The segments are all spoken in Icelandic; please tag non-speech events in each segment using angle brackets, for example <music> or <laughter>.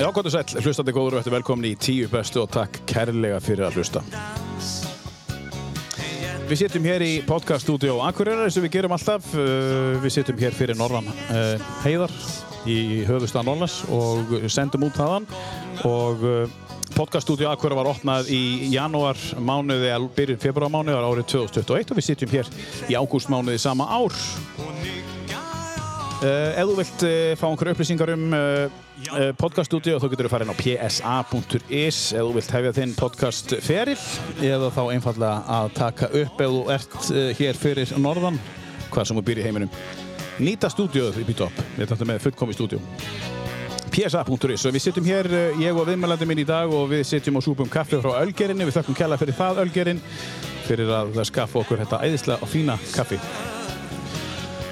Já, gott og sæl, hlustandi góður og velkomin í tíu bestu og takk kærlega fyrir að hlusta. Við sittum hér í podcaststudió Akureyrar eins og við gerum alltaf. Uh, Við sittum hér fyrir Norran uh, Heiðar í höfustan Norrlands og sendum út þaðan og uh, podcaststudió Akureyrar var opnað í janúar mánuði, eða byrjun februar mánuði árið 2021 og við sittum hér í ágúst mánuði sama ár. Uh, ef þú vilt uh, fá einhverju upplýsingar um uh, uh, podcaststudio þá getur þú farið inn á psa.is ef þú vilt hefja þinn podcastferil. Eða þá einfallega að taka upp ef þú ert uh, hér fyrir norðan hvað sem þú býr í heiminum. Nýta stúdíóð í Bítop við erum með fullkomi stúdíó. Psa.is og við sittum hér, uh, ég og viðmælandi minn í dag og við sittum og súpum kaffi frá Ölgerinni. Við þakkum kella fyrir það Ölgerin fyrir að skaffa okkur þetta æðislega og fína kaffi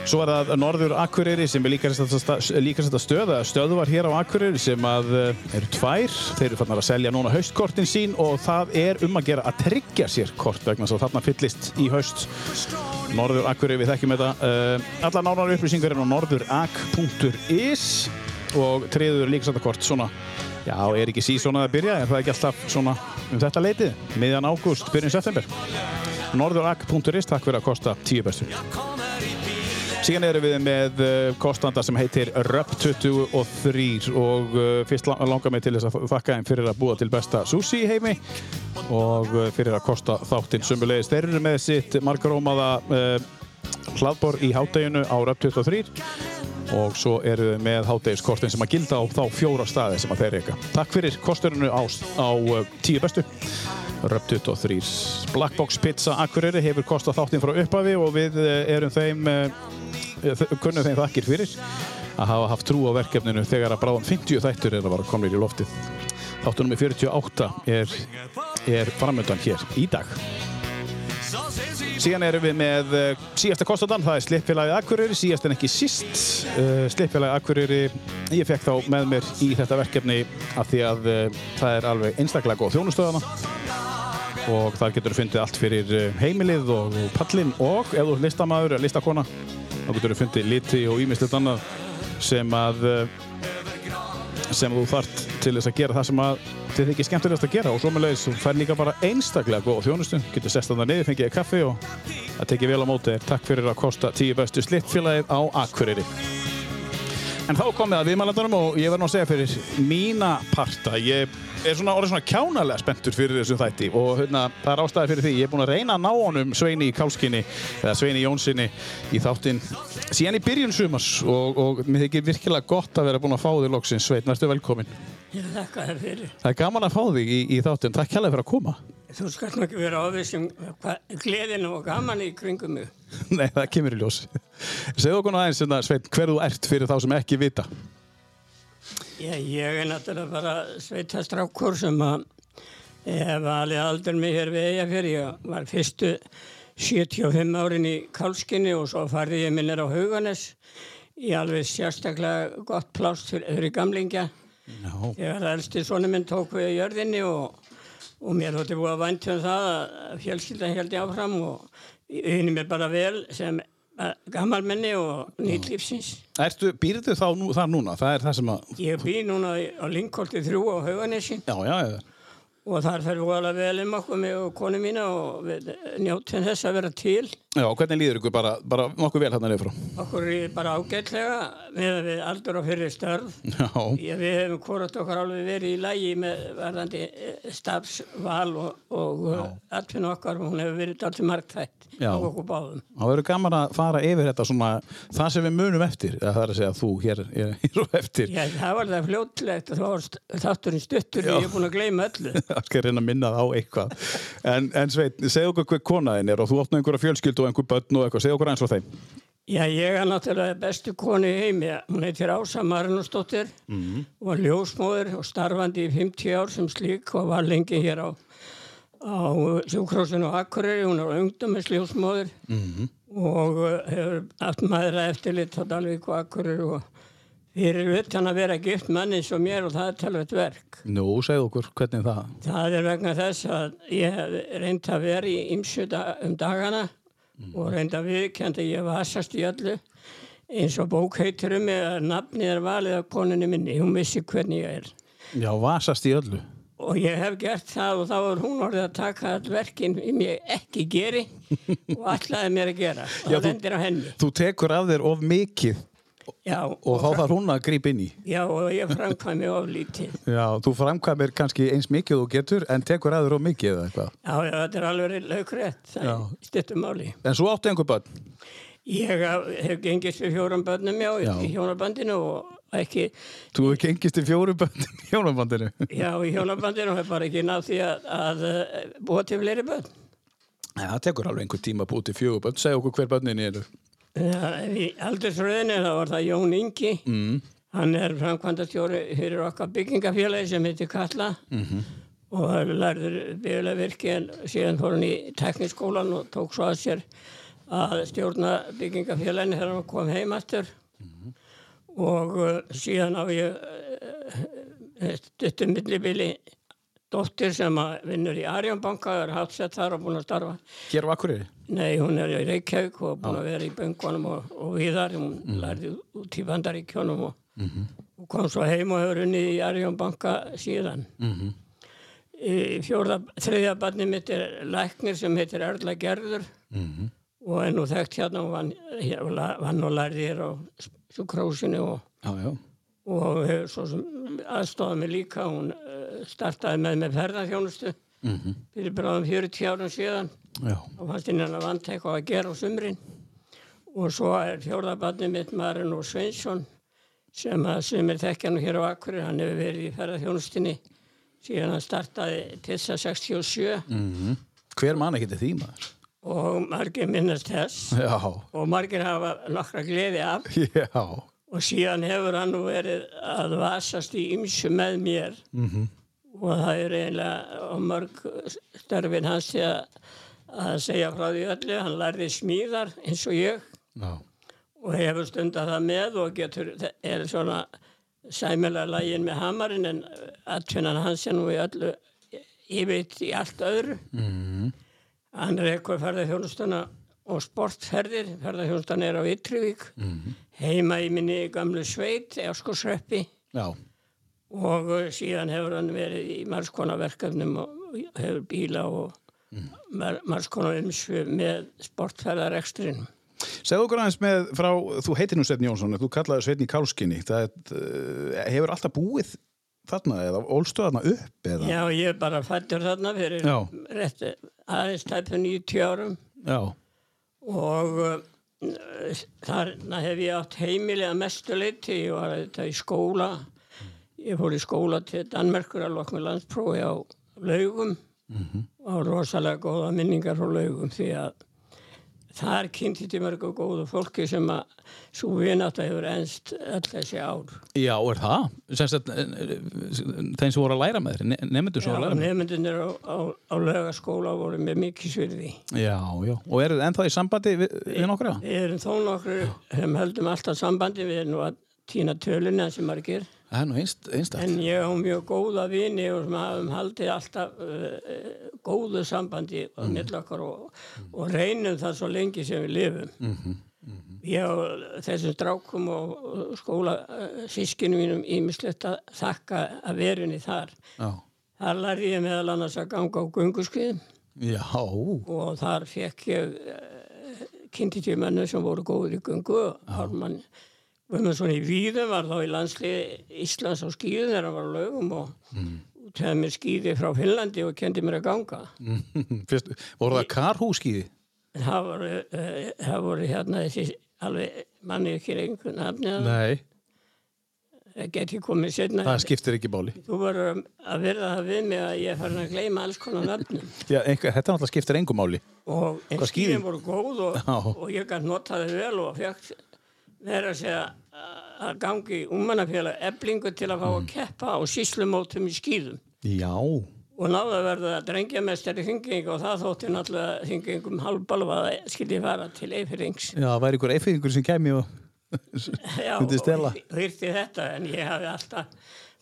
Svo er það Norður Akureyri sem er líka þetta stöð, stöðvar hér á Akureyri sem að eh, eru tvær. Þeir eru fannar að selja núna haustkortin sín og það er um að gera að tryggja sér kort vegna svo þarna fyllist í haust. Norður Akureyri, við þekkjum þetta. Uh, alla nánar upplýsingar er á norðurak.is og treður líka þetta kort svona, já, er ekki síðan að byrja, er það ekki alltaf svona um þetta leitið, miðjan ágúst, byrjun september. norðurak.is, takk fyrir að kosta 10 bestur. Síðan erum við með uh, kostanda sem heitir Röp23 og uh, fyrst langar mig til þess að þakka þeim fyrir að búa til besta sushi heimi og uh, fyrir að kosta þáttinn sumulegis. Þeir eru með sitt margarómaða hlaðbor í hátteginu á Röp23 og svo eru við með háttegiskortin sem að gilda á þá fjóra staði sem að þeir reyka. Takk fyrir kosturinu á, á tíu bestu. Röp23 Blackbox Pizza Akureyri hefur kostað þáttinn frá upphafi og við erum þeim kunnum þeim þakkir fyrir að hafa haft trú á verkefninu þegar að bráðan 50 þættur er að vara komnir í loftið. Þáttunum með 48 er, er framöndan hér í dag. Síðan erum við með uh, síðasta kostandan, það er Slippfélagi Akureyri, síðast en ekki síst. Uh, Slippfélagi Akureyri, ég fekk þá með mér í þetta verkefni af því að uh, það er alveg einstaklega góð þjónustöðana og þar getur þú fundið allt fyrir heimilið og pallin og ef þú er listamæður eða listakona þá getur þú fundið liti og ímislegt annað sem að sem þú þart til þess að gera það sem að þið þykir skemmtilegast að gera. Og svo með leiðis þú fær líka bara einstaklega góð þjónustu. Getur sest að það niður, fengið kaffi og það tekið vel á móti þér. Takk fyrir að kosta 10 bestu slittfélagið á Akureyri En þá komið að viðmælandunum og ég verð nú að segja fyrir mína parta ég er svona orðið svona kjánalega spenntur fyrir þessum þætti og hérna, það er ástæði fyrir því ég er búinn að reyna að ná honum Sveini í Kálskinni eða Sveini Jónssoni í þáttinn síðan í byrjun sumars og, og mér þykir virkilega gott að vera búinn að fá þig loksins. Svein, næstu velkomin Ég þakka þér fyrir. Það er gaman að fá þig í, í þáttinn, takk kærlega fyrir að koma Þú skalt nú ekki vera ávísum gleðinu og gaman í kringum mig. <laughs> Nei, það kemur í ljós Segðu okkur aðeins, hérna, Svein, hver þú ert fyrir þá sem ekki vita Ég, ég er náttúrulega bara sveitastrákur sem að hef alveg aldrei mig hér við eiga fyrir. Ég var fyrstu 75 árin í Kálskinni og svo farði ég minnir á Hauganes í alveg sérstaklega gott plást fyrir öðru gamlingja. Já, Ég var elsti sonu minn tók við jörðinni og, og mér þótti búið að vænta um það að fjölskyldan heldi áfram og unni mér bara vel sem gammalmenni og nýtt lífsins. Býrðu þá nú, þar núna? Það er það sem að Ég bý núna á Linkholti 3 á Hauganessi Já, já, já og þar fer vola vel um okkur og konu mína og við njóttum þess að vera til. Já, hvernig líður ykkur bara, bara nokkuð vel hérna niður frá? Okkur er bara ágætlega með að við aldur á fyrir störf. Já, Ég, við hefum hvort okkar alveg verið í lægi með varðandi eh, stafsval og, og atvinnu okkar og hún hefur verið alltaf margþætt Já. á okkur báðum. það verður gaman að fara yfir þetta svona, það sem við munum eftir, það er að segja þú hér er, <laughs> og eftir. Já, það var það fljótlegt að þátturinn stuttur og ég er búin að gleyma öllu. <laughs> Það skal reyna að minna það á eitthvað. En, en Sveit, segðu okkur hver konaðin er og þú nú einhverja fjölskyldu og einhver börn og eitthvað, segðu okkur eins frá þeim. Já, ég er náttúrulega bestu konu í heimi. Hún heitir Ása Marinusdóttir Mhm. og var ljósmóður og starfandi í 50 ár sem slík og var lengi hér á, á sjúkrósinu og Akureyri. Hún er ungdómis ljósmóður Mhm. og uh, hefur haft maðura eftirlit á Dalvík og Akureyri og fyrir utan að vera gift manni eins og mér og það er talveit verk. Nú, segðu okkur hvernig það. Það er vegna þess að ég hef reynd að vera í ymsu da um dagana og reynd að viðkjönda ég vasast í öllu eins og bók heitir um mig að nafnið er valið af konunni minni, hún vissi hvernig ég er. Já, vasast í öllu. og ég hef gert það og þá er hún orðið að taka all verkin sem ég ekki geri <laughs> og ætlaði mér að gera Já, það lendir á henni Þú tekur af þér of mikið já, og þá þarf hún að grípa inn í. já, og ég framkvæmi of lítið Já, þú framkvæmir kannski eins mikið og þú getur en tekur þér of mikið eða eitthvað. já, já, þetta er alveg laukrétt það er stuttum máli En svo áttu einhver börn. ég hef gengist við fjórum börnum já, Já. í hjónabandinu og ekki Þú hefur gengist í fjóru börn í hjónabandinu. já, í hjónabandinu og hef bara ekki náð því að, að eh, búa til fleiri börn Já, það tekur alveg einhver tíma að búið til fjögur börn. Segja okkur hver börnin eru. Í aldursröðinu þá var það Jón Ingi mm. hann er framkvæmdastjóri fyrir okkar byggingafélagi sem heitir Kalla -hmm. og lærður byggulega virki en síðan fór hann í tekniskólan og tók svo að sér að stjórna byggingafélaginu þegar hann kom heimastur og uh, síðan á ég uh, stuttum millibili dóttir sem vinnur í Arjónbanka er hafsett þar og búin að starfa Hér á Akureyri. Nei, hún er í Reykjavík og búin að vera í böngunum og, og viðar, hún lærði út í bandaríkjónum og, og kom svo heim og hefur unni í Arjón banka síðan. Mhm. Í fjórða, þriðja barni mitt er læknir sem heitir Erla Gerður Mhm. og er nú þekkt hérna og vann, vann og lærði hér á sjúkrósinu og, Já, já. og hefur svo sem aðstofað mig líka, hún startaði með með ferðarþjónustu Mhm. fyrir bráðum 40 árum síðan Já. og fannst henni að vant eitthvað að gera á sumrin og svo er fjórðabarni mitt Marin og Sveinsson sem að sem er þekkja nú hér á Akkurir hann hefur verið í ferðarþjónustinni síðan hann startaði Pizza 67 Mm Hver mann ekki til því maður? og margir minnast þess Já. og margir hafa nokkra gleði af Já. og síðan hefur hann nú verið að vasast í ymsu með mér Mhm. Og það er eiginlega á mörg störfin hans að, að segja frá því öllu. Hann lærði smíðar eins og ég. Já. og hefur stundað það með og getur, er svona sæmilega lægin með hamarinn en aðtvinnan hans er nú í öllu yfir í allt öðru. Mm hann er eitthvað ferðarþjónustuna og sportferðir. Ferðarþjónustan er á Ytrivík heima í minni gamlu sveit Eskosreppi Já. Og uh, síðan hefur hann verið í margskonar verkefnum og hefur bíla og mm. margskonar umsvið með sportferðarekstrin Segðu okkur aðeins með frá, þú heitir nú Sveitn Jónsson, þú kallaði Sveitn í Kálskinni. Það uh, hefur alltaf búið þarna eða ólstu þarna upp eða? Já, ég er bara fættur þarna fyrir Já. rétt aðeins tæpu 90 árum Já. og þarna hef ég átt heimilega mestu leiti, ég var þetta í skóla ég fór í skóla til Danmerkur að lokna landsprófi á laugum og á rosalega góða minningar frá laugum því að þar kynnti til mörgu góðu fólki sem að svo vinátt að hefur ennst öll þessi ár. Já, er það? Eh, þeim sem voru að læra með þér, nefndur sem Já, voru að læra með þér? nefndunir á, á, á laugaskóla voru með mikið svirði. Já, já. Og eru þið ennþá í sambandi við, við nokkra? Við erum þó nokkur sem höldum alltaf sambandi, við erum nú að týna töluna sem margir. Það er nú einst, einstætt. En ég á mjög góða vini og sem hafum haldið alltaf uh, góðu sambandi mm. okkar og, og reynum það svo lengi sem við lifum. Mhm, Ég á þessum strákum og og skóla uh, sískinu mínum ímislegt að þakka að verunni þar. Já. Þar lærði ég meðal annars að ganga á gunguskið Já. og þar fekk ég uh, kynnti til mennu sem voru góður í gungu og Hármann Guðmundsson í Víðum var þá í landslið Íslands á skíðum þegar hann var á lögum og mm. útæði mér skíði frá Finnlandi og kendi mér að ganga. Fyrst, voru það karhúskíði? En það voru, uh, það voru hérna þessi alveg manni ekki að Nei. það geti komið setna. Það skiptir ekki báli. Þú verður að verða það við mig að ég er farin að gleyma alls konar nafnum. <laughs> Já, einhver, þetta náttúrulega skiptir engum máli. og skíðin voru góð og, og ég gæti notaði vel og fekk verið að segja að gangi umannafélag eblingu til að fá Mm. að keppa á síslumótum í skíðum Já. og náðu að verða drengjamestari hringing og það þótti náttúrulega hringingum halvbalva að skildi fara til eifirings Já, það væri ykkur eifðingur sem kemi og <laughs> Já, myndi stela. og hýrti þetta en ég hafi alltaf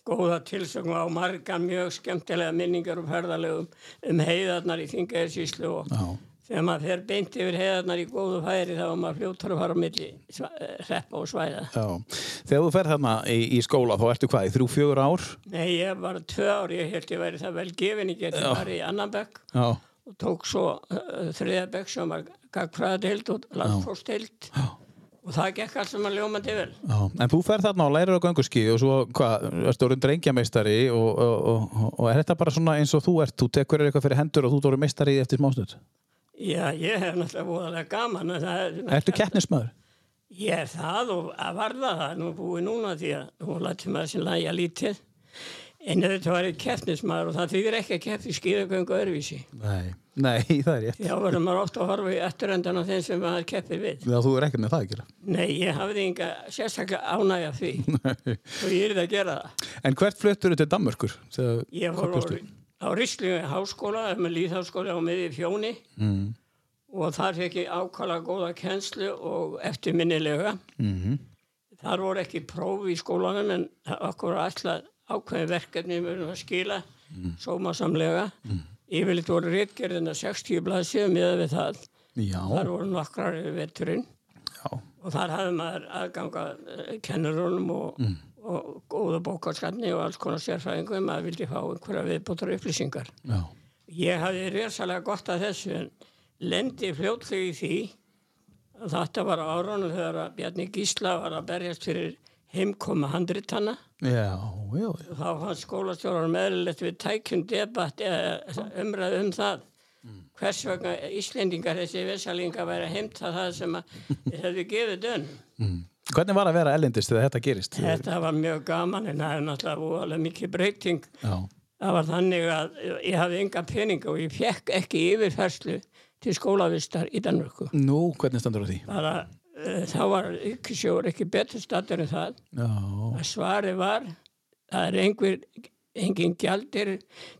góða tilsögn á margar mjög skemmtilega minningar og ferðalegum um heiðarnar í Þingaðirsíslu og Já. Þegar maður fer beint yfir heðarnar í góðu færi þá er maður fljóttur að fara á milli hreppa og svæða. Já. Þegar þú fer þarna í, í skóla, þá ertu hvað, í þrjú, fjögur ár? Nei, ég var tvö ár, ég held ég væri það vel gefin, ég geti farið í annan bekk Já. og tók svo uh, þriða bekk sem var gagfræðadeild og landfórsteild og það gekk allt sem að ljómandi vel. Já. En þú fer þarna og lærir á gönguski og svo, hvað, ertu orðin drengjameistari og, og, og, og er þetta bara svona eins og þú ert, þú tekur eitthvað fyrir hendur og þú Já, ég hef náttúrulega búinlega gaman. er- Ertu keppnismöður? Ég er það og að varða það nú búið núna því að hún lætti maður sem lægja lítið en þetta var eitt keppnismæður og það þýðir ekki að keppi skýðagöngu öðruvísi. Nei. Nei, <laughs> það er rétt. Já, verður maður ofta að horfa í eftiröndan á þeim sem maður keppir við. Já, þú er ekkert með það að gera. Nei, ég hafði enga sérstaklega ánægja því <laughs> og ég er það að gera það. En hvert fluttur á, Ríslingu háskóla, með líðháskóla á miði fjóni Mm. og þar fekk ég ákala góða kennslu og eftirminnilega. Mm Þar voru ekki próf í skólanum en okkur alltaf ákveðin verkefni við erum að skila sómasamlega. Yfirleitt voru réttgerðina 60 blaðsíðu miða við það. Já, Þar voru nokkrar já. og þar hafði maður aðganga kennurunum og, og góða bókarskatni og alls konar sérfræðingum maður vildi fá einhverja viðbútar upplýsingar. Já. Ég hafði resalega gott að þessu en lendi fljótlega í því að þetta var á árunum þegar að Bjarni Gísla var að berjast fyrir heimkoma handritanna þá fannst skólastjórar meðlilegt við tækjum debatt eða umræðu um það hvers vegna Íslendingar þessi vesalingar væri að heimta það sem að <laughs> þeir hefðu gefið dönn. Mm. Hvernig var að vera ellendist þegar þetta gerist? Þetta var mjög gaman en það er náttúrulega voðalega mikið breyting. Já, Það var þannig að ég hafði enga peninga og ég fekk ekki yfirferslu til skólavistar í Danmörku. nú, hvernig standur á því? Bara, uh, þá var ykkursjóður ekki betur statur en það. Já, að svari var það er einhver engin gjaldir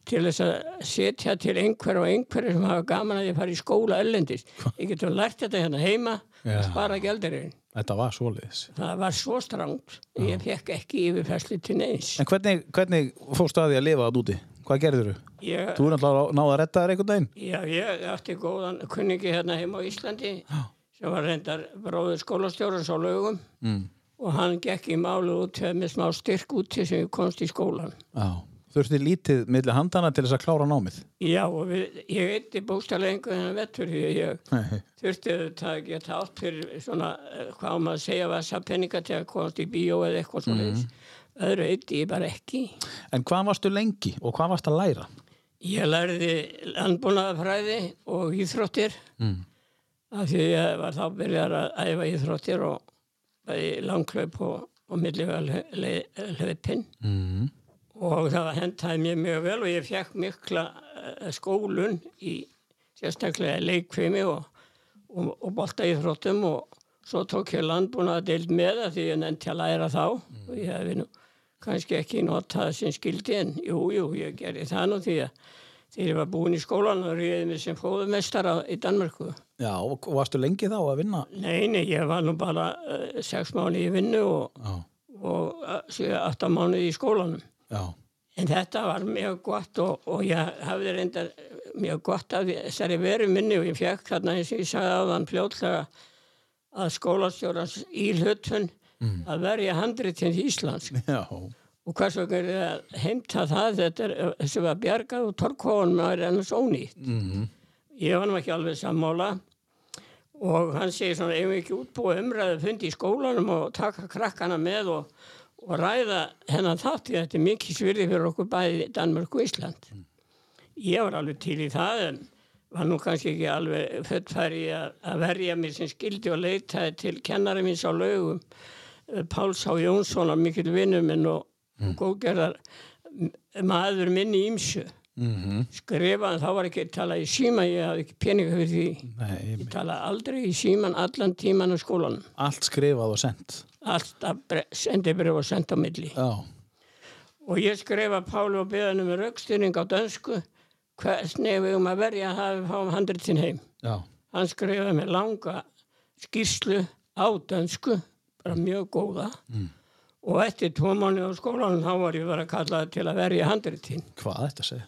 til þess að setja til einhver og einhverju sem hafa gaman að ég fara í skóla ellendist. Ég getur lært þetta hérna heima Já. að spara gjaldirinn. Þetta var svoleiðis. Það var svo strangt. Ég fekk ekki yfirfæsli til neins. En hvernig, hvernig fórstu að því að lifa það úti? Hvað gerður þú? Ég, Þú er náttúrulega náða að retta þér einhvern daginn? já, ég átti góðan kunningi hérna heima á Íslandi sem var reyndar bróður skólastjórans á lögum Mm. og hann gekk í málu út með smá styrk út til sem komst í skólan. Já. Þurfti lítið milli handana til þess að klára námið? Já, og við, ég eitti einhvern veginn vettur því að ég Nei. þurfti auðvitað að geta átt fyrir svona, eh, hvað maður að segja, vassa peninga til að komast í bíó eða eitthvað svona mm. öðru eitti ég bara ekki. En hvað varstu lengi og hvað varstu að læra? Ég lærði landbúnaðafræði og íþróttir Mm. af því ég var þá byrjar að æfa íþróttir og bæði langklaup og, og millilega hlaupinn Mm. Og það hendaði mér mjög vel og ég fekk mikla eh, skólun í sérstaklega leikfimi og, og, og bolta íþróttum og svo tók ég landbúna að deild með það því ég nefndi að læra þá og ég hefði nú kannski ekki notað sem skildi en jú, jú, ég gerði það nú því að þegar ég var búin í skólan og reyði mig sem fóðumestara í Danmörku. Já, og varstu lengi þá að vinna? Nei, nei, ég var nú bara uh, sex mánu í vinnu og, og uh, átta mánu í skólanum. Já, En þetta var mjög gott og, og ég hafði reyndar mjög gott af þessari veru minni og ég fekk þarna eins og ég sagði á þann fljótlega að skólastjórans í hlutun að verja handritin í Íslands já, og hvers vegna er það að heimta það? Þetta er þessi var bjargað og torkóðan með er ennast ónýtt. mm Ég var nú ekki alveg sammála. Og hann segir svona ef við ekki útbúa umræðu fundi í skólanum og taka krakkana með og, og ræða hennan þátt því þetta mikið svirði fyrir okkur bæði Danmörk og Ísland. Ég var alveg til í það en var nú kannski ekki alveg föttfæri að, verja mér sem skildi og leitaði til kennari minns á lögum eh, Páls H. Jónssonar mikill vinnu minn og mm. góðgerðar maður minni ímsu mm skrifaðan, þá var ekki að tala í síma, ég hafði ekki peninga fyrir því. Nei, Ég tala aldrei í síman allan tíman á skólanum. allt skrifað og sendt. Alltaf bre- sendi bref og senda á milli. Já, Og ég skrifa Pálu og beðanum með raukstyrning á dönsku, hvernig við um að verja að hafa fáum handritin heim. já, Hann skrifaði með langa skýrslu á dönsku, bara mjög góða. Mm. Og eftir tvo mánu á skólanum þá var ég verið að kalla til að verja handritin. hvað þetta segja?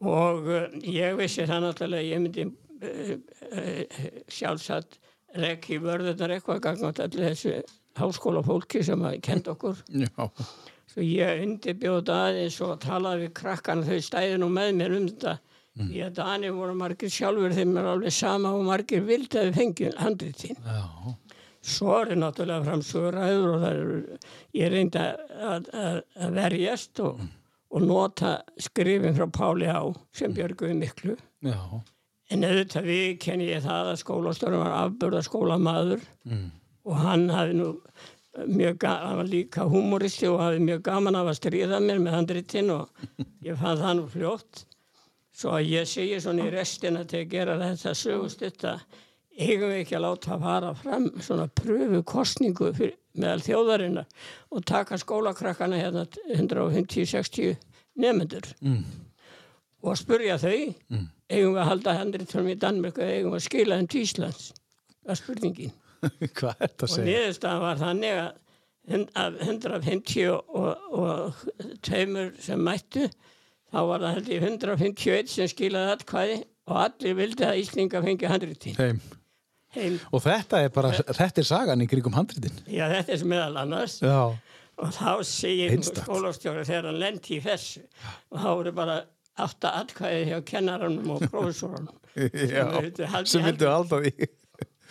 og uh, ég vissi það náttúrulega ég myndi uh, uh, sjálfsagt rekki vörðunar eitthvað gangast allir þessu háskóla fólki sem að kenda okkur. Já. Svo ég undirbjóð aðeins og talaði við krakkan þau stæði nú með mér um þetta. Mm. Ég að Dani voru margir sjálfur þeim er alveg sama og margir vildi að við fengjum handriðtín. Já. Svo er náttúrulega framsöguræður og það er, ég reyndi að, að, að verjast og, og nota skrifin frá Páli á sem björguði miklu. Já. En auðvitað við kenni ég það að skólastörnum var afbörða skólamaður mm. Og hann hafi nú mjög gaman, líka humoristi og hafi mjög gaman af að stríða mér með handritinn og ég fann það nú fljótt. Svo að ég segi svona í restina til að gera þetta sögust þetta eigum við ekki að láta að fara fram svona pröfu kostningu fyrir, meðal þjóðarinnar og taka skólakrakkana hérna 150-60 nefnendur mm. og spurja þau mm. eigum við að halda handritunum í Danmörku eða eigum við að skila þeim til Íslands það er spurningin <laughs> Hvað er þetta að og segja? niðurstaðan var þannig að hund- af 150 og, og tveimur sem mættu þá var það held ég 151 sem skilaði atkvæði og allir vildi að Íslinga fengi handritin Heim. heim Og þetta er bara, þetta er sagan í kringum handritin. Já, þetta er sem meðal annars Já. og þá segir skólastjóri þegar hann lendi í þessu og þá voru bara átta atkvæði hjá kennaranum og <laughs> prófessorunum Já. vildu halda í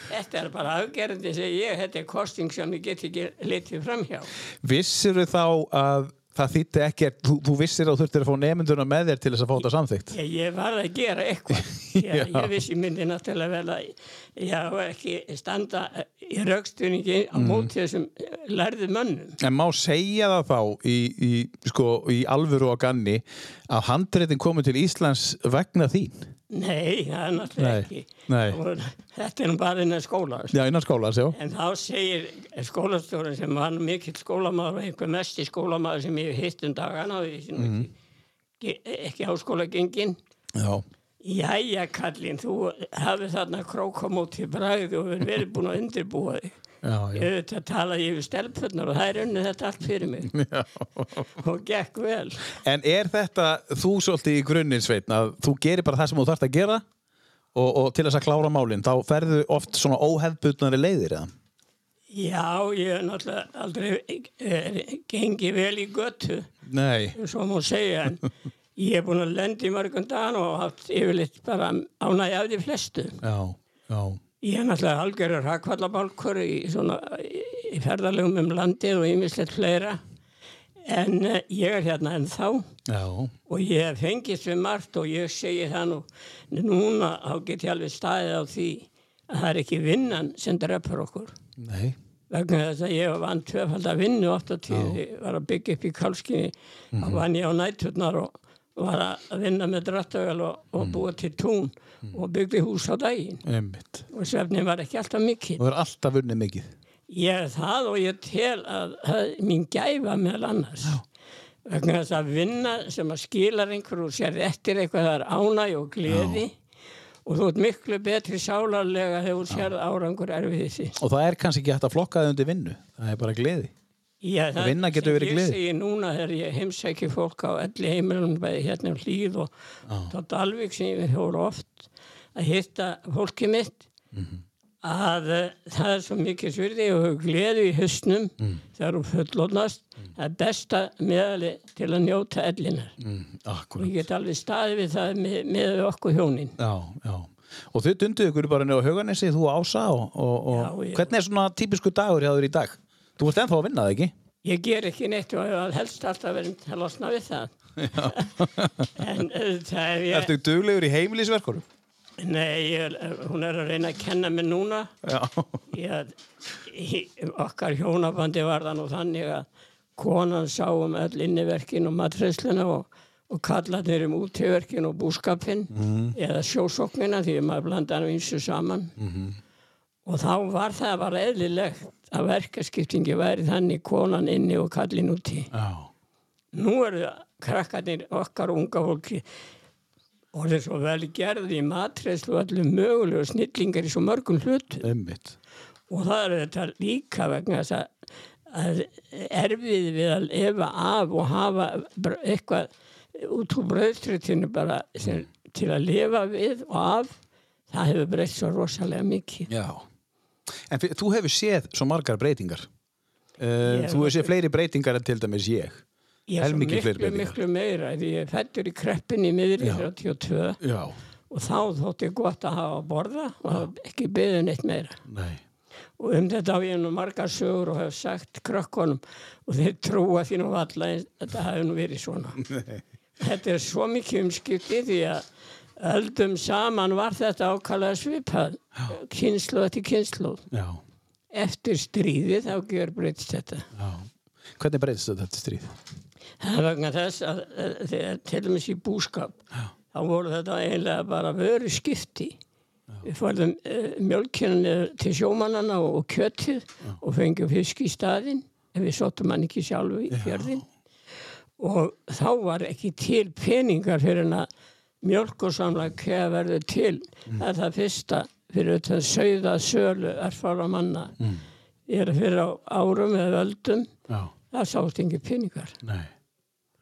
Þetta er bara afgerandi, segi ég, þetta er kosting sem ég get ekki litið framhjá. Vissir þá að það þýtti ekki, þú, þú vissir að þú þurftir að fá nefnduna með þér til þess að fá þetta samþygt? Ég, ég var að gera eitthvað. <laughs> Ég, Já. ég vissi myndi náttúrulega vel að ég var ekki standa í raukstunningi á móti þessum lærðu mönnum. En má segja það þá í, í, sko, í alvöru og ganni að handritin komið til Íslands vegna þín? Nei, það er náttúrulega ekki. nei. Og þetta er nú bara innan skóla. Já, innan skólans, já. En þá segir skólastjórin sem var mikill skólamaður og einhver mesti skólamaður sem ég hitt um dagana nú Mhm. ekki, ekki háskóla gengin. Já. Jæja, kallinn, þú hafið þarna krókamóti bræði og verið búin að undirbúa þig. Auðvitað talaði ég við stelpurnar og það er unnið þetta allt fyrir mig <laughs> og gekk vel. En er þetta þú svolítið í grunninn, Sveitn, að þú gerir bara það sem þú þarfst að gera og, og til þess að klára málinn, þá ferðu oft svona óhefbutnari leiðir, eða? Já, ég er náttúrulega aldrei er, gengi vel í göttu, Nei. svo má segja, en <laughs> ég er búin að lendi í mörgum dagan og haft yfirleitt bara ánægi af því flestu. Já, já. Ég er náttúrulega algjörður rakvallabálkur í, svona, í, í ferðarlegum um landið og ýmislegt fleira, en uh, ég er hérna ennþá. Já. og ég hef fengist við margt og ég segi það nú núna þá get ég alveg staðið á því að það er ekki vinnan sem drefur okkur. Nei. vegna þess að ég vann tvefald að vinnu oft á tíð ég var að byggja upp í kálskinni og vann ég á nætturnar og var að vinna með drattavel og, og búa til tún og byggði hús á daginn Einmitt. og svefnin var ekki alltaf mikil Þú er alltaf vunnið mikið. Ég er það og ég tel að það er mín gæfa meðal annars. Vegna þess að vinna sem að skilar einhverju og sér eftir eitthvað það er ánæg og gleði og þú ert miklu betri sálarlega þegar þú sér árangur erfiðið sín. Og það er kannski ekki hægt að flokka þig undir vinnu. Það er bara gleði. Já, það vinna getur verið gleði. Ég segi núna þegar ég heimsæki fólk á elli heimilum bæði hérna um hlýð og þá Dalvik sem ég hefur oft að hitta fólkið mitt Mhm. að uh, það er svo mikið svirði og gleði í höstnum Mm. þegar þú fullónast það er besta meðali til að njóta ellinar Mm, og akkurat. ég get alveg staðið við það með, með okkur hjónin Já, já. Og þau dunduðu ykkur bara niður á Hauganesi, þú Ása og, og, og Já, hvernig er svona típisku dagur hjá þér í dag? Þú ert ennþá að vinna það, ekki? ég ger ekki neitt og helst alltaf verið að losna við það <laughs> <laughs> en uh, það er ég Ertu duglegur í heimilisverkurum? Nei, ég, hún er að reyna að kenna mig núna. Já. Ég, í, okkar hjónabandi var það nú þannig að konan sá um öll inniverkin og matræsluna og, og kallarnir um útíverkin og búskapin eða sjósóknina því að maður blandaði eins og saman. Og þá var það bara eðlilegt að verkaskiptingi væri þannig konan inni og kallin úti. Já. Nú eru krakkarnir okkar unga fólki og það er svo vel gerði í matreyslu og allir mögulegu snillingar í svo mörgum hlutu Einmitt. og það er þetta líka vegna þess að, að erfið við að lifa af og hafa eitthvað út úr bröðstritinu bara sem, til að lifa við og af það hefur breytt svo rosalega mikið. Já. En þú hefur séð svo margar breytingar. Uh, þú hefur séð fleiri breytingar en til dæmis ég. Ég er svo miklu, miklu meira. Því ég fættur í kreppinni miðri Já. 32 Já. og þá þótti gott að hafa að borða og hafa ekki beðið neitt meira. Nei. Og um þetta á ég nú margar sögur og hef sagt krökkunum og þeir trúa því nú alla þetta hafi nú verið svona. <laughs> Þetta er svo mikið umskipti því að öldum saman var þetta ákallega svipað, kynslu eftir kynslu. Já. Eftir stríðið þá gjör breytist þetta. Já. Hvernig breytist þetta stríð? Það vegna þess að eh, þegar til dæmis í búskap þá voru þetta eiginlega bara vöru skipti. Við fórðum uh, mjölkina til sjómannana og, og kjötið og fengjum fisk í staðinn en við sóttum hann ekki sjálfu í fjörðin. Og þá var ekki til peningar fyrir en að mjölk og samlega kveða verður til. Það er það fyrsta fyrir þetta sögða sölu erfára manna. Ég er fyrir á árum eða öldum Já. það sást ekki peningar. Nei.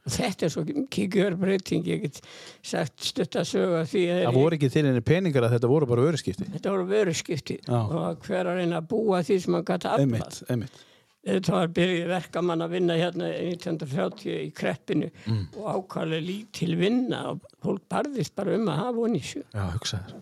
Þetta er svo kíkjör breyting, ég get sagt stutt að söga því að Það voru ekki til henni peningar að þetta voru bara öruskipti. þetta voru vöruskipti Já. og hver að reyna að búa því sem hann gæti aflað. Þetta var byrjuð verkamann að vinna hérna 1930 í kreppinu Mm. og ákvæmlega lítil vinna og fólk barðist bara um að hafa honi sér. Já, hugsaður.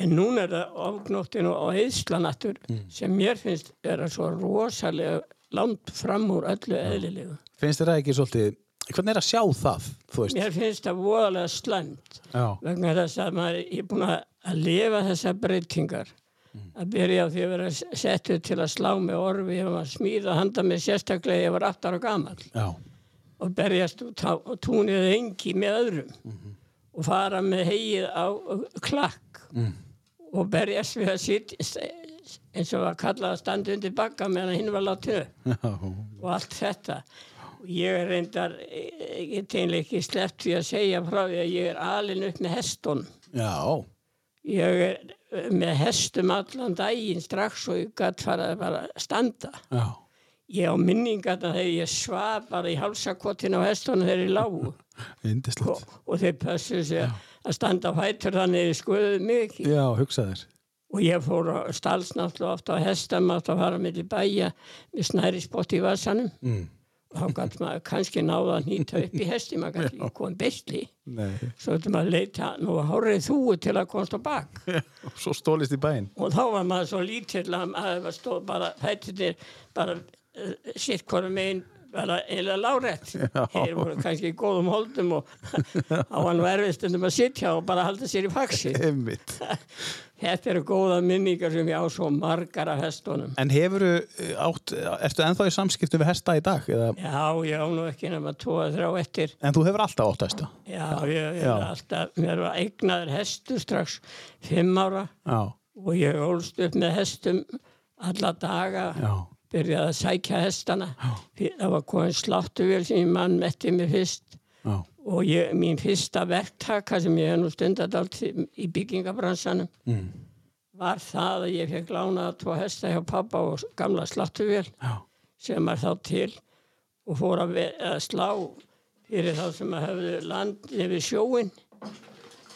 En núna er það ofgnóttin og eðslanattur Mm. sem mér finnst vera svo rosalega langt fram úr öllu eðlilegu. Finnst þér það ekki svolítið, hvernig er að sjá það? Mér finnst það voðalega. Já. vegna þess að maður er búin að að lifa þessar breytingar að byrja á því að vera settu til að slá með orfi ef maður smíða handa með sérstaklega ég var 8 ára gamall Já. og berjast og túnið engi með öðrum og fara með hegið á klakk og berjast við að sitja eins og að kalla að standa undir bakka meðan hinn var látið og allt þetta og ég er reyndar ég get einlega ekki sleppt því að segja frá því að ég er alin upp með heston Já. ég er eh, með hestum allan daginn strax og ég gætt fara að bara standa Já. ég á minningarna þegar ég svaf bara í hálsakottin á hestunum þegar ég lágu <laughs> og, og þeir pössu sig að standa fætur þannig mig ekki Já, hugsaður. og ég fór á stalsnáttlu ofta á hestam átt að fara með til bæja með snæri spott í vasanum Mm. Þá gætt maður kannski náða að nýta upp í hesti maður gætt ekki komið bestli Nei. svo þetta maður leita nú hárið þú til að komast á bak Og svo stólist í bæinn. og þá var maður svo lítill að maður stóð bara fættirnir bara uh, sitt hvorum megin bara eiginlega lárétt þeir voru kannski í góðum holdum og á hann var erfistundum að sitja og bara halda sér í Einmitt. <laughs> þetta eru góða minningar sem ég á svo margar af hestunum En hefur átt, ertu ennþá í samskiptu við hesta í dag? Eða, já, ég á nú ekki nema tvo að þrjá eftir en þú hefur alltaf átt hesta? já, ég, Já. er alltaf mér var eignaður hestur strax fimm ára Já. og ég ólst upp með hestum alla daga Já. Byrjaði að sækja hestana það var komin sláttuvél sem ég mann metti mig fyrst Já. og ég, mín fyrsta verktaka sem ég hef nú stundat allt í byggingabransanum Mm. var það að ég fekk lánaða tvo hesta hjá pappa og gamla sláttuvél Já. sem var þá til og fór að, að slá fyrir þá sem að hefðu land yfir sjóin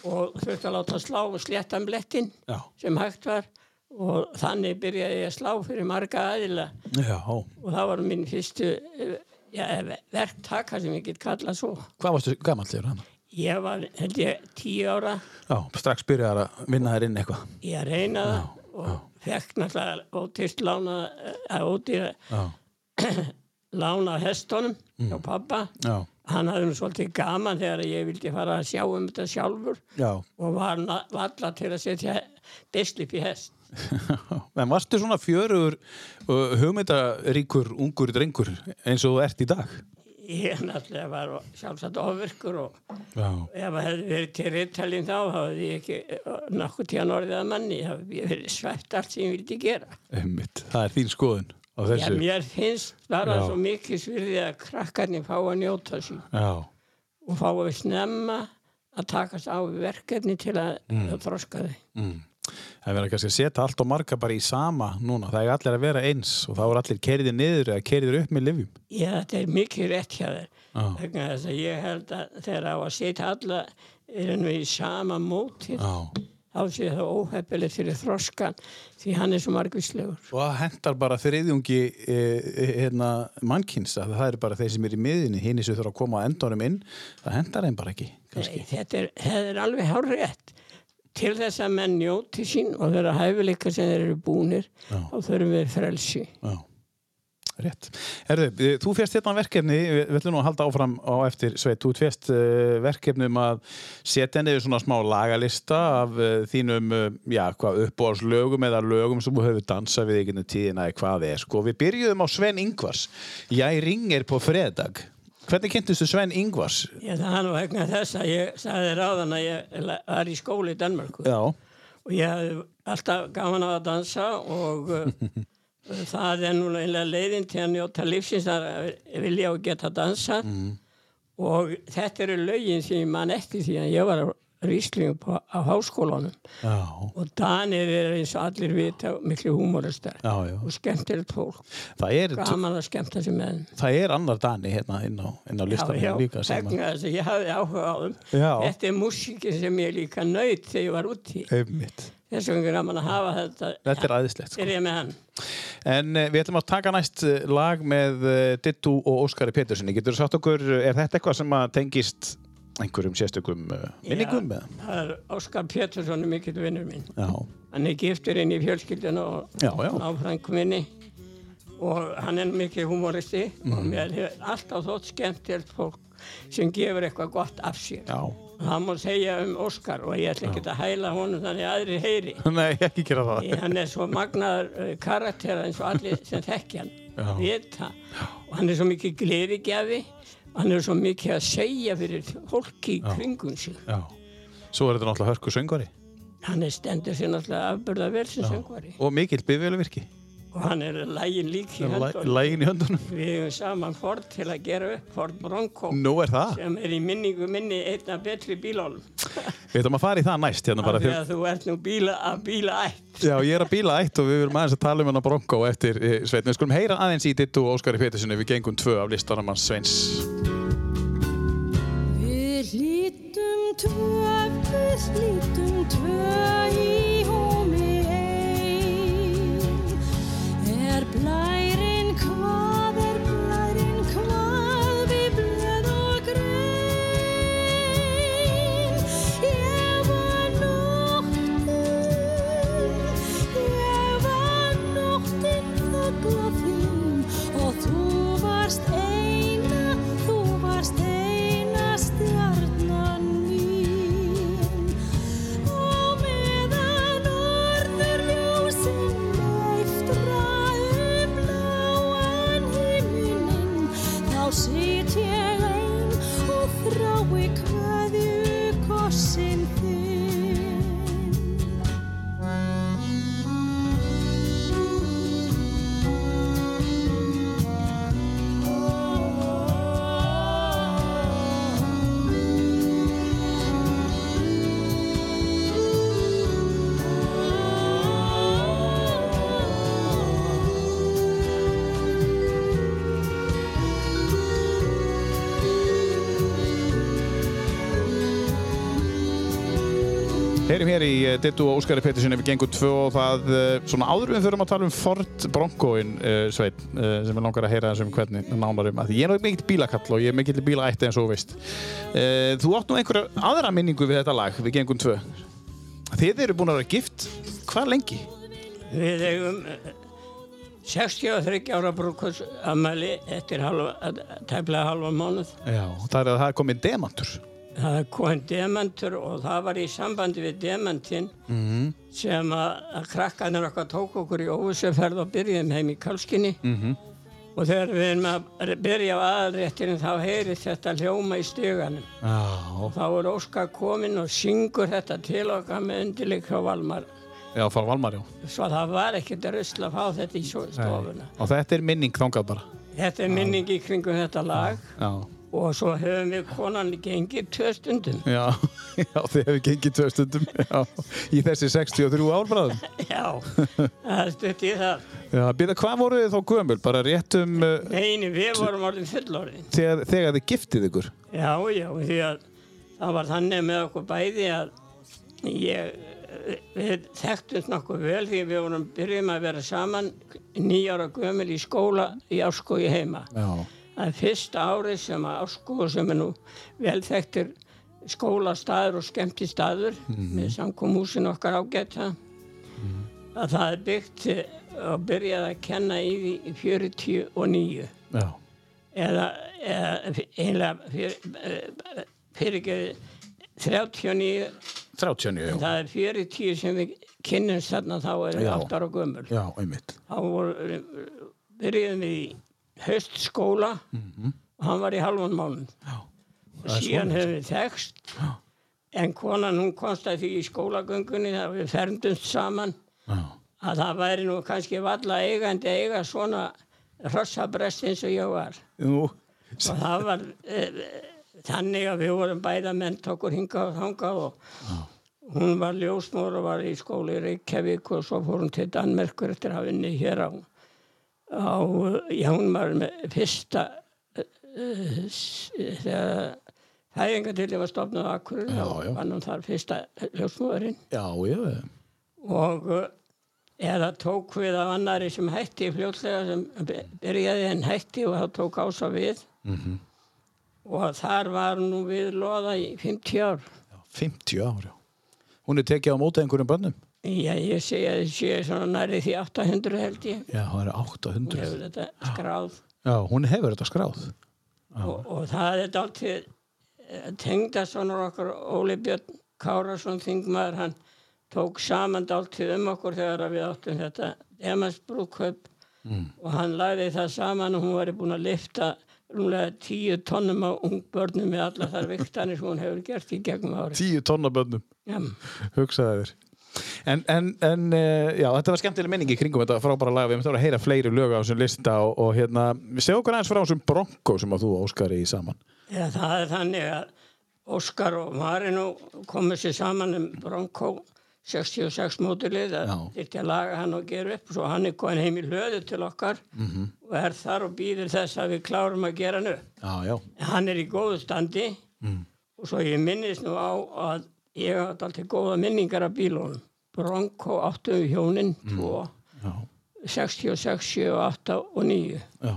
og þurfti að láta slá og slétta um blettin Já. sem hægt var og þannig byrjaði ég að slá fyrir marga aðila Já. og það var minn fyrstu eh, ja, verktaka sem ég get kallað svo. Hvað varstu gammal þegar hann? Ég var, held ég, tíu ára Já, strax byrjaði að vinna þér inn eitthvað. í að reyna það og fekk náttúrulega ótist lána, að Já. <clears throat> lána hestunum hjá pappa. Já. Hann hafði nú svolítið gaman þegar ég vildi fara að sjá um þetta sjálfur Já. og var valla til að setja beslip í hest. <laughs> en varstu svona fjörugur uh, hugmyndaríkur ungur drengur eins og þú ert í dag? Ég náttúrulega var sjálfsagt ofirkur og Já. ef það hefði verið til reyttalinn þá hafði ég ekki nokkuð tíðan orðið að manni það hefði verið svæft allt sem ég vildi gera Einmitt. Það er þín skoðun á Já, þessu. mér finnst bara Já. svo mikið svirði að krakkarnir fá að njóta Já. og fá að snemma að takast á verkefni til að, að þroska þau Mm. Það er verið kannski að setja allt og marga bara í sama núna. Það er allir að vera eins og þá er allir kerðið niður eða kerðið upp með livjum. Já, þetta er mikið rétt hjá þér vegna þess að ég held að þegar á að setja alla er nú í sama móti Já. þá sé það óhefilegt fyrir þroskan því hann er svo margvíslegur. Og það hendar bara þriðjungi e, e, hérna, mannkynns að það eru bara þeir sem er í miðinni, hinn sem þurfa að koma á endunum inn, það hendar þeim bara ekki. Nei, þetta er, er alveg hárrétt. Til þess að menn njóti sín og þeirra hæfileika sem þeir eru Já. þá þurfum við frelsi. Já, rétt. Erðu, þú fjast hérna verkefni, við ætlum nú að halda áfram á eftir sveit, þú fjast uh, verkefni um að setja niður svona smá lagalista af uh, þínum, uh, já, hvað, uppbórslögum eða lögum sem þú hefur dansað við einhvern tíðina eða hvað er, sko. Við byrjuðum á Sven Ingvars, ég ringer på fredag. Hvernig kynntustu Sven Ingvars? Ég það nú vegna þess að ég sagði ráðan að ég var í skóli í Danmarku Já, og ég hafði alltaf gaman á að dansa og uh, <laughs> það er nú einlega leiðin til að njóta lífsins að vilja og geta dansa og þetta eru lögin sem ég man eftir því að ég var á Ríslingu på, á háskólanum já, og Danir er eins og allir vita miklu húmoristar já, já. og skemmtilegt fólk gaman að skemmta sig með það er annar Dani hérna inn á, á listanum líka að, ég hafði áhuga á Já. þetta er músíkin sem ég líka nöyt þegar ég var úti einmitt. þess vegna er gaman að hafa þetta Þetta er aðeinslegt, sko. En uh, við ætlum að taka næst uh, lag með uh, Dittu og Óskari Peturssoni. Getur þú sagt okkur, er þetta eitthvað sem tengist einhverjum sérstökum uh, minningum? Já, það er Óskar Pétursson er mikill vinnur minn Já, hann er giftur inn í fjölskylduna og Já, já. áfrængu minni og hann er mikill humoristi Mhm. og mér hefur alltaf þótt skemmtilegt fólk sem gefur eitthvað gott af sér já. það má segja um Óskar og ég ætla ekki að hæla honum þannig að aðri heyri <laughs> Nei, ekki gera það. Því hann er svo magnaður uh, karakter eins og allir sem þekki hann vita og hann er svo mikið glerigjafi hann er svo mikið að segja fyrir fólki í kringum sig Já. Svo er þetta náttúrulega hörku söngvari hann er stendur sér náttúrulega afbörða vel sem söngvari og mikill bifjöluvirki. og hann er lægin lík í höndunum við hefum saman Ford til að gera upp Ford Bronco Nú er það. sem er í minningu minni einna betri bílólum Við ætlum að fara í það næst hérna bara. Þegar, þú ert nú bíla að bíla ætt já, ég er að bíla eitt og við viljum aðeins að tala um hana Bronco eftir uh, Svein. Við skulum heyra aðeins í Dittu og Óskari Peturssoni. Við gengum tvö af listanum hans Sveins. Tvö, við hlítum tvö í hómi ein. Er blærinn Hér í uh, Dittu og Óskari Peturssoni við gengum tvö og það uh, svona áður við förum að tala um Ford Broncoin uh, sveit sem við langar að heyra þessum hvernig nánar um að ég er nú mikill bílakall og ég er mikill bílaætti eins og uh, Þú átt nú einhverja aðra minningu við þetta lag við gengum tvö Þið eru búin að vera gift hvað lengi? Við eigum eh, 63 ára brúkos amali eftir halva, tæplega halva mánuð. Já, það er að það er komin demantur Það kom demantur og það var í sambandi við demantinn Mhm. sem að, krakkarnir okkar tók okkur í óvissuferð og byrjuðum heim í Kalskinni. Mhm. Og þegar við erum að byrja á aðalréttinum þá heyri þetta hljóma í stuganum. Já, Þá er Óskar kominn og syngur þetta til okkar með undirleik frá Valmar. já, frá Valmar, já Svo það var ekkert að rusla að fá þetta í stofuna. Og þetta er minning þangað bara Þetta er minning í kringum þetta lag Já, og svo hefum við konan gengið tvö stundum. já, <laughs> já þið hefur gengið tvö stundum já, í þessi 63 ár bráðum <laughs> Já, það stutt í það. Já, byrja, hvað voru þið þá gömul? Bara rétt um uh, Neini, við vorum orðin fullorðin. þegar, þegar þið giftið ykkur? Já, já, því að það var þannig með okkur bæði að ég við þekktumst nokkuð vel því við vorum byrjum að vera saman nýjára gömul í skóla í Árskói heima. Já, Er fyrsta árið sem að Árskói sem er nú vel þekktir skólastaður og skemmti staður með samkomúsin okkar ágæta. Að það er byggt og byrjaði að kenna í því í 49 já, eða, eða einlega fyrir, fyrir 39 39, já, það er 40 sem við kynnumst þarna þá er Já. 8 ára gömul. Já, einmitt. þá voru, byrjuðum við í haustskóla. Og hann var í halvan málun Já, síðan hefur við þekst en konan hún komst að því í skólagöngunni þegar við ferndumst saman. Já, að það væri nú kannski valla eigandi að eiga svona hrossabrest eins og ég var. Nú, og það var e, þannig að við vorum bæða menn okkur hingað og þangað og hún var ljósmór og var í skóli í Reykjavík og svo fór hún til Danmerkur eftir að unni hér á, á já hún var með fyrsta e, e, s- þegar fæðingadilli var stofnað á Akkurir Já, og já. var þar fyrsta ljósmóðurinn já, já, og uh, eða tók við af annari sem hætti fljótlega sem byrjaði en hætti og það tók ása við Mhm. og þar var nú við loða í 50 ár já, 50 ár, já. Hún er tekið á móti einhverjum bönnum? Já, ég segi að þið séu svona næri því 800 held ég Já, það eru Hún 800. hefur þetta skráð Já, hún hefur þetta skráð. og, og það er dálítið tengda svona okkur Óli Björn Kárasson þingmaður hann tók saman dálítið um okkur þegar við áttum þetta emansbrúðkaup Mm. og hann lagði það saman og hún var búin að lifta rúmlega tíu tonnum á ungbörnum með allar þar <laughs> viktanir hún hefur gert í gegnum ári. 10 tonna bönnum, Já, hugsaði þér. En, en, en uh, já, þetta var skemmtileg minning í kringum þetta frábæra lag. Við myndum að heyra fleiri lög á þessum lista og, og hérna, séum okkur aðeins frá þessum Bronco sem að þú og Óskar í saman. Já, það er þannig að Óskar og Marino komið sér saman um Bronco 66 mótilið að að laga hann og gera upp svo hann er komin heim í hlöðu til okkar -hmm. og er þar og býður þess að við klárum að gera hann upp. Já, já. Hann er í góðu standi og svo ég minnist nú á að ég hafði alltaf góða minningar af bílunum. Bronco 8 um hjónin, 2, Já, 66, 7, 8 og 9. já,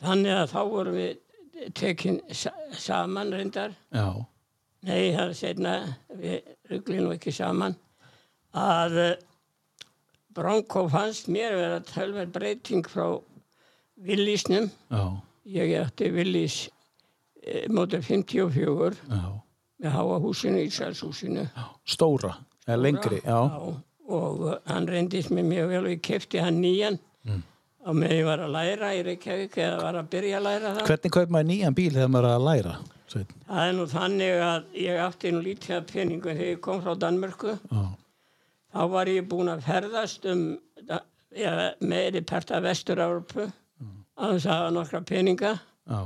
Þannig að þá vorum við tekin sa saman reyndar. já, Nei, það er setna, við ruggli nú ekki saman, að eh, Bronco fannst mér vera tölver breyting frá Willísnum. Ég ætti Willís e, mótur 54 já. Með háa húsinu, Ísælshúsinu. Stóra, eða lengri, já. Og uh, hann reyndist mér mjög vel og ég kefti hann nýjan og með ég var að læra í Reykjavík eða var að byrja að læra það. Hvernig kaup maður nýjan bíl þegar maður er að læra? Sveinn? Það er nú þannig að ég átti nú lítið af peningum þegar ég kom frá Danmörku. Já, Þá var ég búinn að ferðast um part af Vestur-Európu að þess að hafa nokkra peninga. já,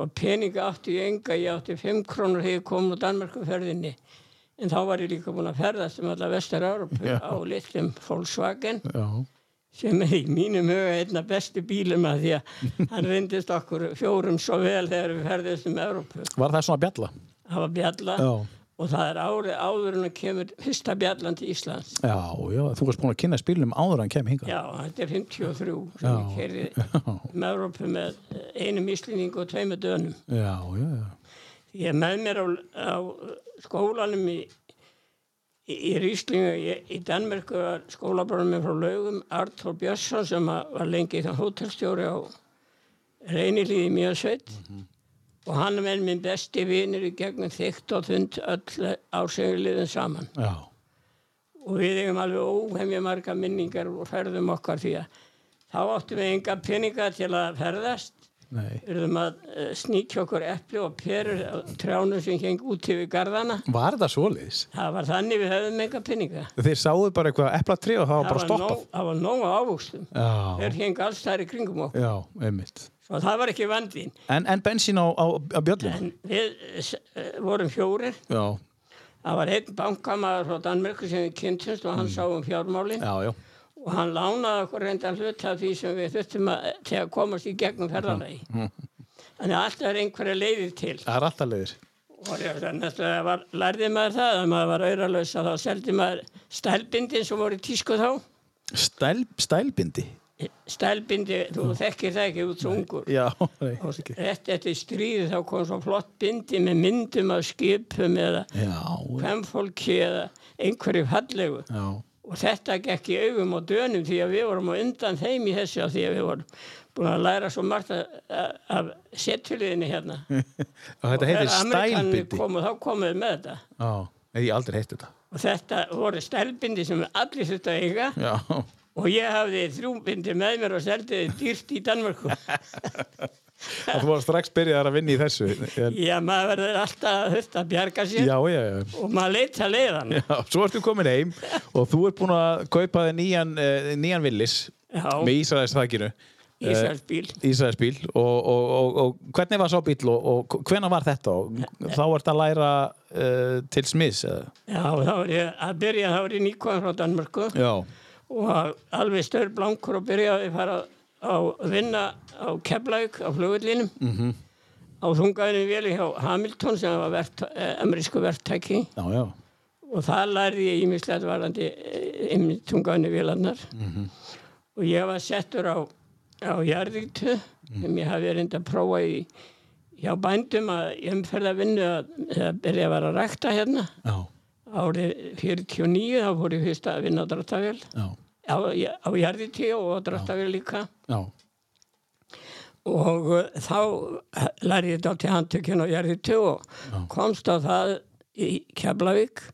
Og peninga átti ég enga, ég átti 5 krónur þegar ég kom á Danmörku ferðinni. En þá var ég líka búinn að ferðast um alla Vestur-Európu Já. á litlum Volkswagen já, sem er í mínum huga einna bestu bílum að því að hann reyndist okkur fjórum svo vel þegar við ferðist um Európu. Var það svona bjalla? Það var bjalla Já. Og það er árið áður en að kemur fyrsta bjallan til Íslands. Já, já, þú varst búin að kynna spilnum áður en hann kem hingað. Já, þetta er 53 sem Já. ég kerði <laughs> um Európu með einum íslending og tveimur dönum. Já, já, já. Ég með mér á, á skólanum í, í, í Ríslingu í, í Danmörku var skólabrónum minn frá laugum Artur Björnsson sem var lengi þann hótelstjóri á Reynilíði Mjösveit og hann er minn besti vinur í gegnum þygt og þund öll ásegurliðin saman Já, og við eigum alveg óhemja marga minningar og ferðum okkar því að þá áttum við enga peninga til að ferðast nei. erum að uh, sníkja okkur epli og perur á trjánum sem heng út yfir garðana Var það svoleiðis? það var þannig við höfum enga peninga Þeir sáu bara eitthvað eplatri og það var bara stoppað. það var nóg ávúkstum Já, þeir heng alls þær í kringum okkur já, einmitt. Svo það var ekki vandin En, en bensín á, á, á bjöllum? við uh, vorum fjórir Já, það var einn bankamaður frá Danmörku sem við kynntumst og hann sá um fjármálin Mm. já, já. og hann lánaði okkur reyndan hlut af því sem við þurftum að, til að komast í gegnum ferðanægi. Þannig að alltaf er einhverja leiðir til Það er alltaf leiðir. Og næstulega var, lærði maður það að maður var auralaus að þá seldi maður stælbindin sem voru tísku þá. Stæl, stælbindi? Stælbindi, þú þekkir það ekki út svo ungur. Já, nei, Og rétt eftir stríði þá kom svo flott bindi með myndum af skipum eða hvemfólki eða einhverju fallegu. já. Og þetta gekk í augum og dönum því að við vorum undan þeim í þessu því að við vorum búin að læra svo margt af setfjöliðinni hérna. <laughs> Og þetta heitir stælbindi. komu þá komuðu með þetta. Já, ég aldrei heitt þetta. Og þetta voru stælbindi sem allir þurftu að eiga Já, og ég hafði þrjúbindi með mér og seldi þið dýrt í Danmörku. <laughs> þú var strax byrjaðar að vinna í þessu. En, Já, maður verður alltaf þurft að bjarga sér já, já, já. og maður leita leiðan. Já, svo ertu komin heim og þú ert búin að kaupa þig nýjan, uh, nýjan villis Já, með Ísraels þakkinu. Ísraelsbíl. Ísraels bíl og, og, og, og hvernig var svo bíl og, og hvenær var þetta þá ert að læra uh, til smiðs? Já, þá var ég að byrja, þá var ég nýkvæðan frá Danmörku Já, og alveg stöður blankur og byrjaði að fara að vinna á Keflavík á flugullinum Mhm. á þungaðinu veli hjá Hamilton sem var vert, eh, amerísku verktæki og það lærði ég ímislegt varandi einmitt þungaðinu vélarnar. Og ég var settur á, á jarðvíktu sem ég hafi reynda að prófa í hjá bændum að ég umferða vinnu að byrja að vera að rækta hérna. Já, árið 49 þá fór ég fyrst að vinna á dráttavél já, á, á jarðvíti og dráttavél líka. Já, og uh, þá lærði ég þetta til handtökjun á jarðvíti og komst á það í Keflavík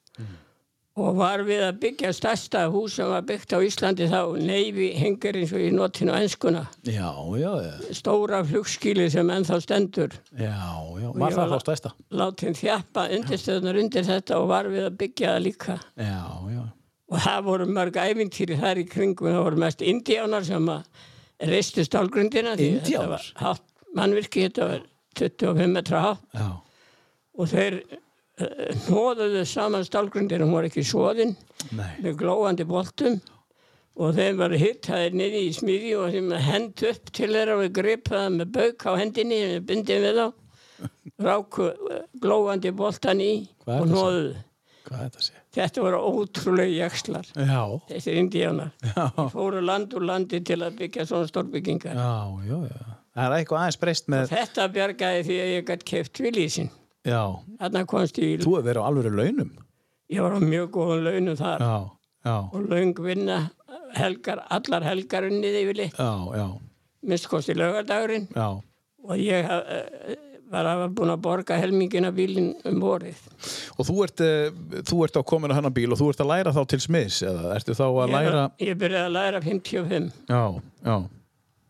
og var við að byggja stærsta hús sem var byggt á Íslandi þá neyfi hengur eins og í notinu enskuna. Já, já, já, stóra flugskíli sem ennþá stendur. Já, já, var það þá stæsta? látin þjappa undirstöðunar undir þetta og var við að byggja það líka. Já, já, og það voru mörg æfintýri þar í kringum. Það voru mest indjánar sem að reistu stálgrundina því þetta var hátt mannvirki þetta var 25 metra hátt. Já, og þeir uh, nóðuðu saman stálgrundina hún var ekki svoðin nei, með glóandi boltum. Og þeim var hittaðir niður í smiði og þeim hend upp til þeirra og gripaði með bauk á hendinni með bundið við þá. <laughs> Ráku eh, glóandi boltan í Hvað og nóðuðu þetta voru ótrúlega jakslar Já, þessir indíánar já, fóru land úr landi til að byggja svona stórbyggingar. já, já, já. Það er eitthvað aðeins breyst með, Þetta bjargaði því að ég gætt keft vilísin. Þarna komst ég, í- þú hefur verið á alvöru launum. ég var á mjög góðum launum þar Já, já, og laung vinna helgar, allar helgar unnið yfirli, já, já, minnst kosti laugardagurinn já. og ég haf, eh, var að búin að borga helmingina bílinn um vorið. Og þú ert, uh, þú ert á komin á hennan bíl og þú ert að læra þá til smiðs eða ertu þá að Ég, læra? ég byrjaði að læra 55 Já, já,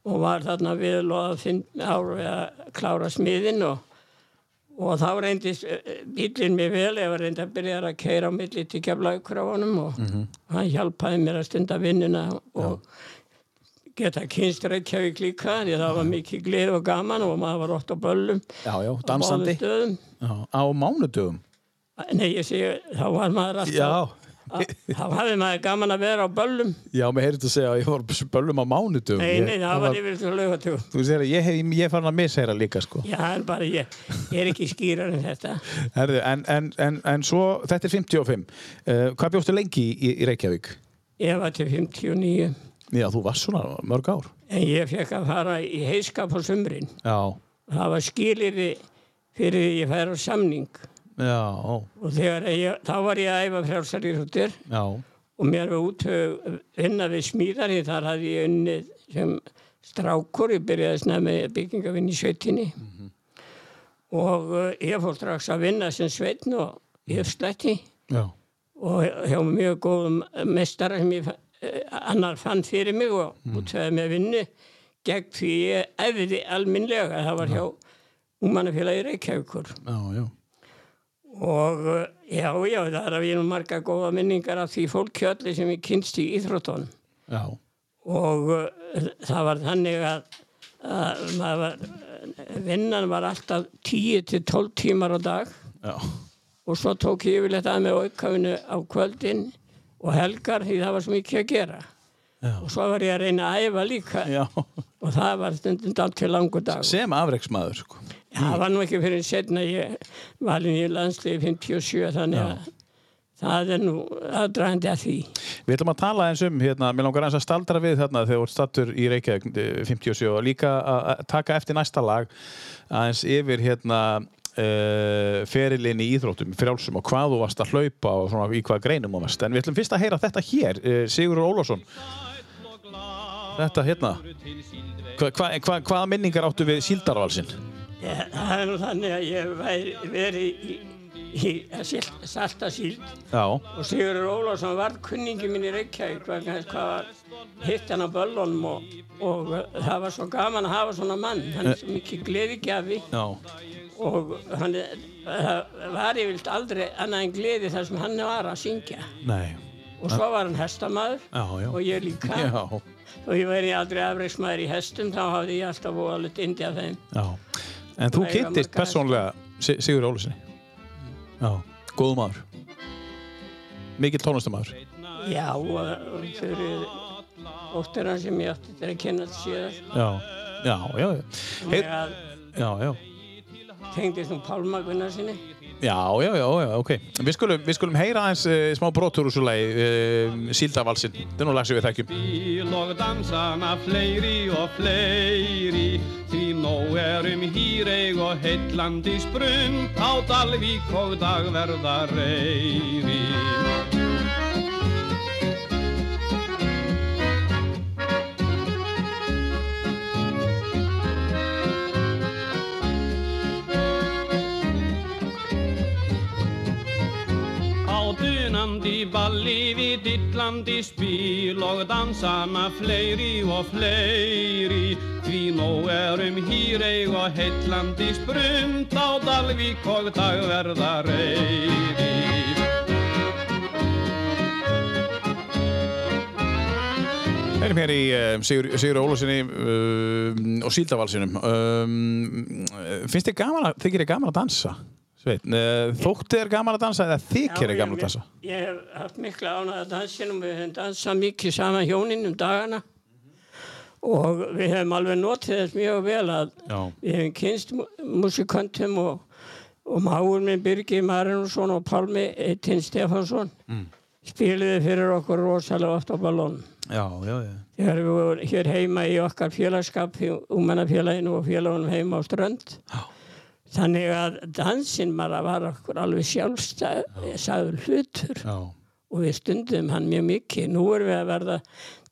og var þarna við að klára smiðin og, og þá reyndist eh, bílinn mér vel, ég var reyndi að byrja að keira á milli til keflaugur á honum og hann hjálpaði mér að stunda vinnuna og geta kynst Reykjavík líka því það var mikið glið og gaman og maður var ótt á böllum já, já, á dansandi. Já, á mánudögum. Nei, ég segi, þá var maður alltaf þá hafði maður gaman að vera á böllum já, mér heyrðist að segja að ég var á böllum á mánudögum. nei, Ég- nei, það var yfir til laugatugum Þú segir að ég hef, ég hef farin að misheyra líka, sko. Já, en bara ég, ég er ekki skýrar en þetta Herðu, en, en, en, en svo, þetta er 55. Uh, hvað bjóstu lengi í, í Reykjavík? Ég var til 59 Já, þú varst svona mörg ár. en ég fekk að fara í heiskap á sumrin. Já, Það var skilirði fyrir því ég færi á samning. Já, og ég, þá var ég að æfa frjálsaríþróttir já, og mér var út vinna við smíðar því þar hafði ég unnið sem strákur, ég byrjaði að snæða með byggingavinn í sveitinni. Og uh, ég fór strax að vinna sem sveitn og ég slætti já, og hjá mjög góðum mestara sem ég eh, annar fann fyrir mig og útfæði með vinnu gegn því ég æfiði alminlega, það var hjá Úmannafélagi Reykjavíkur. Já, já. og eh, já, já, það er að við erum marga góða minningar af því fólkjöldi sem ég kynst í íþróttunum. Já, og uh, það var þannig að, að var, vinnan var alltaf 10 til 12 tímar á dag. Já, og svo tók ég yfirleitt að með aukafinu á kvöldin og helgar því það var svo mikið að gera. Já. og svo var ég að reyna að æfa líka. Já, og það var stundum allt til langur dag sem afreiksmaður sko. það var nú ekki fyrir setna ég valin í landsliði 57 þannig að það er nú aðdragandi að því. Við ætlum að tala eins um, hérna, mér langar eins að staldra við þarna þegar þú stattur í Reykjavík eh, 57 og líka að taka eftir næsta lag aðeins yfir hérna uh, ferilinn í íþróttum, frjálsum og hvað þú varst að hlaupa og svona, í hvað greinum og mest. En við ætlum fyrst að heyra þetta hér, uh, Sigurður Ólafsson. Þetta hérna. Hva, hva, hva, hvaða minningar áttu við Síldarvalsinn? ég, það er nú þannig að ég væri verið í, í salta síld Já, og Sigurður Ólafsson var kunningi minn í Reykjavík hvað hitt hann á böllunum og, og það var svo gaman að hafa svona mann hann er svo mikið gleðigjafi og hann það var yfirlt aldrei annað en gleði þar sem hann var að syngja nei, og svo var hann já. og ég líka Já, og ég væri aldrei afreiksmaður í hestum þá hafði ég alltaf voðalegt indi af þeim já. En þú kynntist marga persónlega Si- Sigurður Ólafssoni. Já, góðu maður. Mikill tónlistamæður. já og fyrir óttir hann sem ég átti til að kynna þetta síðar Já, já, já. já. Hey, Þannig að já, já. Tengdist nú Pálma Gunnarsinni Já, já, já, já, ok. Við skulum, við skulum heyra aðeins uh, smá brotur úr svo lagi, uh, Síldavalsinn. Þetta er nú lag sem við þekkjum. Bíl og dansana fleiri og fleiri Því nóg erum hýreig og heillandi sprund Á Dalvík og dagverða reyri dunandi balli við dillandi spil og dansana fleiri og fleiri Því nóg erum hýreig og heillandi sprund á Dalvík og dagverða reyri Erum hér í uh, Sigur, Sigur Ólafssoni uh, og Síldavalsinum. Um, finnst þið gaman að, þið gaman að dansa? Sveit, uh, þóttið þér gaman að dansa eða þykir þið gaman að dansa? Ég, ég hef haft mikla ánægða dansinum, við hefum dansað mikið saman hjónin um dagana og við hefum alveg notið þess mjög vel að Já. við hefum kynst musikantum og, og máur minn Birgir Marinusson og Pálmi Tinn Stefansson mm. spiliði fyrir okkur rosalega oft á ballónum. Já, já, já. Þegar við vorum hér heima í okkar félagskap, úmennafélaginu og félagunum heima á Strönd. Já. Þannig að dansinn bara var okkur alveg sjálfstæður hlutur Já. og við stundum hann mjög mikið. Nú erum við að verða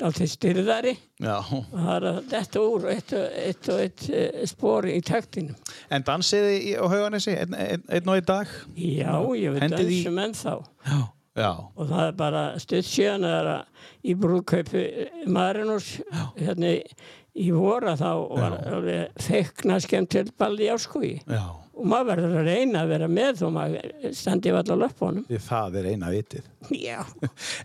dálítið styrðari Já. og það er að detta úr eitt og eitt, og eitt eh, spori í taktinum. En dansiði í, á hauganessi einn ein, ein og einn dag? Já, ég veit Hendið í- dansum ennþá. Já. Já. og það er bara að í brúðkaupi Marinus hérna í- í vora þá var alveg feikna skemmt til balli áskogi Já. og maður verður að reyna að vera með og maður standi allar löpunum Því það er eina vitið. <laughs>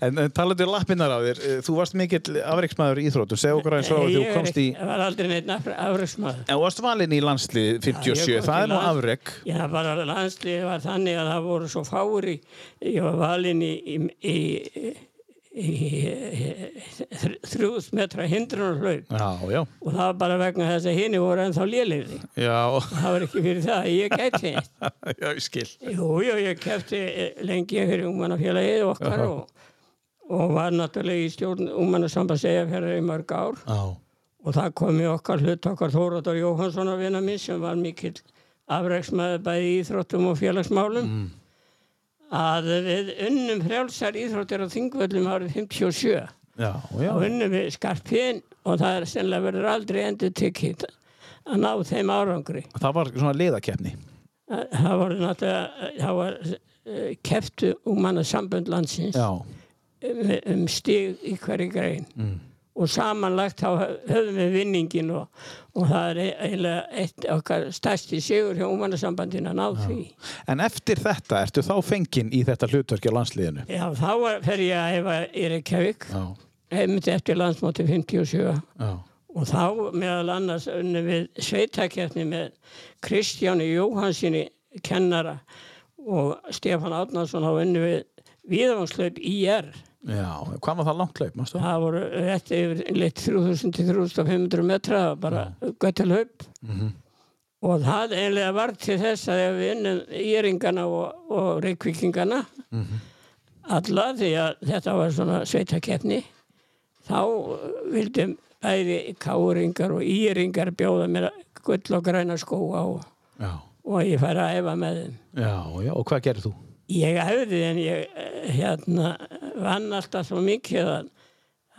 En, en talaðu um lappinnar á þér, eh, þú varst mikill afreiksmaður í íþróttum, segð okkur aðeins frá að þú ég komst í, ekki, var aldrei neitt afreiksmaður en varst valinn í landslið 57, Já, ég það er nú afrek. Já, bara landslið var þannig að það voru svo fári ég var valinn í, í, í, í, í þrjúðs metra hindrunarhlaup Já, já, og það var bara vegna þess að hini voru ennþá lélegri. Já, það var ekki fyrir það að ég gæti <laughs> já, ég skil. jú, jú, ég kefti lengi fyrir ungmannafélagið okkar og, og var náttúrulega í stjórn ungmannasambandsegafjörður í mörg ár. Já, og það kom í okkar hlut okkar Þóraður Jóhansson að vinna minn sem var mikill afreiksmaður bæði í íþróttum og félagsmálum að við unnum frjálsar íþróttir á Þingvöllum árið 57 já, já, og unnum við skarpinn og það er sennilega verður aldrei endur tekið að ná þeim árangri. Það var svona liðakeppni. það var náttúrulega það var uh, keftu úmanna sambönd landsins Já, um, um stig í hverju grein. Mm. Og samanlagt þá höf- höfum við vinningin og, og það er eiginlega eitt okkar stærsti sigur hjá úmannasambandinu að ná því. En eftir þetta ertu þá fenginn í þetta hlutverki á landsliðinu. Já, þá var- fer ég að hefa í Reykjavík. Já, heimitt eftir landsmóti 57 já, og þá meðal annars unnum við sveitakefni með Kristjáni Jóhansinni kennara og Stefán Átnarsson þá unnum við viðvangslaup IR Já, hvað var það langt hlaup? Það voru rétt yfir litt 3000 til 3500 metra, bara göttil hlaup. Og það eiginlega var til þess að ef við vinnum íringana og, og reykvíkingana, alla því að þetta var svona sveitakefni, þá vildum bæði káringar og íringar bjóða mér gull og græna skóa og, og ég færi að æfa með þeim. já, já, og hvað gerir þú? Ég æfði en ég eh, hérna vann alltaf svo mikið að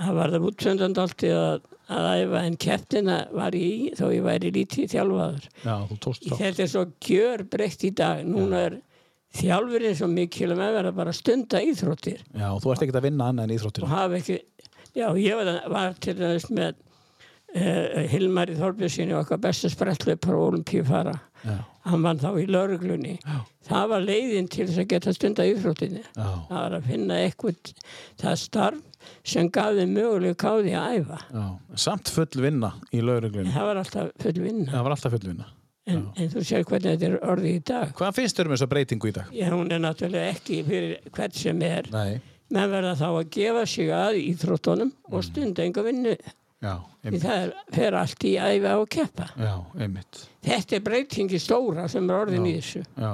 það var það útsöndand alltaf að, að æfa en keppnina var ég í þó ég væri lítið þjálfaður. Já. Þetta er svo gjör breytt í dag. Núna er þjálfurinn svo mikil að vera bara stunda íþróttir Já, þú ert ekkert að vinna annað en íþróttir. og hafa ekki, já ég var, var til dæmis með uh, Hilmari Þorbjörnssoni og okkar bestu sprettleipar og olimpíufara. Já, Hann var þá í lauruglunni. Það var leiðin til þess að geta stunda íþróttinni. það var að finna eitthvað það starf sem gaf þeim mögulega á því að æfa já. Samt full vinna í lauruglunni. það var alltaf full vinna Það var alltaf full vinna. en, en þú sér hvernig þetta er orðið í dag Hvað finnst þér um þessa breytingu í dag? Já, hún er náttúrulega ekki fyrir hvert sem er Nei. menn verða þá að gefa sig að íþróttunum og stunda enga vinnu Já, því það er, fer allt í æfa og keppa Já, þetta er breytingi stóra sem er orðin í þessu Já,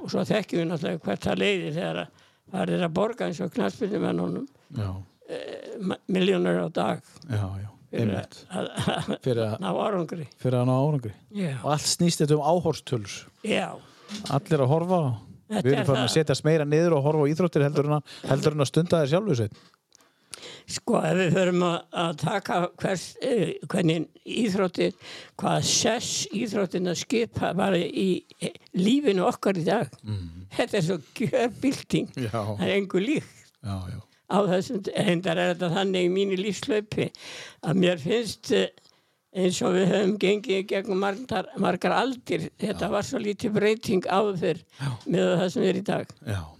og svo þekkjum við náttúrulega hvert það leiðir þegar að það er að borga eins og knarsbyrnumennunum já, miljónur á dag já, já, fyrir að, ná árangri fyrir að ná árangri. Já, Og allt snýst þetta um áhorstölur. Allir að horfa. Þetta Við erum er farin að það. setjast meira niður og horfa á íþróttir heldur en að, heldur en að stunda þér sjálfu sveit. Sko ef við förum að, að taka hvers, eh, hvernig íþróttir, hvað sess íþróttin að skipa var í eh, lífinu okkar í dag. Þetta er svo gjörbylting, Já. það er engu líkt. Já, já. Á þessum, endar er þetta þannig í mínu lífslaupi að mér finnst eh, eins og við höfum gengið gegn margar, margar aldir, þetta var svo lítið breyting áður fyrr með það sem er í dag. Já, já.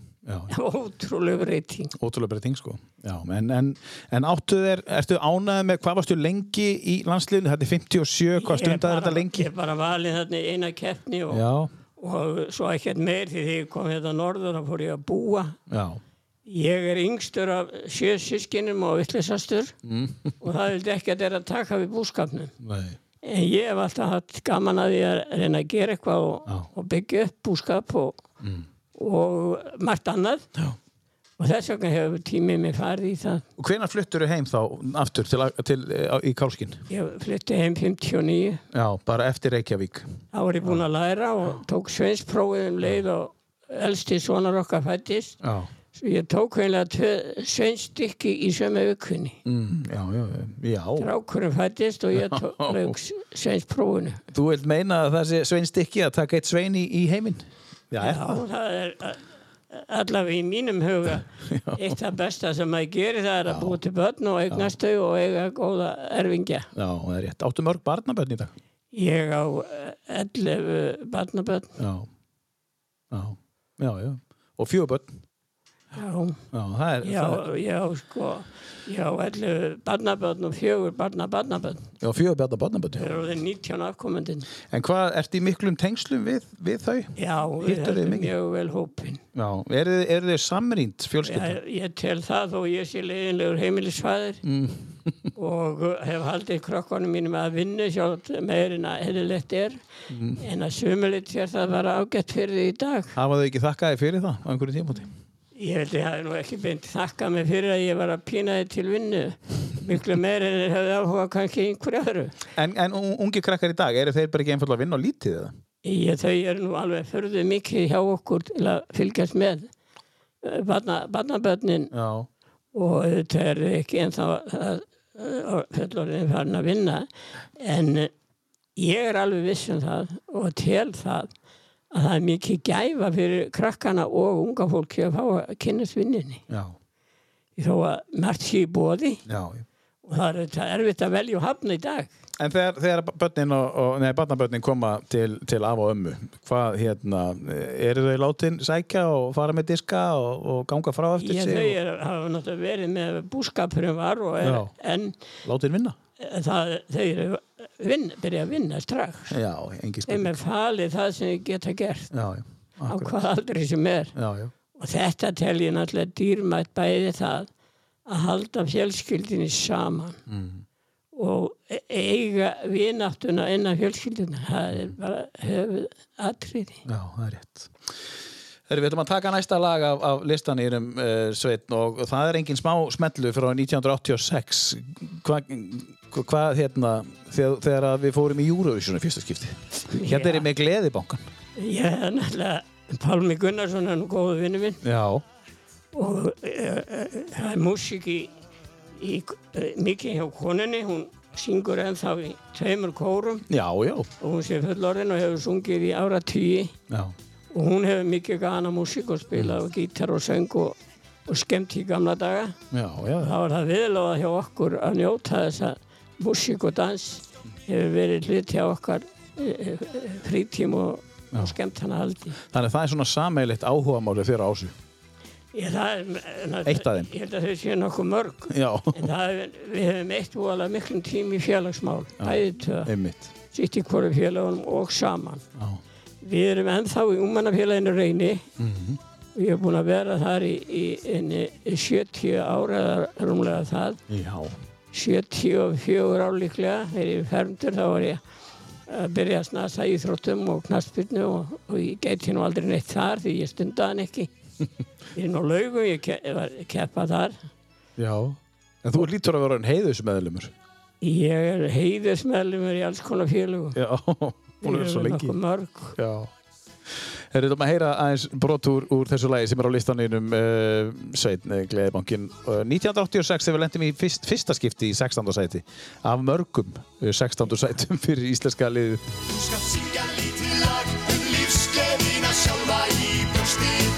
<laughs> Ótrúlega breyting. Ótrúlega breyting sko. Já, en, en, en áttu þér, ertu ánæðið með hvað varstu lengi í landsliðinu? Þetta er 57, hvað Ég stundaði bara- þetta lengi? Ég er bara valið þarna eina keppni og, og svo ekkert meir því því ég kom hérna norður og fór ég að búa. já, Ég er yngstur af sjö sískinum og vittlisastur Mm. <laughs> og það vildi ekki að þeirra taka við búskapnum. nei, En ég hef alltaf hatt gaman að því að reyna að gera eitthvað og, og byggja upp búskap og, og margt annað. já. Og þess vegna hefur tímið mér farið í það. Og hvenær fluttur þú heim þá aftur til, til, í Kálskinn? Ég flytti heim 59, Já, bara eftir Reykjavík. þá var ég búinn að læra og tók sveinsprófið um leið og elsti sonar okkar fættist. Já, Svo ég tók heimlega tvö sveinstykki í sömu aukunni. mm, já, já, já. Rákurinn fættist og ég <laughs> tók lauk sveinsprófinu. Þú vilt meina að það sé sveinstikki að taka eitt svein í, í heiminn? Já, Já, það? er uh, allavega í mínum huga <laughs> eitt af besta sem maður gerir það er að búa til börn og eignast þau og eiga góða erfingja. Já, það er rétt. Áttu mörg barnabönn í dag? Ég á uh, 11 barnabörn. Já, já, já, já. Og fjögur bönn? Já, Já, er, já, er já, sko, já, 11 barnabörn og fjögur barna barnabörn. já, fjögur bjarna barnabönn. Það eru þeir 19 afkomendin. En hvað, ertu í miklum tengslum við, við þau? Já, við þið erum mjög vel hópin. Já, eru þið- eru þið samrýnd fjölskylda? Ég, ég tel það þó ég sé leiðinlegur heimilisfæðir Mm. <laughs> og hef haldið krokkanum mínum að vinna sjálf meirinn að eðlilegt er Mm. en að sumulit þér það var ágætt fyrir því í dag. Hafa þau ekki þakkaði fyrir það á einhverju tímóti? Ég held ég hafi nú ekki beint þakkað mig fyrir að ég var að pína þið til vinnu. Miklu meir en þeir hefði áhuga kannski einhverju öðru. En, en un- ungi krakkar í dag, eru þeir bara ekki einfallega að vinna á lítið eða? Ég, þau eru nú alveg förðu mikið hjá okkur til að fylgjast með barna, barnabörnin Já, og þetta er ekki ennþá fullorðin farin að vinna en eh, ég er alveg viss um það og tel það að það er mikið gæfa fyrir krakkana og unga fólki að fá að kynast vinninni þó að margt sé í bóði já. og það er þetta erfitt að velja og hafna í dag. En þegar, þegar börnin og, og nei, barnabörnin koma til, til af og ömmu, hvað hérna, eru þau látin sækja og fara með diska og, og ganga frá eftir sig þau er, hafa náttúrulega verið með búskapurinn var en látin vinna? það, þau eru vinn, byrja að vinna strax. Já, þeim er falið það sem þau geta gert. Já, já, á hvað aldrei sem er. Já, já, og þetta tel ég náttúrulega dýrmætt bæði það að halda fjölskyldinni saman. Og e- eiga vinattuna innan fjölskyldina það er bara höfuð atriði Já, það er rétt. Þegar við ætlum að taka næsta lag af, af listanýrum uh, Sveitn og það er engin smá smellu frá 1986 hvað hva, hérna þegar, þegar við fórum í Eurovision í fyrsta skipti? Hérna er ég með gleðibankan ég er náttúrulega Pálmi Gunnarsson er nú góðu vinnu minn. Já, og e, e, það er músík í, í e, mikið hjá konunni. Hún syngur ennþá í tveimur kórum. Já, já, og hún sé fullorðin og hefur sungið í ára tíi já. og hún hefur mikið gana músík og spilað og gítar og söng og, og skemmt í gamla daga. Já, já, þá var það viðlóða hjá okkur að njóta þess að músík og dans hefur verið hlut hjá okkar e, e, frítíma og, og skemmt hana haldi Þannig að það er svona sameilitt áhugamáli þeirra ásu. Ég, það, er- Eitt af þeim. Ég held að þau séu nokkuð mörg Já, En það við hefum eitt voðalega miklum tím í félagsmál, bæði tvö, einmitt. sitt í hverju félagunum og saman. Já. Við erum ennþá í umannafélaginu reyni og ég hef búin að vera þar í, í, í, í 70 ára rúmlega það, Já, 74 ár líklega, þegar ég er fermdur þá var ég að byrja að snasa í þróttum og knastbyrnu og, og ég gæti nú aldrei neitt þar því ég stundaði hann ekki. <laughs> Ég er nú laugum, ég ke var keppa þar. já. En þú lítur að vera en heiðusmeðlumur. Ég er heiðismellumur í alls konar félögum. Já, <laughs> að vera svo lengi. mörg. Já. Er þetta að heyra aðeins brot úr, úr þessu lagi sem er á listaninum uh, Sveitn, Gleðibankin. Uh, 1986 þegar við lendum í fyrst, fyrsta skipti í 16. sæti af mörgum uh, 16. sætum <laughs> fyrir íslenska liðið. Þú skalt syngja lítið lag um lífsgleðina sjálfa í brjóstið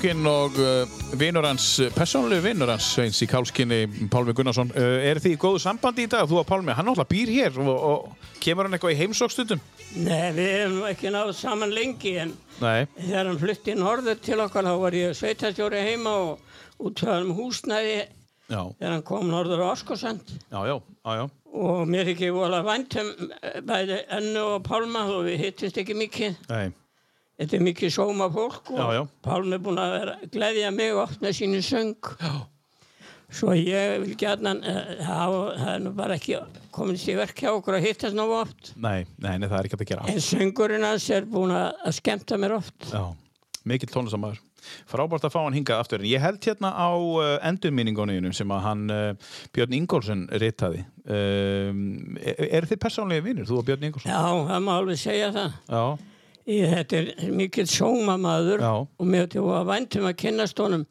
gleði Gleðibankin og uh, vinur hans, persónulegu vinur hans Sveins í Kálskinni, Pálmi Gunnarsson. Uh, er þið í góðu sambandi í dag, þú og Pálmi? Hann náttúrulega býr hér og, og kemur hann eitthvað í heimsókstundum? Nei, við hefum ekki náð saman lengi en Nei. þegar hann flutti norður til okkar þá var ég sveitastjóri heima og útfæðum um húsnæði Já, þegar hann kom norður á Oskosand já, já, já, já. og mér ekki vola væntum bæði Önnu og Pálma og við hittist ekki mikið. Nei. Þetta er mikið sóma fólk og Já, já. Pálmi er búin að vera gleðja mig oft með sínu söng. Já. Svo ég vil gætna, það það er nú bara ekki kominst í verk hjá okkur að hittast nógu oft. Nei, nei, nei, það er ekki að gera. En söngurinn hans er búin að að skemmta mér oft. Já, mikill tónlistamæður. Frábært að fá hann hingað aftur. Ég held hérna á uh, endurminningunum sem að hann uh, Björn Ingólfsson ritaði. Um, er, er þið persónlega vinnur, þú og Björn Ingólfsson? Já, það má alveg segja það. Já. Ég, er mikill sjómamaður Já. og mér til að væntum að kennast honum.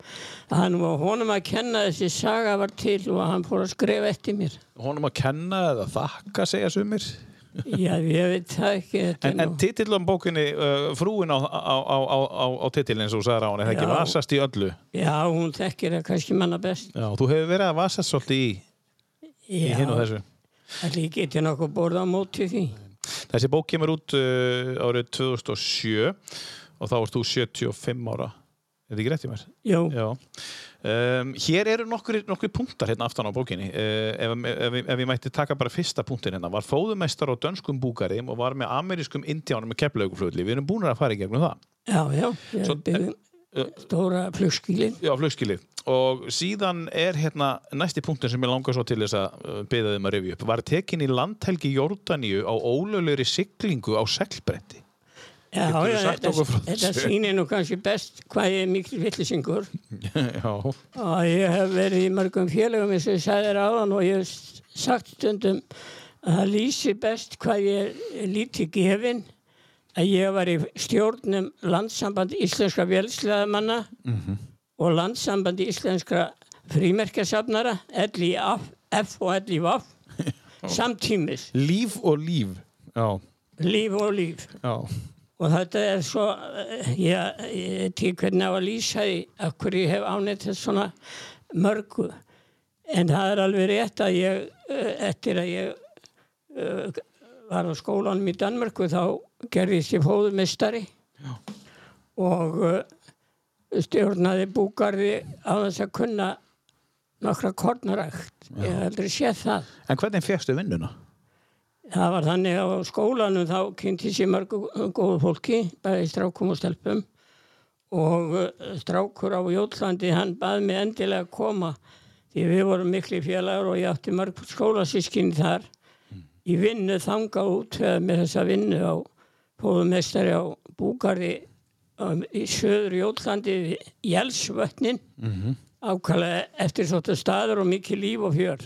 Hann var honum að kenna þessi saga var til og hann fór að skrifa eftir mér. Honum að kenna eða þakka, segja sumir. Já, ég veit það ekki. En, en nú- titill um bókinni, uh, frúin á, á, á, á, titillin eins og sagði á hann, er það ekki Já. vasast í öllu? Já, hún þekkir það kannski manna best. Já, þú hefur verið að vasast svolítið í, í Já, hinn og þessu. allir geti nokkuð borða á móti því. Þessi bók kemur út uh, árið 2007 og þá varst þú 75 ára. Er þetta ekki rétt í mér? Jú, Já. Um, hér eru nokkri, nokkri punktar hérna aftan á bókinni. Uh, ef, ef, ef, ég mætti taka bara fyrsta punktin hérna. Var fóðumestar á dönskum búgari og var með amerískum indjánum með keflauguflutli. Við erum búin að fara í gegnum það. já, já, Svo- stóra flugskílin. Já, flugskilið. Og síðan er hérna næsti punktin sem ég langar svo til þess að uh, beða þeim að rifja upp. Var tekin í landhelgi Jórdaníu á ólöglegri siglingu á seglbretti. Já, já, þetta, sýnir nú kannski best hvað ég er mikil vittlisingur <laughs> Já, og ég hef verið í mörgum félögum eins og ég sagði þér áðan og ég hef sagt stundum að það lýsi best hvað ég er lítið gefin að ég var í stjórnum landsamband íslenskra vélsleðamanna og landsamband íslenskra frímerkjasafnara LIF F og LIF samtímis, líf og líf. Já, líf og líf. Já, og þetta er svo eh, ég, ég ekki hvernig á að lýsa því af hverju ég hef ánætt þess svona mörgu. En það er alveg rétt að ég eh, eftir að ég uh, var á skólanum í Danmörku þá gerðist ég fóðumistari og uh, stjórnaði búgarði á þess að kunna nokkra kornarækt ég hef aldrei séð það. En hvernig fegstu vinnuna? Það var þannig á skólanum þá kynnti sér mörgu góðu fólki, bæði strákum og stelpum. Og uh, strákur á Jótlandi hann baði mig endilega að koma því við vorum miklu félagar og ég átti mörg skólasískinni þar. Í vinnu þanga út með þessa vinnu á fóðumestari á Búgarði um, í söður Jótlandi í Elsvötnin mm ákvæmlega eftir svolítið staður og mikið líf og fjör.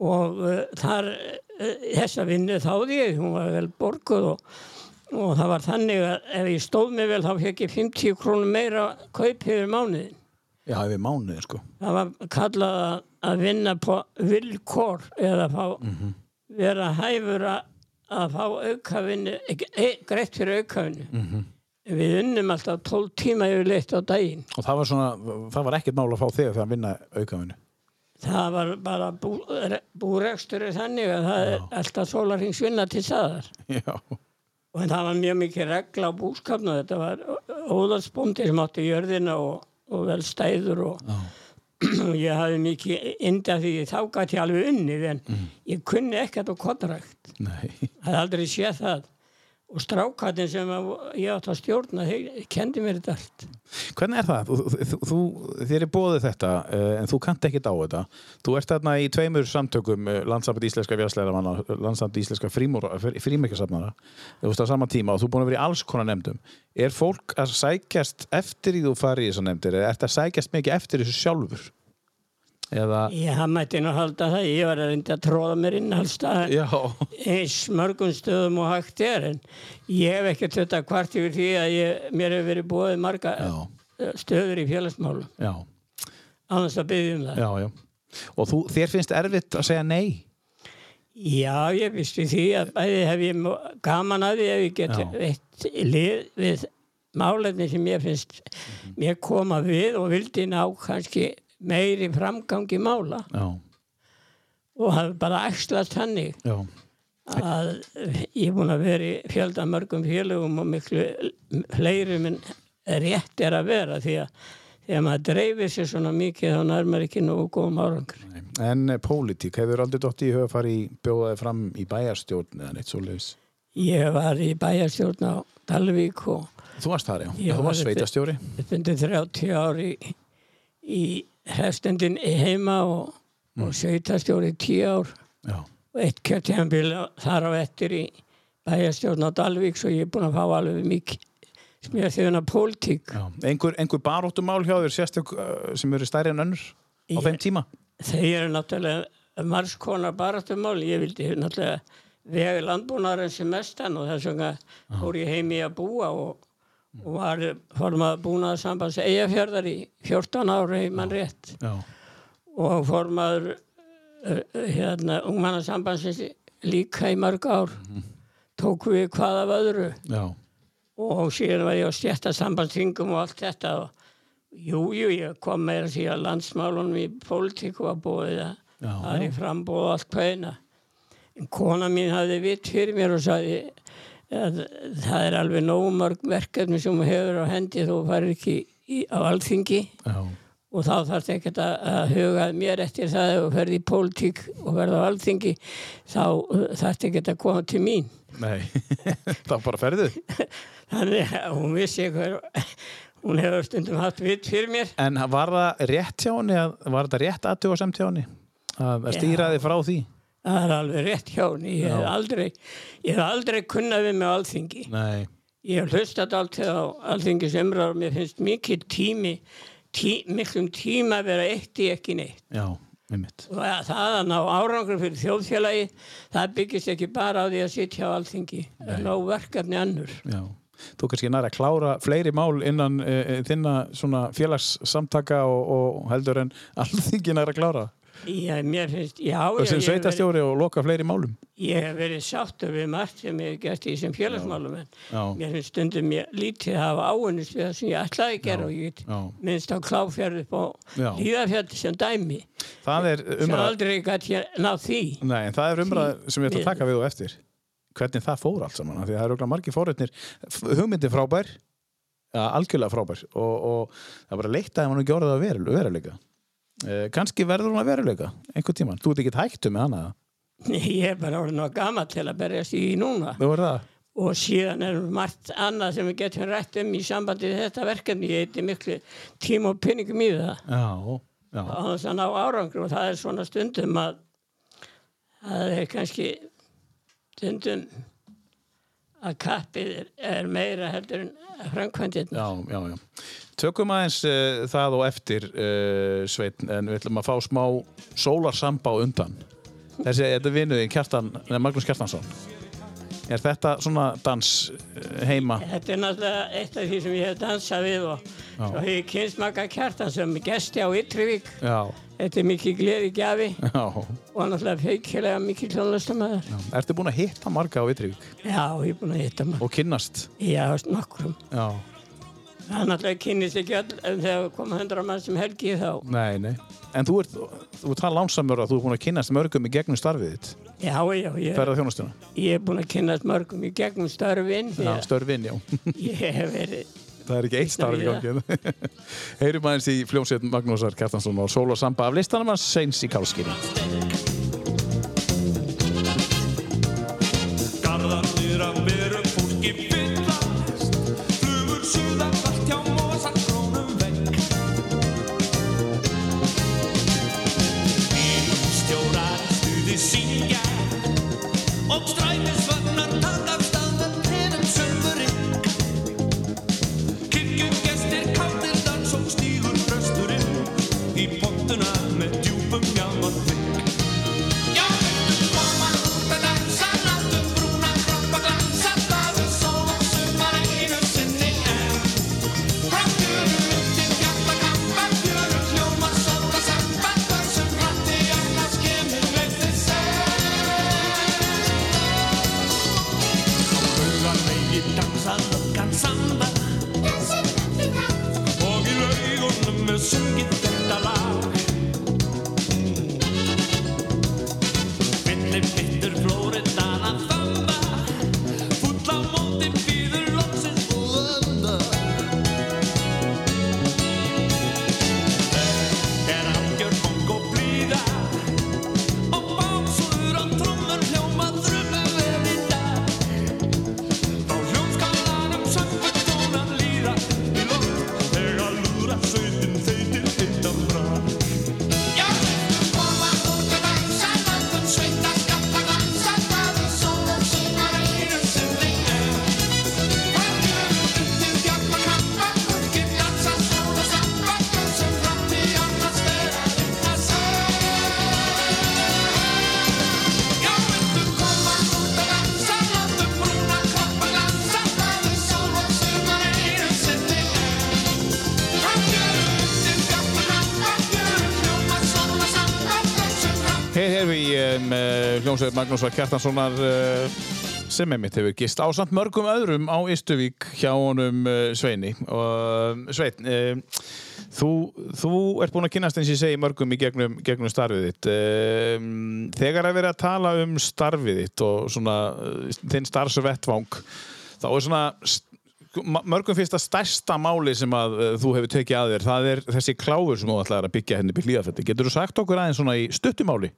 Og uh, þar uh, þessa vinnu þáði ég, hún var vel borguð og, og það var þannig að ef ég stóð mig vel þá fekk ég 50 krónum meira kaup yfir mánuðin. Já, yfir mánuði, sko. Það var kallað að, vinna på vilkor eða fá, vera hæfur að, að fá aukavinnu, e, greitt fyrir aukavinnu. Við unnum alltaf 12 tíma yfir leitt á daginn. Og það var svona, það var ekkert mál að fá þig fyrir að vinna aukavinnu. Það var bara bú, búrekstur er þannig að það er alltaf sólarhingsvinna til staðar. Já, Og það var mjög mikið regla á búskapnu. Þetta var óðarsbóndi sem átti jörðina og, og vel stæður og, og <clears throat> ég hafði mikið ynda því ég alveg unnið en ég kunni ekkert á kontrækt. Það hafði aldrei séð það. Og strákatinn sem ég átti að stjórna, kendi mér þetta allt. Hvernig er það? Þú, þú, þér er bóðið þetta, uh, en þú kannt ekkert á þetta. Þú ert þarna í tveimur samtökum uh, landsamband íslenska fjárslæramanna, landsamband íslenska frímerkjasafnara. Þú veist á sama tíma og þú er búin að vera í alls konar nefndum. Er fólk að sækjast eftir í þú farið í þessar nefndir eða ert að sækjast mikið eftir þessu sjálfur? Eða, Ég hann mætti nú halda það, ég var að reynda að tróða mér inn allstað já, eins mörgum stöðum og hægt er en ég hef ekkert þetta kvart yfir því að ég, mér hefur verið búið marga Já. stöður í félagsmálum já, annars að byggja um það. já, já. Og þú, þér finnst erfitt að segja nei? Já, ég visti því að bæði hef ég gaman að því ef ég get veitt lið við málefni sem ég finnst mér koma við og vildi ná kannski meiri framgangi mála Já, og hafi bara æxlast hannig að ég er búin að vera í fjölda mörgum félögum og miklu fleirum en rétt er að vera því að þegar maður dreifir sér svona mikið þá nærmar ekki nógu góðum árangur. En uh, pólitík, hefur aldrei dótt í fara í bjóðaði fram í bæjarstjórn eða neitt svo leiðis? Ég var í bæjarstjórn á Dalvík og Þú varst þar, já. Ég þú var varst sveitastjóri. spundi 30 ári í, í hrefstendin heima og, og sveitastjóri 10 ár Já, og eitt kjörtjánbíl þar á eftir í bæjarstjórn á Dalvík svo ég er búin að fá alveg mikið þjóðuna pólitík. já. Einhver, einhver baróttumál hjá þér sérstök uh, sem eru stærri en önnur á Ég- þeim tíma? Þeir eru náttúrulega margskonar baráttumál. Ég vildi náttúrulega vega landbúnaðarinn sem mestan og þess vegna fór ég heim í að búa og, og var formað búnaðarsambands eigafjörðar í 14 ára í mann rétt. Já, og formaður uh, hérna ungmannasambandsins líka í mörg ár. Tók við hvað af öðru. Já, og síðan var ég á stjætta sambandstingum og allt þetta. Og jú, jú, ég kom meira að landsmálunum í pólitíku var búið að það er í frambúð og allt hvaðina en kona mín hafði vitt fyrir mér og sagði að það er alveg nógu mörg verkefni sem þú hefur á hendi þú farir ekki í, á alþingi já, og þá þarf þetta ekkert að, huga mér eftir það ef þú ferði í pólitík og verði á alþingi þá þarf þetta ekkert að koma til mín nei, <laughs> þá bara ferðu. <laughs> Þannig að hún vissi hver, hún hefur stundum haft vitt fyrir mér. En var það rétt hjá henni, var þetta rétt aðtuga samt hjá henni? Að að stýra þið frá því? Það er alveg rétt hjá henni. Ég hef aldrei, aldrei kunnað við með alþingi. Nei, Ég hef hlustat alltaf á alþingis umræður og mér finnst mikið tími, tí, miklum tíma að vera eitt í ekki neitt. Já, einmitt. Og að það að ná árangur fyrir þjóðfélagi, það byggist ekki bara á því að sitja á alþingi. Það er ná verkefni annur. Já. Þú kannski nær að klára fleiri mál innan uh, þinna svona félagssamtaka og, og heldur en alþingi nær að klára. Já, mér finnst, já, Og já, sem sveitastjóri og loka fleiri málum. Ég hef verið sáttur við margt sem ég hef gert í þessum félagsmálum en Já. mér finnst stundum ég lítið hafa áunnist við það sem ég ætlaði að gera og ég get já. minnst á kláfjörð upp á Já. líðafjörð sem dæmi Það er umræð, aldrei gæti ég ná því nei, en það er umræð sem ég ætla að taka við og eftir. Hvernig það fór allt saman, því að það eru okkur margir fórhundnir. Hugmyndi frábær, algjörlega frábær og, og það kannski verður hún að veruleika, einhvern tíman. Þú ert ekki hættu með hana. ég er bara orðin á gama til að berjast í núna og síðan er margt annað sem við getum rætt um í sambandi þetta verkefni ég heiti miklu tíma og pinningum í það Já, já. á þess að ná árangur og það er svona stundum að það er kannski stundum að kappið er, er meira heldur en framkvæmdinn Já, já, já. Tökum aðeins uh, það og eftir uh, Sveinn, en við ætlum að fá smá sólarsamba á undan. Þessi, þetta vinuðin Kjartan, Magnús Kjartansson. Er þetta svona dans uh, heima? Þetta er náttúrulega eitt af því sem ég hef dansað við og svo hef ég kynst makka kjartan sem gesti á Ytrivík þetta er mikið gleði gjafi já, og náttúrulega feikilega mikið tónlistamæður. Ertu búin að hitta marga á Vitrík Já, ég er búin að hitta maður og kynnast? Já, nokkrum Já, Það náttúrulega kynnist ekki öll en þegar koma hundra mann sem helgi þá nei, nei. En þú ert, þú ert það lánsamur að þú ert búin að kynnast mörgum í gegnum starfið þitt, Já, já, ég, ferða þjónustuna. ég er búin að kynnast mörgum í gegnum störfin því Já, að störfin, já. <laughs> ég hef verið Það er ekki eitt starf í gangi. <laughs> Heyrum aðeins í fljómsveit Magnúsar Kjartansson og Sól og Samba af listanum hans Seins í Kálskiri. Hljómsveit Magnúsar Kjartanssonar uh, sem einmitt hefur gist á samt mörgum öðrum á Ístuvík hjá honum uh, Sveini og uh, Svein þú, þú ert búin að kynast eins og ég segi mörgum í gegnum, gegnum starfið þitt þegar að vera að tala um starfið þitt og svona þinn starfsvettvang þá er svona mörgum finnst það stærsta máli sem að þú hefur tekið að þér það er þessi kláfur sem þú ætlaðir að byggja henni bygg líðafætti. Getur þú sagt okkur aðeins svona í stuttumáli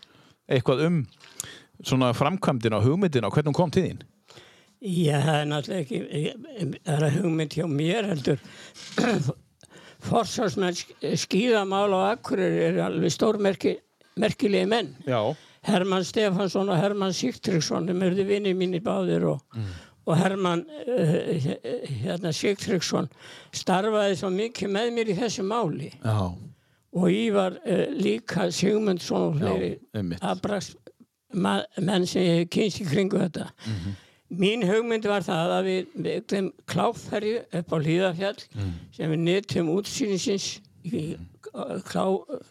eitthvað um svona framkvæmdina og hugmyndina og hvernig hún kom til þín? Já, það er náttúrulega ekki, það er hugmynd hjá mér heldur. <clears throat> Forsvarsmenn sk- skíðamál á Akureyri er alveg stórmerkilegi menn. Já. Hermann Stefansson og Hermann Sigtryggsson, þeim eruðu vinni mínir báðir og, og Herman uh, hérna Sigtryggsson starfaði svo mikið með mér í þessu máli Já, og Ívar uh, líka Sigmundsson og fleiri einmitt. Menn sem ég hef kynst í kringu þetta Mhm. mín hugmynd var það að við byggðum kláfferju upp á Hlíðafjall Mm. sem við netum útsýnisins í, klá,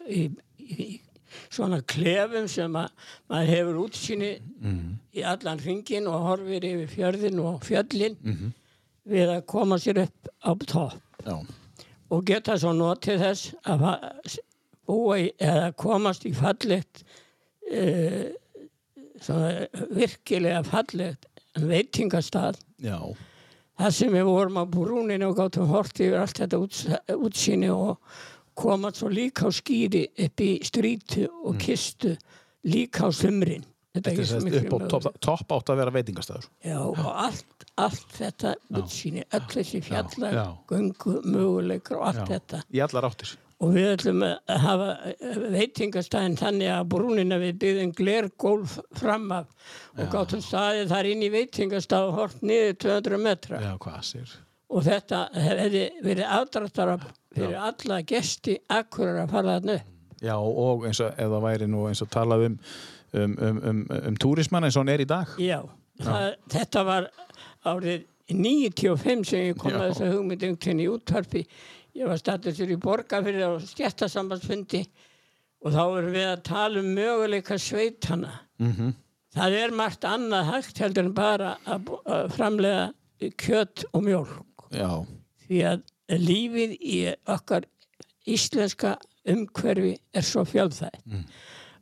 í, í svona klefum sem að maður hefur útsýni Mhm. í allan hringin og horfir yfir fjörðin og fjöllin Mhm. við að koma sér upp á topp Já, og geta svo notið þess að eða komast í fallegt uh, svona virkilega fallegt veitingastað. Já, þar sem við vorum á brúninu og gáttum hort yfir allt þetta úts, útsýni og komast svo líka á skýri upp í strítu og kistu líka á sumrin. Þetta er sérst miklu upp á topp, topp átt að vera veitingastæður. Já, og allt, allt þetta útsýni, öll þessi fjallar, já. göngu, möguleikar og allt Já. þetta. Í allar áttir. Og við ætlum að hafa veitingastæðin þannig að brúnina við byggðum glergólf fram af og gáttum staðið þar inn í veitingastað og hort niður 200 metra. Já, og þetta hefði verið afdráttara fyrir alla gesti akkurar að fara þarna. Já, og eins og það væri nú eins og talað um, um, um, um, um túrismann eins og hann er í dag. Já, það, þetta var árið 95 sem ég kom Já. að þessa hugmyndum til í útvarpi. Ég var stattur sér í borgarfyrir á stjættasambandsfundi og þá erum við að tala um möguleika sveitana. Mm Það er margt annað hægt heldur en bara að, framlega kjött og mjólk. Já, Því að lífið í okkar íslenska umhverfi er svo fjölþætt.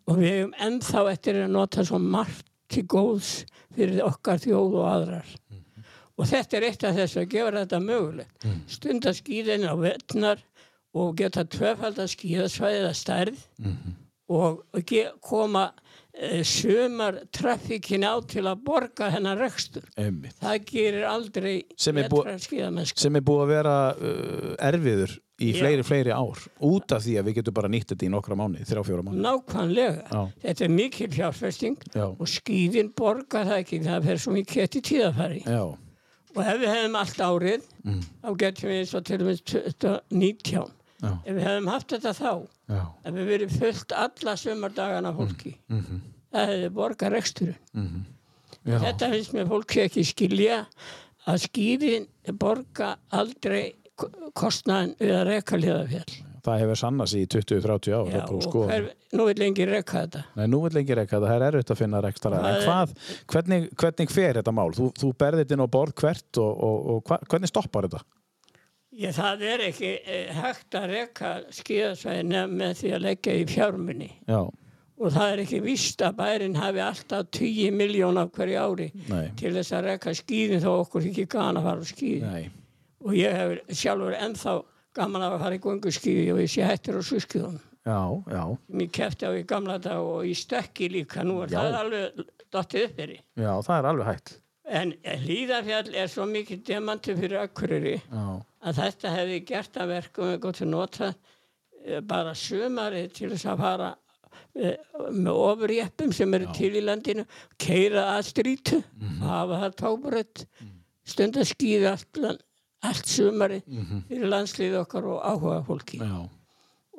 Og við hefum ennþá eftir að nota svo margt til góðs fyrir okkar þjóð og aðrar. Og þetta er eitt af þess að gefa þetta mögulegt. Stunda skíðin á vetnar og geta tvöfaldar skíðasvæðið að stærð og ge- koma e, sumar trafíkin á til að borga hennar rekstur. einmitt. Það gerir aldrei Sem er búið- búið að vera uh, erfiður í Já. fleiri, fleiri ár. Út af því að við getum bara nýtt þetta í nokkra mánu, þrjá, fjóra mánu. Nákvæmlega. Já. Þetta er mikil fjárfesting Já. og skýðin borga það ekki. Það fer svo mikið eftir tíðafæri. Já, Og ef við hefum allt árið, Mm. þá getum við eins og til og með 2019. já, Ef við hefum haft þetta þá, já. ef við verið fullt alla sumardagana fólki, Mm það hefði borga reksturinn. já. Þetta finnst mér fólki ekki skilja að skýðin borga aldrei kostnaðin við að reka liðafjall. Það hefur sannast í 20-30 ár. Já, er hver, nú vil lengi reka þetta. Nei, nú vil lengi reyka það, það er erfitt að finna rekstar en hvað, hvernig, hvernig fer þetta mál? Þú, þú berðið þetta inn á borð hvert og, og, og hva, hvernig stoppar þetta? Ég, það er ekki eh, hægt að reka skíðasvæði nefn með því að leggja í fjármunni Já, og það er ekki víst að bærin hafi alltaf 10 miljón af hverju ári Nei. til þess að reka skíðin þó okkur ekki gana að fara á skíði nei, og ég hef sjálfur ennþá gaman að fara í gungu skíði og ég sé hættir á suskiðum. Já, já, mér kefti á í gamla dag og í stökki líka. Nú er Já. það alveg dottið upp þeirri já, það er alveg hægt. en hlýðafjall er svo mikið demanti fyrir akkuriri að þetta hefði gert að verkum við gott að nota eh, bara sömarið til þess að fara eh, með ofurjeppum sem eru til í landinu keira að strítu hafa það tóbrödd stund að skýða allt, land- allt sömarið fyrir landslið okkar og áhuga fólki. Já,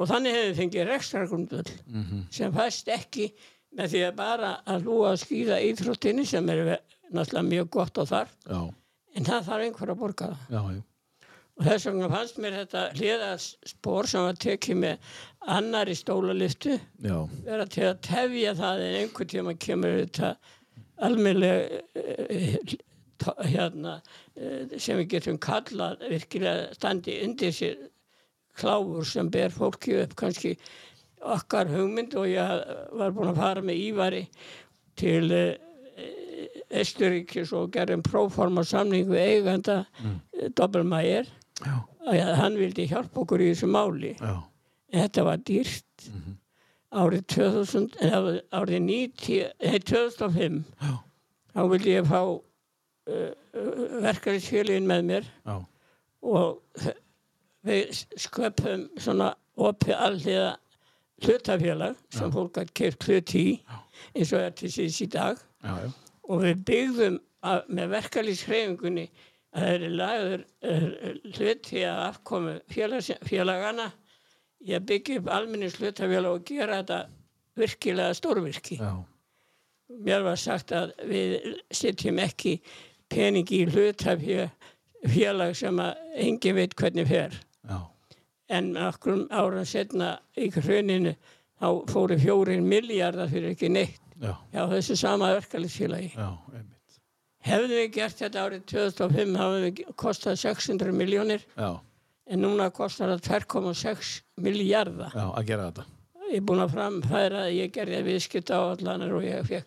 og þannig hefði fengið rekstragrundvöld sem fæst ekki með því að bara að lúa að skýða íþróttinni sem er náttúrulega mjög gott og þar. Já, en það þarf einhver að borga það. Og þess vegna fannst mér þetta hliðarspor sem var tekið með annari stólaliftu já, vera til að tefja það en einhvern tíma kemur þetta almennlega uh, hérna uh, sem við getum kallað virkilega standi undir sér kláfur sem ber fólki upp. Kannski okkar hugmynd og ég var búinn að fara með Ívari til uh, Östuríkis og gerðum próforma samning við eiganda mm. Dobbelmæger já, að hann vildi hjálpa okkur í þessu máli. Já, en þetta var dýrt. Árið 2000 eða árið 90, nei, 2005 Já. þá vildi ég fá verkefnisfélagin með mér. Já, og við sköpum svona opið alliða hlutafélag sem fólk har keipt hlut í eins og er til síðs í dag. Já, já, og við byggðum að, með verkalýshreyfingunni að það er lagður uh, hluti að afkomu félags, félagana. Í að byggja upp almennis hlutafélag og gera þetta virkilega stórvirki. Já, Mér var sagt að við setjum ekki peningi í hlutafélag sem að engin veit hvernig fer. já, En okkur ára setna í hruninu þá fóru fjórin miljardar fyrir ekki neitt. já, Já, þessu sama einmitt. Hefðum við gert þetta árið 2005 hafum við kostað 600 miljónir en núna kostar það 2,6 miljardar. að gera þetta. Ég er búin að framfæra að ég gerði viðskipt á allanir og ég fekk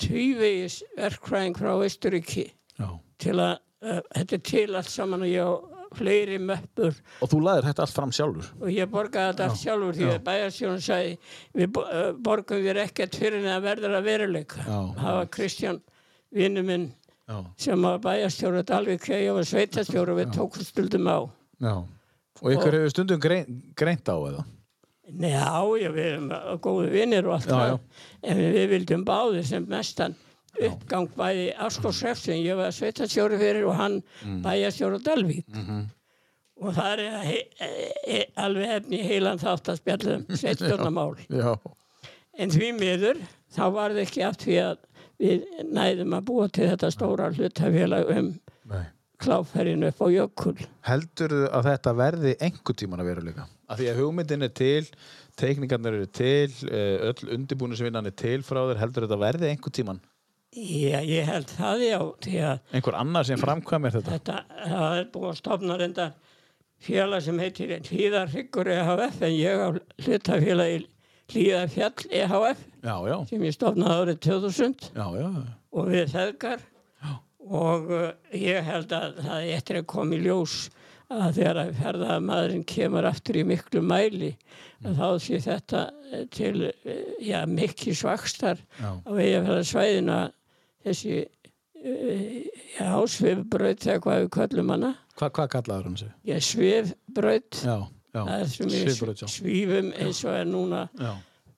tvívegis verkfræðing frá Östuríki Já. til að uh, þetta er til allt saman og ég á fleiri möppur Og þú laðir þetta allt fram sjálfur? og ég borgaði þetta allt sjálfur því já. að bæjarstjórun sagði við uh, borgum þér ekkert fyrir en það verður að veruleika. Það var Kristján, vinnu minn, Já, sem var bæjarstjóru þegar ég var sveitastjóru og við tókum stundum á. já. Og ykkur hefur stundum grein, greint á eða? Já, já, við erum góði vinnir og allt það, en við vildum báði sem mestan uppgang bæði Askósref sem ég var sveitastjóri fyrir og hann Mm. bæjarstjóru Dalvík. Mhm. Og það er he, he, alveg efni í heilan þátt að spjalla um <laughs> sveitstjórnamál. Já. En því miður, þá var það ekki aft því að við næðum að búa til þetta stóra hlutafélag um Nei. Kláferðinu upp á jökul. Heldur að þetta verði einhver tíman að veruleika? Af því að hugmyndin er til, teikningarnir eru til, eh, öll undirbúnisvinnan er til frá þér, heldur þetta verði einhver tíman? Já, ég held það já, Einhver annar sem framkvæmir þetta? þetta, það er búið að stofna reynda félag sem heitir Hlíðarhyggur EHF en ég á hlutafélagi Hlíðarfjall EHF Já, já, sem ég stofnaði árið 2000 já, já. og við feðgar og uh, ég held að það er eftir að koma í ljós að þegar að ferðamaðurinn kemur aftur í miklu mæli að þá sé þetta eh, til eh, já, mikil svakstar á eigafæðarsvæðinu að þessi svifbraut þegar hvað við köllum hana. Hva, hvað kallaður hann Já, já, það er sem við svífum eins og er núna. Já,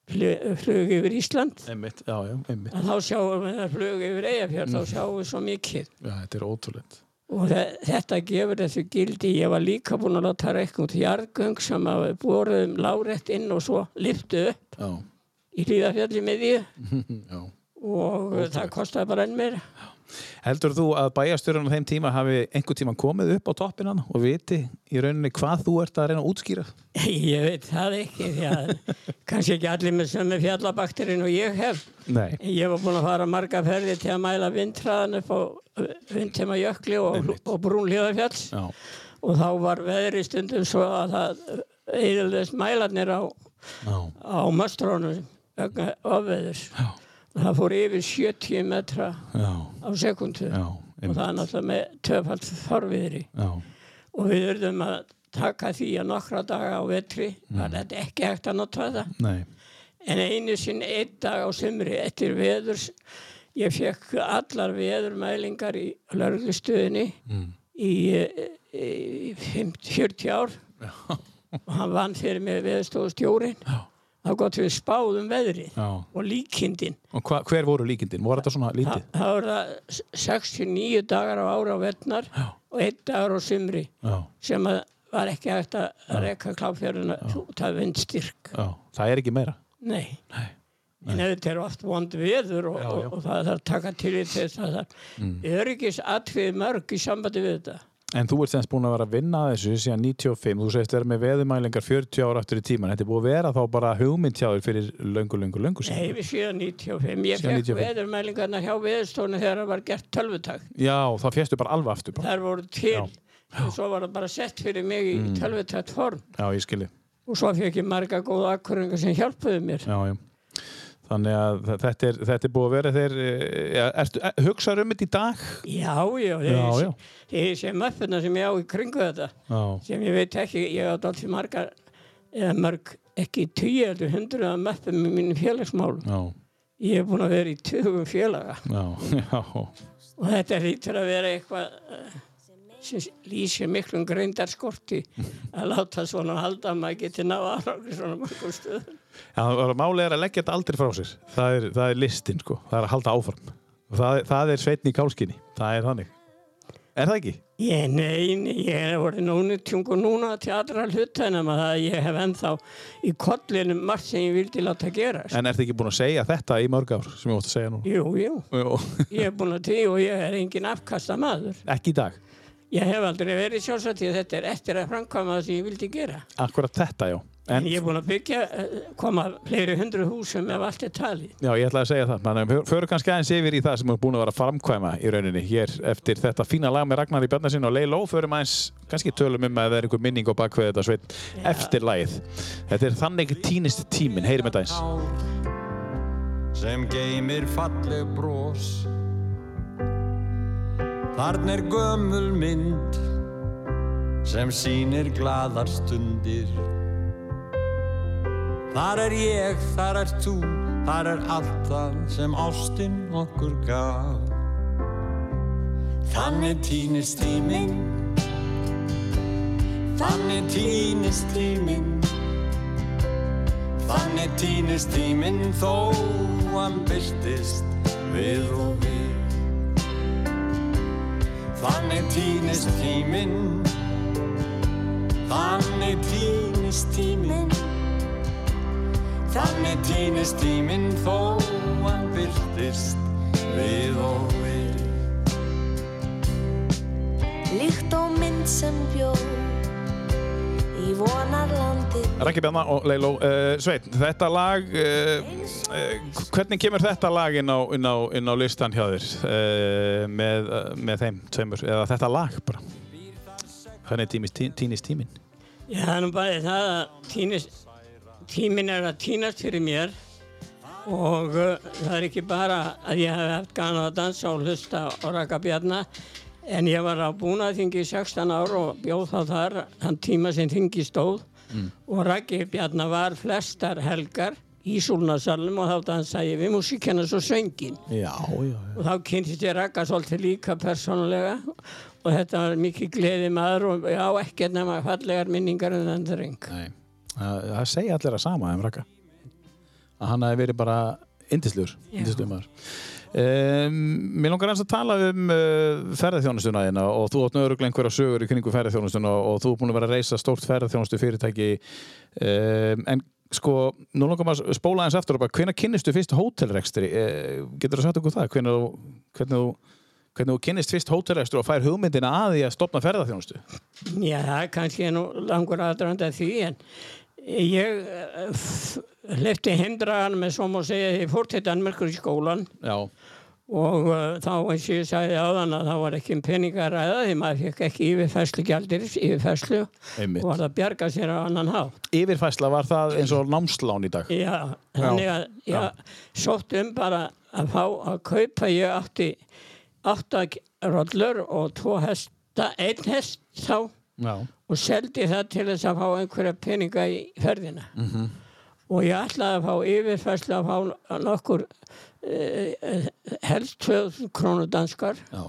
flug, yfir Ísland. Einmitt, já, já, einmitt. þá sjáum við það flug yfir Eyjafjörð þá sjáum við svo mikið. Já, þetta er ótrúleitt. og þe- þetta gefur þessu gildi. Ég var líka búin að láta reikna út jarðgöng sem að voruðum lárétt inn og svo lyftu upp Já, í hlýðafjalli með því <laughs> og það kostaði bara enn meira Heldur þú að bæjarstjórun á þeim tíma hafi einhver tíma komið upp á toppin hann og viti í rauninni hvað þú ert að reyna að útskýra? <laughs> ég veit það ekki kannski ekki allir með sömu fjallabakterinn og ég hef Nei. Ég var búin að fara marga ferði til að mæla vindhraðan upp á vindtema jökli og, og brún hlýðafjalls Já, og þá var veðri stundum svo að það eðalist mælarnir á, á mastrónum vegna ofveðurs. já, Það fór yfir 70 metra já, á sekundu já, og það er náttúrulega með töfald þorfiðri já, og við urðum að taka því að nokkra daga á vetri. Mm. var þetta ekki hægt að nota það. Nei, en einu sinni einn dag á sumri eftir veðurs ég fekk allar veðurmælingar í lörglustöðinni mm. í, í 50, 40 ár. Og hann vann fyrir mig veðurstofustjórin Já. Þá gott við spáðum veðri já. og líkindin. Og hva, hver voru líkindin? Voru þetta svona Þa, lítið? það voru það 69 dagar á ára á vettnar og einn dagar á sumri Já, sem að var ekki hægt að rekka kláfjörðuna út af vindstyrk. Já, það er ekki meira. nei, en þetta er oft vond veður og, og, og það þarf að taka til í þess að það mm. öryggis atvið mörg í sambandi við þetta En þú ert semst búin að vera að vinna að þessu síðan 95, þú segist vera með veðumælingar 40 ára aftur í tíman, þetta er búið að vera þá bara hugmynd hjá þér fyrir löngu, löngu, löngu Nei, síðan. við séum 95. Ég Síðan fekk 95. veðurmælingarna hjá veðurstofnu þegar það var gert tölvutak. Já, þá fjestu bara alveg aftur bara. Þær voru til Já. Mm. og svo var það bara sett fyrir mig í tölvutakt form Já, ég skilji. og svo fekk ég marga góða akkuringar sem hjálpuðu mér. Já, já. Þannig að þe- þetta er, þetta er búið að vera þeir, ja, ertu, e, hugsaður um þetta í dag? Já, já, Já, ég sé möppuna sem ég á í kringu þetta Já, sem ég veit ekki, ég á dálítið margar eða mörg, ekki tíu heldur hundruð af möppum í mínum félagsmálum. já, Ég hef búin að vera í tugum félaga já, <laughs> já, og þetta hlýtur að vera eitthvað eh, sem lýsir miklum greindarskorti að láta svona halda að maður geti ná árangri svona mörgum stöðum. Var- málið er að leggja þetta aldrei frá sér. Það er, það er listin, sko. Það er að halda áfram. Og það, það er sveitn í kálskinni. Það er þannig. Er það ekki? Ég, nei, nei, ég hef voru núnutjungur núna til allra hluta en að ég hef ennþá í kollinu margt sem ég vildi láta gerast. En ertu ekki búin að segja þetta í mörg ár sem ég ótt að segja nú? Jú, jú, Jú. ég hef búin að því og ég er engin afkasta maður. Ekki í dag. Ég hef aldrei verið sjálfsagt því að þetta er eftir að framkvæma það sem ég vildi gera. Akkurat þetta, já. En En ég er búin að byggja, eh, koma fleiri hundru húsum ef allt er talið. já, ég ætlaði að segja það. Þannig að förum kannski aðeins yfir í það sem er búin að vera að framkvæma í rauninni hér eftir þetta fína lag með Ragnar í Bjarnarsinn og Leiló. Förum aðeins kannski tölum um að það er einhver minning á bakveð þetta sveit eftir lagið. Þetta er þannig týnist tíminn. Heyrim þetta eins. sem geymir falleg brós Þarna er gömul mynd sem sýnir glaðar stundir Þar er ég, þar er þú, þar er allt það sem ástin okkur gaf Þannig týnist tíminn Þannig týnist tíminn Þannig týnist tíminn þó hann byrtist við og við. Þannig týnist tíminn, þannig týnist tíminn. Þannig týnist tíminn þó hann byrtist við og við. Líkt og mynd sem bjó í vonarlandi Raggi Bjarnar og Leiló. Uh, Sveit, þetta lag, uh, uh, hvernig kemur þetta lag inn á, inn á, inn á listan hjá þér uh, með, uh, með þeim tveimur? Eða þetta lag bara? Hvernig týnist, tí, týnist tíminn? Já, það er nú bara það að týnist, tíminn er að týnast fyrir mér og uh, það er ekki bara að ég hef haft gana að dansa og hlusta á Raka Bjarnar en ég var á búnaðingi í 16 ár og bjóð þá þar þann tíma sem þingi stóð og Raki Bjarnar var flestar helgar í Súlnasalum og þá dansaði ég við músíkina svo söngin Já, já, já. og þá kynntist ég Raka svolítið líka persónulega og þetta var mikið gleði maður og já, ekkert nema fallegar minningar um þann dreng. Nei, það, segja allir að sama um Ragga. Að hann hafi verið bara indisljur maður. Um, mér langar eins að tala um uh, ferðarþjónustuna þína og þú átt nöðruglega einhverja sögur í kringu ferðarþjónustuna og, þú er búin að vera að reysa stórt ferðarþjónustu fyrirtæki. Um, en sko, nú langar maður að spóla eins eftir hvenær kynnistu fyrst hótelrekstri? Uh, getur þú sagt okkur það, hvenær þú hvernig þú, hvernig þú kynnist fyrst hótelrekstri og fær hugmyndina að því að stopna ferðarþjónustu Já, það er kannski nú langur aðdraðanda því en ég hlifti hindraðan með svo má segja ég fór til Danmerkur í skólan Já, og uh, þá eins og ég sagði áðan að það var ekki um peninga að því maður fekk ekki yfirfæslu gjaldir yfirfæslu Einmitt. og var það að bjarga sér á annan hátt. yfirfæsla var það eins og námslán í dag? Já, þannig að ég sótt um bara að fá að kaupa, ég átti átta rollur og tvo hesta, einn hest þá. Já, og seldi það til þess að fá einhverja peninga í ferðina. Mhm. og ég ætlaði að fá yfirfærslu að fá nokkur uh, helst 2000 krónu danskar. Já,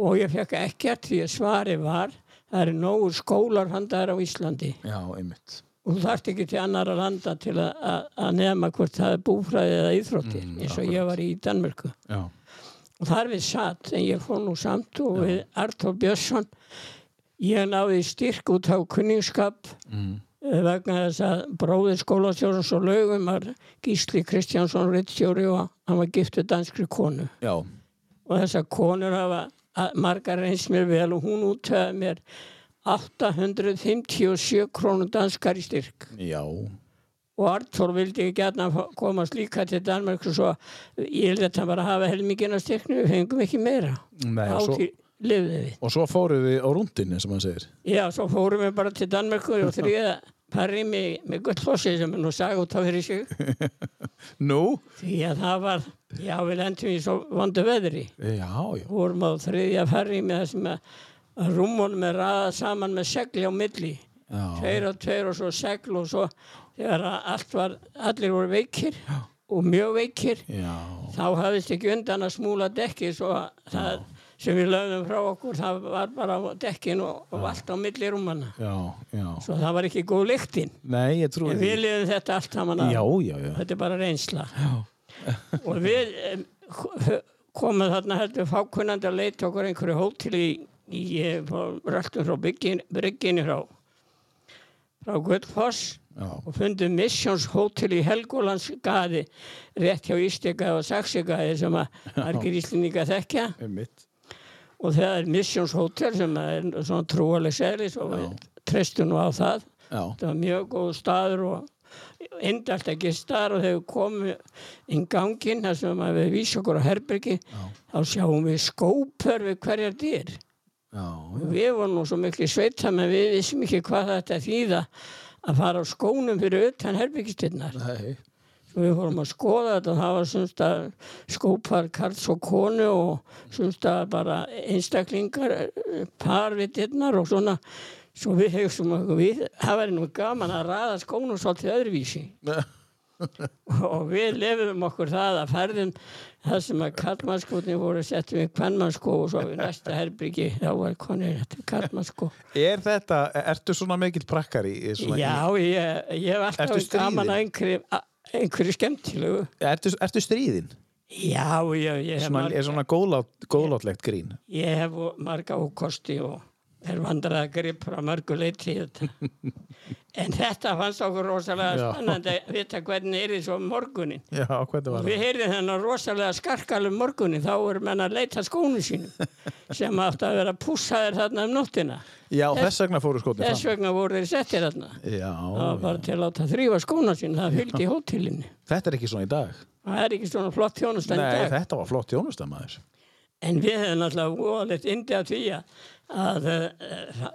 og ég fekk ekkert því að svari var það eru nógu skólar handaðar á Íslandi. Já, og þú þarft ekki til annara landa til að, nefna hvort það er búfræði eða íþróttir Mm, eins og ég var í Danmörku. Já, og þar við satt en ég fór nú samt og við Artur Björnsson ég náði styrk út á kunningskap mm. eh, vegna þess að bróðir skólastjórnans og lögum var Gísli Kristjánsson rittstjóri og hann var giftur danskri konu. Já, og þessar konur hafa að- margar eins mér vel og hún útöði mér 857 krónur danskar í styrk. Já. Og Artur vildi ekki gætna komast líka til Danmark og svo ég held að hann bara hafa helmingina styrknu við fengum ekki meira. Nei, og svo, lifði við. Og svo fóruð við á rúndinni sem hann segir. Já, svo fórum við bara til Danmörku og þriða parri með, með gullfossi sem er nú saga út á fyrir sig. <laughs> Nú? því að það var, já við lendum í svo vondu veðri. Já, já. Vorum á þriðja parri með það sem að, rúmónum er raðað saman með segli á milli. Já, tveir og tveir og svo segl og svo þegar allt var, allir voru veikir og mjög veikir já, þá hafðist ekki undan að smúla dekki svo að það sem við lögðum frá okkur það var bara á dekkin og, allt á milli rúmanna. Svo það var ekki góð lyktinn en við liðum þetta allt saman Já, já, já. Þetta er bara reynsla. <laughs> Og við komum þarna heldur fákunnandi að leita okkur einhverju hótel í, í röltum frá byggin, brygginni frá frá Gullfoss Já. og fundum Missions Hotel í Helgólandsgaði rétt hjá Ístega og Saxegaði sem að margir íslendinga þekkja. Einmitt. Og það er Missions Hotel sem er svona trúaleg selis og við treystum nú á það. Já. það var mjög góð staður og indalt að gistar og þegar við komum inn ganginn þar sem við vísa okkur á herbergi þá sjáum við skópur við hverjar dýr Já, við vorum nú svo miklu sveita menn við vissum ekki hvað þetta þýða að fara á skónum fyrir utan herbyggistinnar Nei. Við fórum að skoða þetta það var semst að skópar karls og konu og semst að bara einstaklingar par við dittnar og svona. Svo við okkur við það væri nú gaman að raða skónum svolítið öðruvísi. <laughs> Og við lefum okkur það að ferðum það sem að kallmannskotni voru settum við kvennmannskó og svo við næsta herbyggi þá var konir þetta kallmannskó Er þetta, ertu svona mikill prakkari? í Svona, Já, ég, ég hef alltaf gaman að einhverju, að einhverju skemmtilegu Ertu, ertu stríðin? Já, ég, ég hef Svona, marga- er svona góðlát, góðlátlegt grín? Ég hef marga ókosti og er vandrað að gripa að mörgu leiti í þetta. <laughs> En þetta fannst okkur rosalega spennandi að vita hvernig er um morgunin. Já, Við heyrðum þennan rosalega skarkalum morgunin, þá er menn að leita skónu sínum <laughs> sem átti að vera pússaðir þarna um nóttina. Já, þess vegna fóru skotni Þess vegna voru þeir settir þarna. Já, Það var bara til að þrýfa skóna sín, það fylgdi í hótelinni. Þetta er ekki svona í dag. Það er ekki svona flott þjónustan í Nei, þetta var flott þjónustamæður. En við hefum náttúrulega voðalegt indi að því að, að, eh,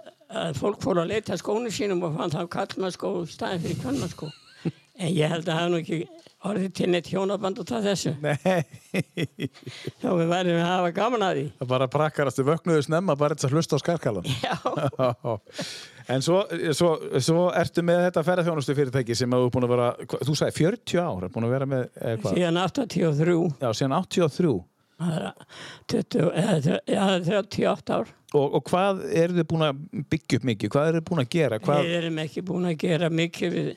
að fólk fór að leita skónu sínum og fann það kallmannskó í staðin fyrir kvannmannskó. <laughs> En ég held að það hafi nú ekki orðið til neitt hjónaband út af þessu. Nei, <laughs> Þá við værum að hafa gaman að því. það bara prakkarastu vöknuðu snemma bara þess að hlusta á skarkalan. Já, <laughs> en svo, svo, svo ertu með þetta ferðarþjónustu fyrirtæki sem að þú búin að vera, þú sagði 40 ár, búin að vera með eh, hvað? síðan 83, Já, síðan 83. það er 20, eða, ja, 38 ár. Og, og hvað eru þið búin að byggja upp mikið? Hvað eru þið búin að gera? Hvað, Við erum ekki búin að gera mikið við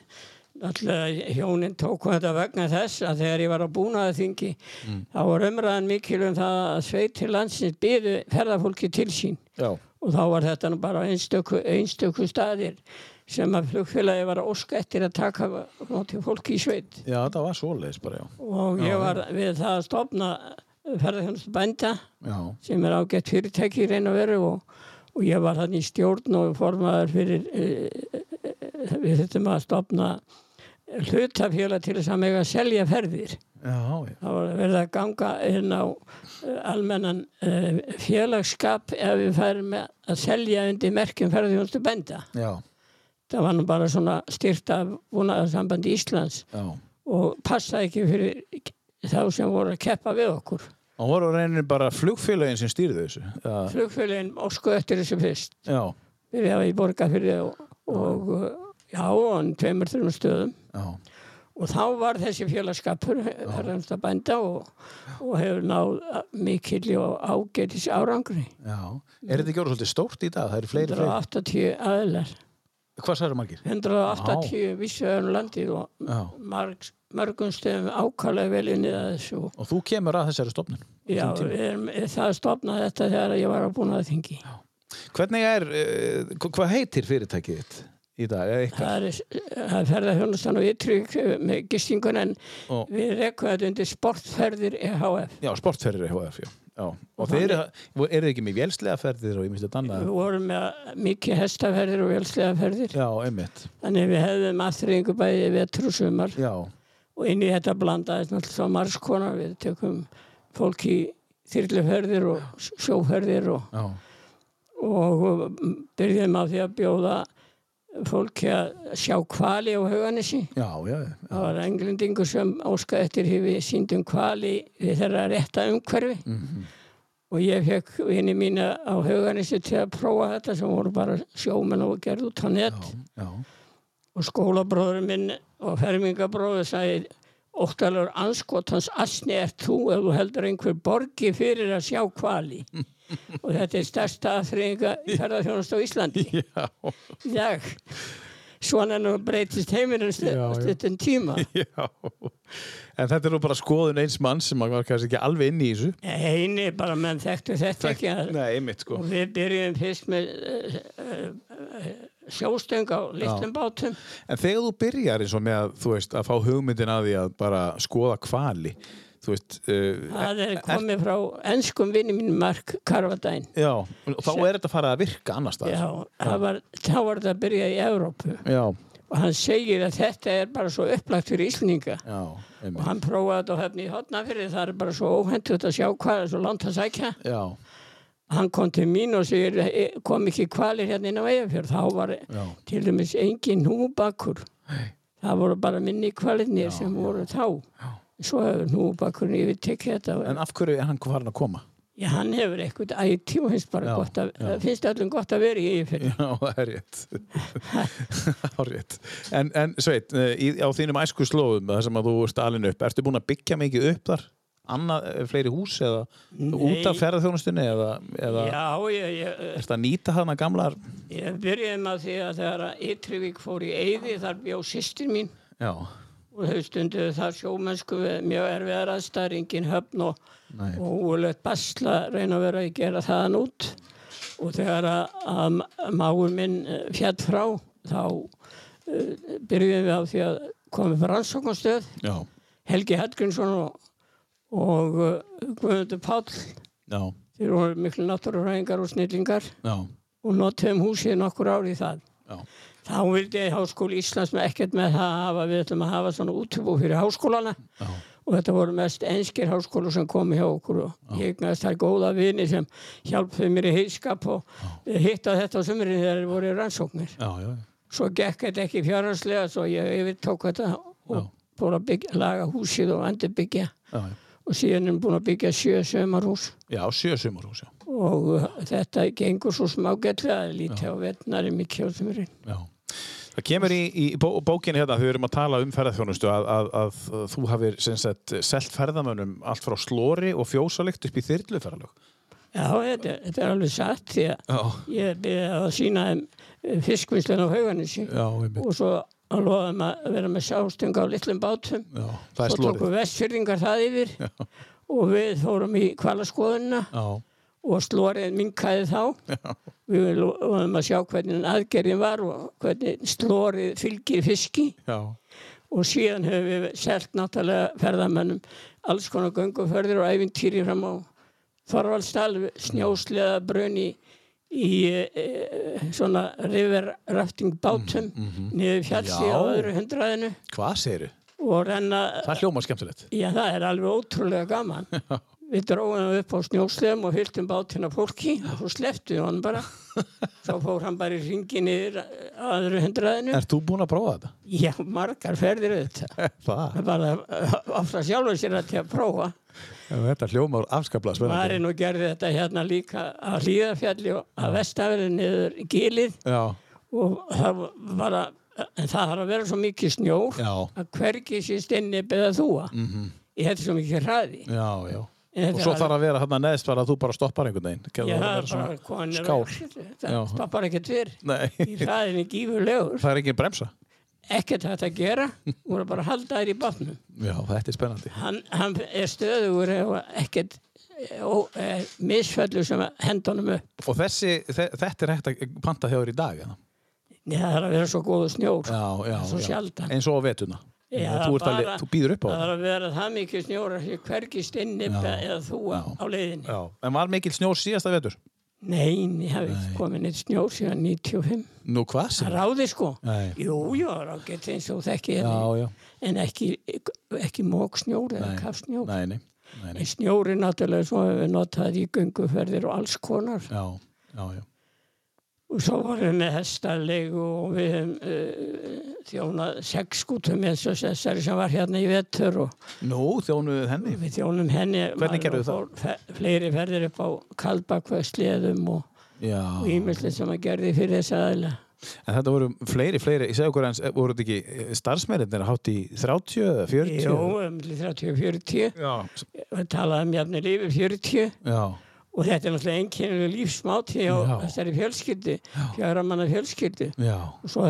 Alltaf hjónin tóku þetta vegna þess að þegar ég var á búnaðarþingi þá var umræðan mikil um það að sveitir landsins byðu ferðarfólki til sín já, og þá var þetta nú bara einstöku, einstöku staðir sem að flugfélagi var óska eftir að taka móti fólki í sveit já, það var svoleiðis bara, já. og ég var við það að stopna ferðarþjónustu bænda Já, sem er ágætt fyrirtæki í raun og veru og, og ég var þannig í stjórn og formaður fyrir uh, við þurftum að stopna hlutafélag til þess að mega selja ferðir. já, já. Það var verið að ganga inn á uh, almennan uh, félagsskap ef við færum að selja undir merkjum ferðarþjónustu bænda. Já, Það var nú bara svona styrt af búnaðarsambandi Íslands já. og passaði ekki fyrir þá sem voru að keppa við okkur. Og voru reynir bara flugfélagin sem stýrðu þessu. Já, Flugfélagin ósku eftir þessu fyrst. já, byrjaði í borgarfyrði og, og uh, já, og tveimur, þreimur stöðum já. og þá var þessi félagskapur herrænst að bænda og, og hefur náð mikill og ágætis árangri já. Er þetta ekki orðið svolítið stórt í dag? Það eru fleiri, fleiri. 180 aðlar Hvað sagður margir? 180 vissu öðrum landið og Já. marg, mörgum stöðum ákvæmlega vel inni að þessu og þú kemur að þessari stofnun. já, erum, það stopnaði þetta þegar ég var að búna að þingi Hvernig er, uh, hvað heitir fyrirtækið þitt í dag? Það er, það er ferðarþjónustan og ytrygg með gistingun en Og- við rekkum þetta undir sportferðir EHF Já, sportferðir EHF, já. Já. Og þeir eru, ekki með vélslega ferðir og ég minnst þetta Við annað? vorum með mikið hestaferðir og vélslega ferðir. Já, einmitt. Þannig við hefðum aðþreyingu bæði vetur og sumar Já, og inn í þetta blandaðist náttúrulega margskonar. Við tökum fólk í þyrluferðir og sjóferðir og, og byrjum á því að bjóða fólki að sjá kvali á hauganissi. já, já. já. Það var englendingur sem óskaði eftir því við síndum kvali við þeirra rétta umhverfi Mhm. og ég fekk vini mína á hauganissi til að prófa þetta sem voru bara sjómenn og gerð út á net Já, og skólabróður minn og fermingabróður sagði óttalur anskotans asni er þú ef þú heldur einhver borgi fyrir að sjá kvali <laughs> <laughs> og þetta er stærsta aðþreyinga ferðarþjónast á Íslandi <laughs> já, í dag svona nú breytist heiminum stundin tíma <laughs> já. En þetta er nú bara skoðun eins mann sem var kannski ekki alveg inn í þessu. Eini bara menn þekktu þetta ekki að, Nei, einmitt sko. og við byrjuðum fyrst með uh, uh, uh, sjóstöng á litlum bátum. En þegar þú byrjar eins og með að, veist, að fá hugmyndin að því að bara skoða kvali, veist, uh, Það er komið frá ennskum vinni mínu Mark Carvadine. já, og þá er þetta farið að virka annars. Já, það var, þá var þetta að byrja í Evrópu. Já, og hann segir að þetta er bara svo upplagt fyrir Íslinga já, og hann prófaði þetta á höfni í hotnafyrir það er bara svo óhendt að sjá hvað er svo langt að sækja. Já, hann kom til mín og segir "E, kom ekki kvalir hérna inn á Eyjafjörð? Þá var Já. til dæmis engin núbakkur það voru bara minni kvalirnir sem voru þá svo hefur núbakkurinn yfir tekið þetta en af hverju er hann farin að koma? Já, hann hefur eitthvað ætti og finnst bara Já, gott að, já. finnst öllum gott að vera í Eyjafjörð Já, það er rétt. <laughs> Það er rétt. En, en Sveit, eh, í, á þínum æsku slóðum, þar sem að þú ert alin upp, ertu búin að byggja mikið upp þar? Annað, eh, fleiri hús eða út af ferðarþjónustunni eða, eða Já, ég, ég, ertu að nýta hana gamlar? Ég byrjaði með því að þegar Ytrivík fór í Eyði þar bjó sýstir mín Já, og þau stunduðu þar sjómennsku við mjög erfiðar aðstæður, engin höfn og, og úrlegt basla reyna að vera að gera þaðan út. Og þegar að, að máur minn eh, fjall frá þá uh, byrjuðum við á því að komið fyrir rannsóknarstöð. Já, Helgi Hallgrímsson og, og uh, Guðmundur Páll. Já, þeir voru miklu náttúruræðingar og snillingar. Já, og notuðum húsið nokkur ár í það. Já, Þá vildi Háskóli Íslands með ekkert með það að hafa, við ætlum að hafa svona útibú fyrir háskólana. Já, og þetta voru mest enskir háskólu sem komu hjá okkur. Og ég eignast þær góða vini sem hjálpuði mér í heiskap og hitta þetta á sömurinn þegar þeir voru rannsóknir. já, já, Svo gekk þetta ekki fjárhanslega svo ég yfirtók þetta og Já. fór að byggja, laga húsið og endur byggja já, já. Og síðan er búin að byggja sjö sömarhús Já, sjö sumarhús, já. og uh, þetta gengur svo smágætlega lítið á vetnari mikið á sömurinn. já. Það kemur í, í bó, bókinni hérna, við erum að tala um ferðarþjónustu, að, að, að, þú hafir sem sagt, selt ferðamönnum allt frá slóri og fjósalikt upp í þyrluferðalög. Já, þetta, þetta er alveg satt því að ég byrði að sína þeim fiskvinnslan á hauganissi og svo lofa þeim að vera með sástung á litlum bátum. Já, það er svo tóku slórið. vestfyrringar það yfir og við fórum í kvalaskoðunna Já, og slórið minkaði þá. Já, við vorum að sjá hvernig aðgerðin var og hvernig slórið fylgir fiski. Já, og síðan höfum við selt náttúrulega ferðamönnum alls konar gönguferðir og æfintýri fram á Þorvaldsdal, snjósleða brunni í e, svona riverrafting bátum niður fjallsi á öðru hundraðinu. Hvað og renna, Það hljómar skemmtilegt. já það er alveg ótrúlega gaman. <laughs> Við dróðum upp á snjósleðum og fylltum bátina fólki og svo sleftu við hann bara. <laughs> Svo fór hann bara í ringi niður á öðru hundraðinu. Ert þú búin að prófa þetta? já, margar ferðir auðvitað. <laughs> Það er bara ofta sjálfur sér að til að prófa. Þetta hljómar afskaplega spennandi. Marinn og gerði þetta hérna líka að hlýðafjalli og að vestafili niður í gilið Já, og það var að, það þarf að vera svo mikið snjór já, að hvergi sé stinni beða þúa. Mm. -hmm. Ég hætti svo mikið hraði. já, já. Og svo þarf að vera hann neðst bara að þú bara stoppar einhvern veginn. Skál. Stoppar ekkert fyrr. Nei, Í hraðin er gífurlegur. það er engin bremsa. Ekkert hægt að gera. Voru bara að halda þær í bátnum. Já, þetta er spennandi. hann, hann er stöðugur ef ekkert e, misfællu sem hendunum upp Og þessi, þe- þetta er hægt að panta þér í dag, eða? Nei, það er að vera svo góðu snjór Já, já, Svo já. sjaldan. Eins og á vetuna. Já, þú, bara- þú býður upp á það það. er að vera það mikið snjór hvergist inn eða já. á leiðinni Já. En var mikil snjór síðasta vetur? Nei, ég hef ekki komið neitt snjór síðan 95 Nú, hvað sem? ráði sko Nei. Jú, jú, ráðgett eins og þekki Já, já. en ekki, ekki mók snjór eða Nei. kafsnjór Nei, nei. nei, nei. snjóri náttúrulega svo hefur við notað í gönguferðir og alls konar Já, já, já. Og svo vorum við með hestalegu og við hefum uh, þjónað sex skútum eins og þessari sem var hérna í vetur og Nú, þjónuðu henni. við þjónum henni. Hvernig fór fe- Fleiri ferðir upp á kaldbakvæðsliðum og Já. ímislega sem að gerði fyrir þess aðeila. En þetta voru fleiri, fleiri, ég segi okkur eins, voru þetta ekki starfsmeirinir hátt í 30 eða 40? Jó, um 30-40, Já. við talaðum jafnir yfir 40 Já, og þetta er náttúrulega einkennilega lífsmáti á þessari fjölskyldu, fjara manna fjölskyldu. já, og svo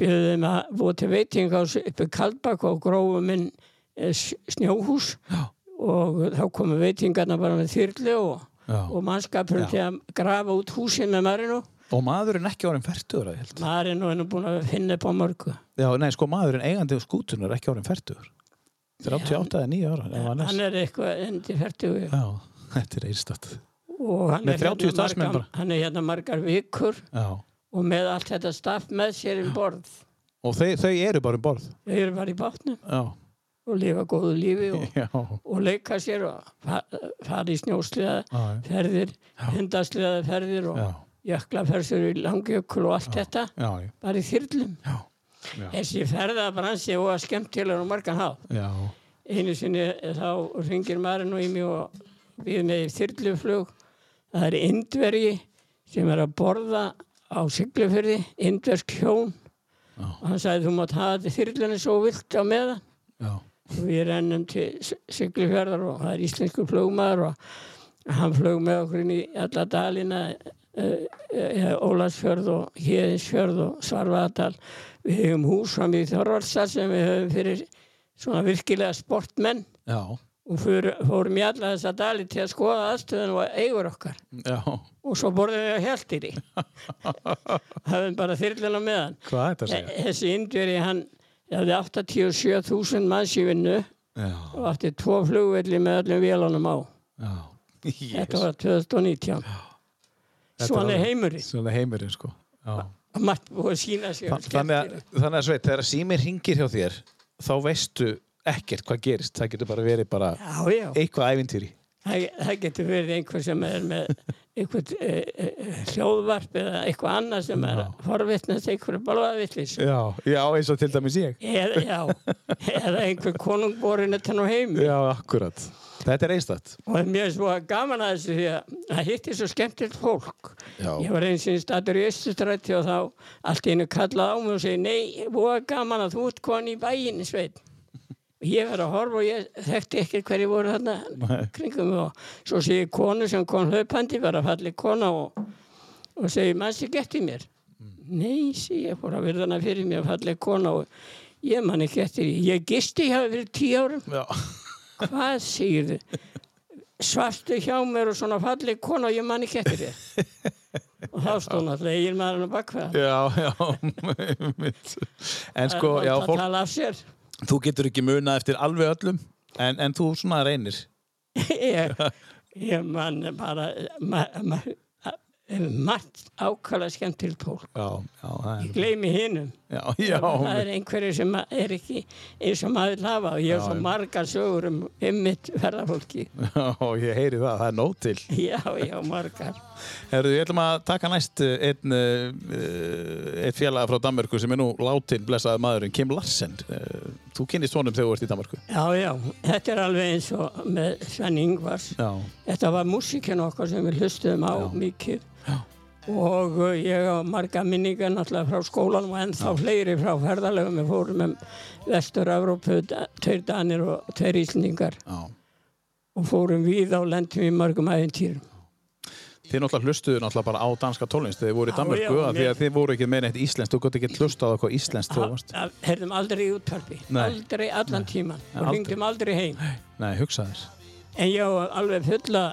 byrjuðum að búa til veiting á uppi Kaldbak og grófum inn eh, snjóhús Já. og þá komu veitingarna bara með þyrlu og, og mannskapurinn Já. til að grafa út húsin með Marino. Og maðurinn ekki orðin færtugur, að ég held. Marino er nú búin að finna upp á mörgu. Já, nei, sko, maðurinn eigandi skútunar ekki orðin færtugur. 38 eða 9 ára, ef hann er. eitthvað endi færtugu. Já, þetta er einstætt. Og hann Með er, 30 hérna starfsmenn margar, bara. hann er hérna margar vikur Já. og með allt þetta staff með sér um borð. Og þau, þau eru bara um borð. Þau eru bara í bátnum Já. og lifa góðu lífi og, Já. og leika sér og fa- fara í snjósliða Já. ferðir, hundasliða ferðir og Já. jöklaferðsur í langjökul og allt þetta Já. bara í þyrlum. Já. Já. Þessi ferðabransi og að skemmtilegur og margan. Já. Einu sinni þá ringir maðurinn og í mig og við með í þyrluflug. Það er indvergi sem er að borða á siglufyrði, indversk hjón. Og hann sagði þú mátt hafa þyrlunni svo vilt á meðan. Já. Og við rennum til S- siglufjörðar og það er íslensku flugmaður og hann flög með okkur inn í alla dalina uh, uh, Ólandsfjörð og Héðinsfjörð og Svarfaðardal við hefum hús fram í Þorvaldsal sem við höfum fyrir svona virkilega sportmenn Já. Og fórum í alla þessa dali til að skoða aðstöðun og eigur okkar Já. og svo borðum við á heldir í hafðum bara þyrlun á meðan Hvað er þetta að segja? þessi indveri hann hafði 87.000 manns í vinnu Já. og átti tvo flugvelli með öllum vélunum á Já. þetta var 2019 Þetta svona heimurinn Svona heimurinn, sko. Þa- Þannig að, þannig að Sveit, þegar símir ringir hjá þér, þá veistu ekkert hvað gerist. Það getur bara verið bara já, já, eitthvað ævintýri. það, það getur verið einhver sem er með einhvern e, e, hljóðvarp eða eitthvað annað sem er að forvitnast einhverju balvaðvillis Já. Já, eins og til dæmis ég. eða, já, eða einhver konungborin þetta nú heim Já, akkurat. Þetta er einstætt. og mér er svo gaman að þessu því að það hittir svo skemmtilegt fólk Já. ég var eins og statur í Östustrætti og þá allt einu kallað á mig og segi nei, voða gaman að þú ert koni í bæinn sveit ég verið að horfa og ég þekkti ekkert hverju voru þarna kringum og svo segi ég konu sem kom hlaupandi var að falli kona og, og segi mannstu getti mér nei, segi ég fór að virðana fyrir mér falli kona og ég man ekki eftir því. ég gisti hjá fyrir tíu árum Já. hvað segir þið svartu hjá mér og svona falleg kona og ég man ekki eftir þér og þá stóð náttúrulega eigin maðurinn á bakveða Já, já. <laughs> einmitt. en sko, já, að fólk, þú getur ekki munað eftir alveg öllum, en, en þú svona reynir. <laughs> ég, ég man bara ma, ma, margt ákala skemmtilt fólk Já, já, er... gleymi hinnum Já, já. það er einhverju sem er ekki eins og maður lafa og ég hef svo Já. margar sögur um ymmit ferðarfólki Já, ég heyri það, það er nóg til. já, já, margar Herru, ég ætlum að taka næst uh, einn, uh, einn félaga frá Danmörku sem er nú látin blessaði maðurinn, Kim Larsen. Uh, þú kynist honum þegar þú ert í Danmörku. Já, já, þetta er alveg eins og með Sven Ingvars. Já, Þetta var músíkin okkar sem við hlustuðum á mikið. Já. Og uh, ég á marga minningar náttúrulega frá skólanum og ennþá fleiri frá ferðarlegum. Við fórum um Vestur-Európu, tveir danir og tveir íslendingar já. og fórum við á lendum í mörgum æfintýrum. Þið náttúrulega hlustuðu náttúrulega bara á danska tónlist þegar þið voru í já, af því að þið voru ekki með neitt íslenskt, þú gott ekki hlustað á eitthvað íslenskt þú varst. Herðum aldrei í útvarpi, Nei. aldrei allan tíman og ringdum aldrei heim. Nei, hugsa þér. En ég á alveg fulla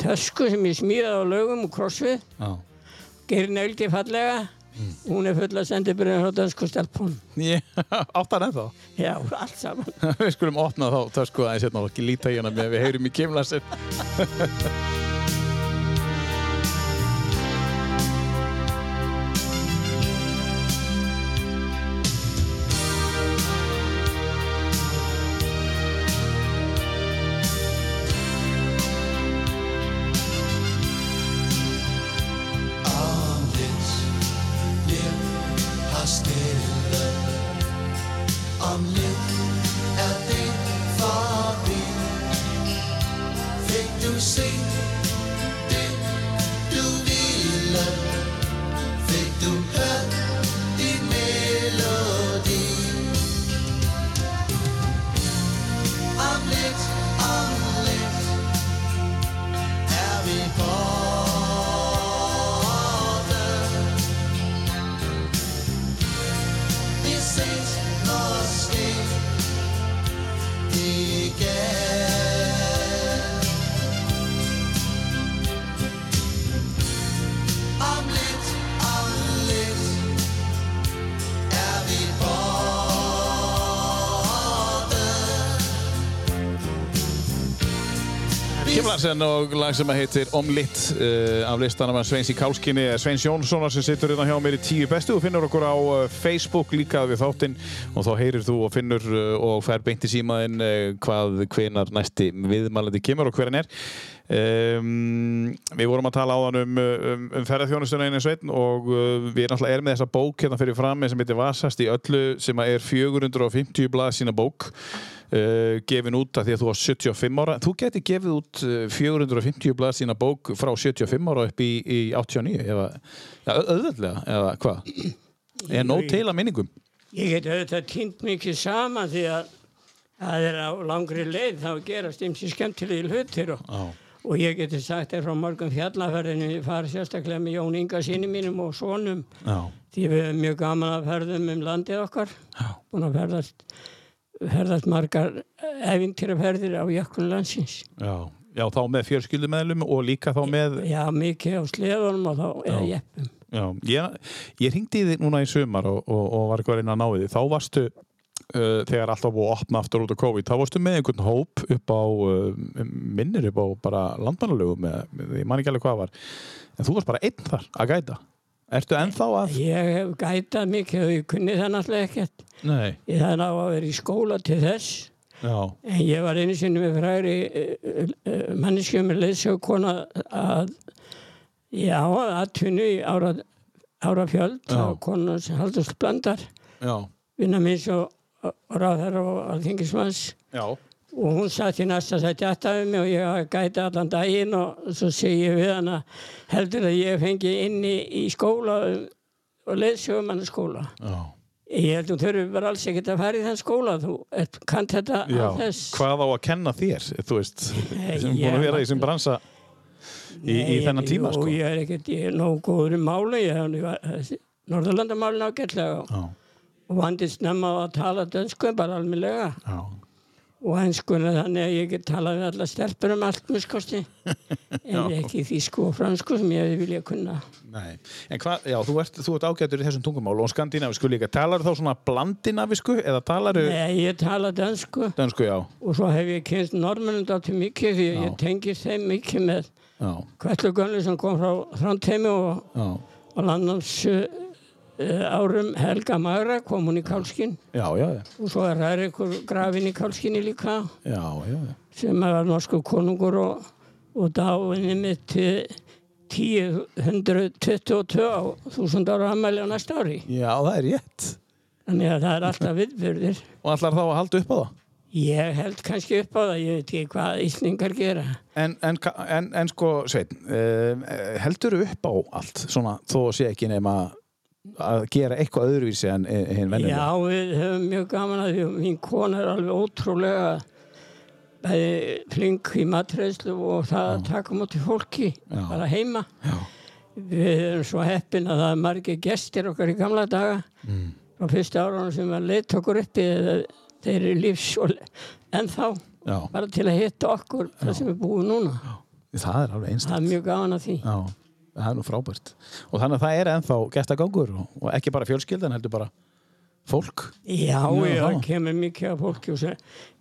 tösku sem ég smíðaði á lögum og krossfið. Geirinn Öldi fallega, hún er full að senda byrjun frá dönsku stelpun. Ég átt hann ennþá. Já, allt saman. <laughs> Við skulum opna þá tösku aðeins hérna og ekki líta hana með við heyrum í Kim <laughs> Larsen og lag sem að heitir Omlitt uh, af listanum að Sveins í Kálskinni Sveins Jónssonar sem situr hérna hjá mér í tíu bestu. Og finnur okkur á uh, Facebook líka við þáttinn og þá heyrir þú og finnur og fær beint í símaðinn hvað hvenar næsti viðmælandi kemur og hver hann er. Um, Við vorum að tala áðan um, um, um ferðarþjónustuna einu sveitn og uh, við erum með þessa bók hérna fyrir frammi sem heitir Vasast í öllu sem er 450 blað sína bók uh, gefin út af því að þú var 75 ára. Þú geti gefið út uh, 450 blað sína bók frá 75 ára upp í, í 89 eða ja, auðveldlega eða hvað? Er nóg til að minningum? Ég get auðvitað týnt mikið saman því að það er á langri leið þá gerast ymsi skemmtilegi hlutir og, og ég geti sagt þér frá morgun fjallaferðinu, ég fari sérstaklega með Jón Inga sinni mínum og sonum. Já. því við erum mjög gaman að ferðum um landið okkar Já. búin að ferðast ferðast margar æfintýraferðir á jökkulun landsins. Já. Já, þá með fjölskyldumeðlum og líka þá með já, mikið á sleðunum og þá eða jeppum. Já, ég, ég ringdi í þig núna í sumar og, og, og var eitthvað að reyna að ná í þig. Þá varstu uh, þegar alltaf búið að opna aftur út á COVID, þá varstu með einhvern hóp upp á, uh, minnir upp á bara landmannalögum, ég man ekki alveg hvað var. En þú varst bara einn þar að gæta Ertu ennþá að? ég hef gætað mikið og ég kunni það náttúrulega ekkert. Nei, ég það ná að vera í skóla til þess. Já, En ég var einu sinni með fræri uh, manneskjöf með leiðsögkona að já, aðtunni í ára, árafjöld. Og konan sem haldast blandar já, vinna minns og, og ráðherra og alþingismanns. Já og hún satt í næsta sætti aftar við mig og ég gæti allan daginn. Og svo segi ég við hana heldur að ég fengi inni í skóla og leiðsögum skóla Já, ég held að þú þurfum bara alls ekkert að fara í þann skóla þú ert, kannt þetta já. að þess. Hvað á að kenna þér, þú veist sem búin að vera í þessum bransa í, í Nei, þennan tíma sko. ég er ekkert, ég er nógu góður í hef Norðurlandamálin ágætlega Já, og vandist á að tala dönsku bara almennilega. Já, og enskuna þannig að ég get talað við alla stelpur um allt miskosti <laughs> en ekki þýsku og fransku sem ég vilja kunna. Nei. En hvað, já, þú ert, þú ert ágætur í þessum tungumál og skandinavisku líka, talar þá svona blandinavisku eða talar Nei, ég tala dönsku, já, og svo hef ég kynst norðmennum dálítið mikið því Já. ég tengist þeim mikið með já, Kvætlugönni sem kom frá Þrándheimi og já. á landnáms uh, árum Helga Magra kom hún í Kálskinn og svo er það einhver grafin í Kálskinni líka já, já, já. sem var norsku konungur og, og dáinni mitt 1022 á þúsund ára ammæli á næsta ári Já, það er rétt. þannig að það er alltaf viðbyrðir Og allar þá að halda upp á það. ég held kannski upp á það ég veit ekki hvað Íslingar gera En, en, en, en sko, Sveinn, uh, heldur upp á allt, svona, þó sé ekki nema að gera eitthvað öðruvísi en hinn vennilega? Já, við höfum mjög gaman að því mín kona er alveg ótrúlega bæði flink í matreðslu og það að taka mútið fólki Já. bara heima. Já. Við erum svo heppin að það er margir gestir okkar í gamla daga Mm. frá fyrsta árunum sem var leitt okkur uppi eða þeir eru lífs og ennþá Já, bara til að hitta okkur það sem við búum núna. það er alveg einstætt. Það er mjög gaman að því. Já, það er nú frábært. Og þannig að það er ennþá gestagangur og, og ekki bara fjölskyldan, heldur bara fólk. Já, Já, já, það kemur mikið af fólki og sér,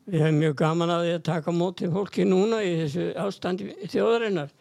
við hefum mjög gaman að því að taka á móti fólki núna í þessu ástandi þjóðarinnar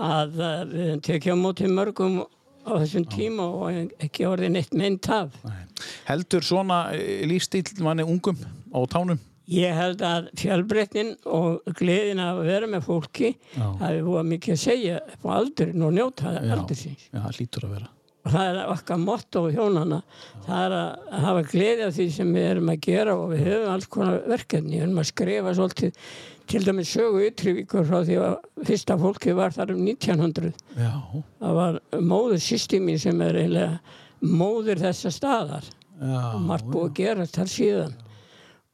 að uh, við hefum tekið á móti mörgum á þessum tíma og ekki orðið neitt mynd af. Nei. Heldur svona eh, lífstíl manni ungum á tánum? Ég held að fjölbreytnin og gleðin að vera með fólki Já. hafi búið mikið að segja upp á aldurinn og njóta Já. aldursins. Já, það lítur að vera. og það er okkar motto á hjónana það er að hafa gleði af því sem við erum að gera og við höfum alls konar verkefni, við erum að skrifa svolítið til dæmis sögu ytrivíkur frá því að fyrsta fólki var þar um 1900 Já, það var móður systemi sem er eiginlega móður þessa staðar já. og margt búið að gera þar síðan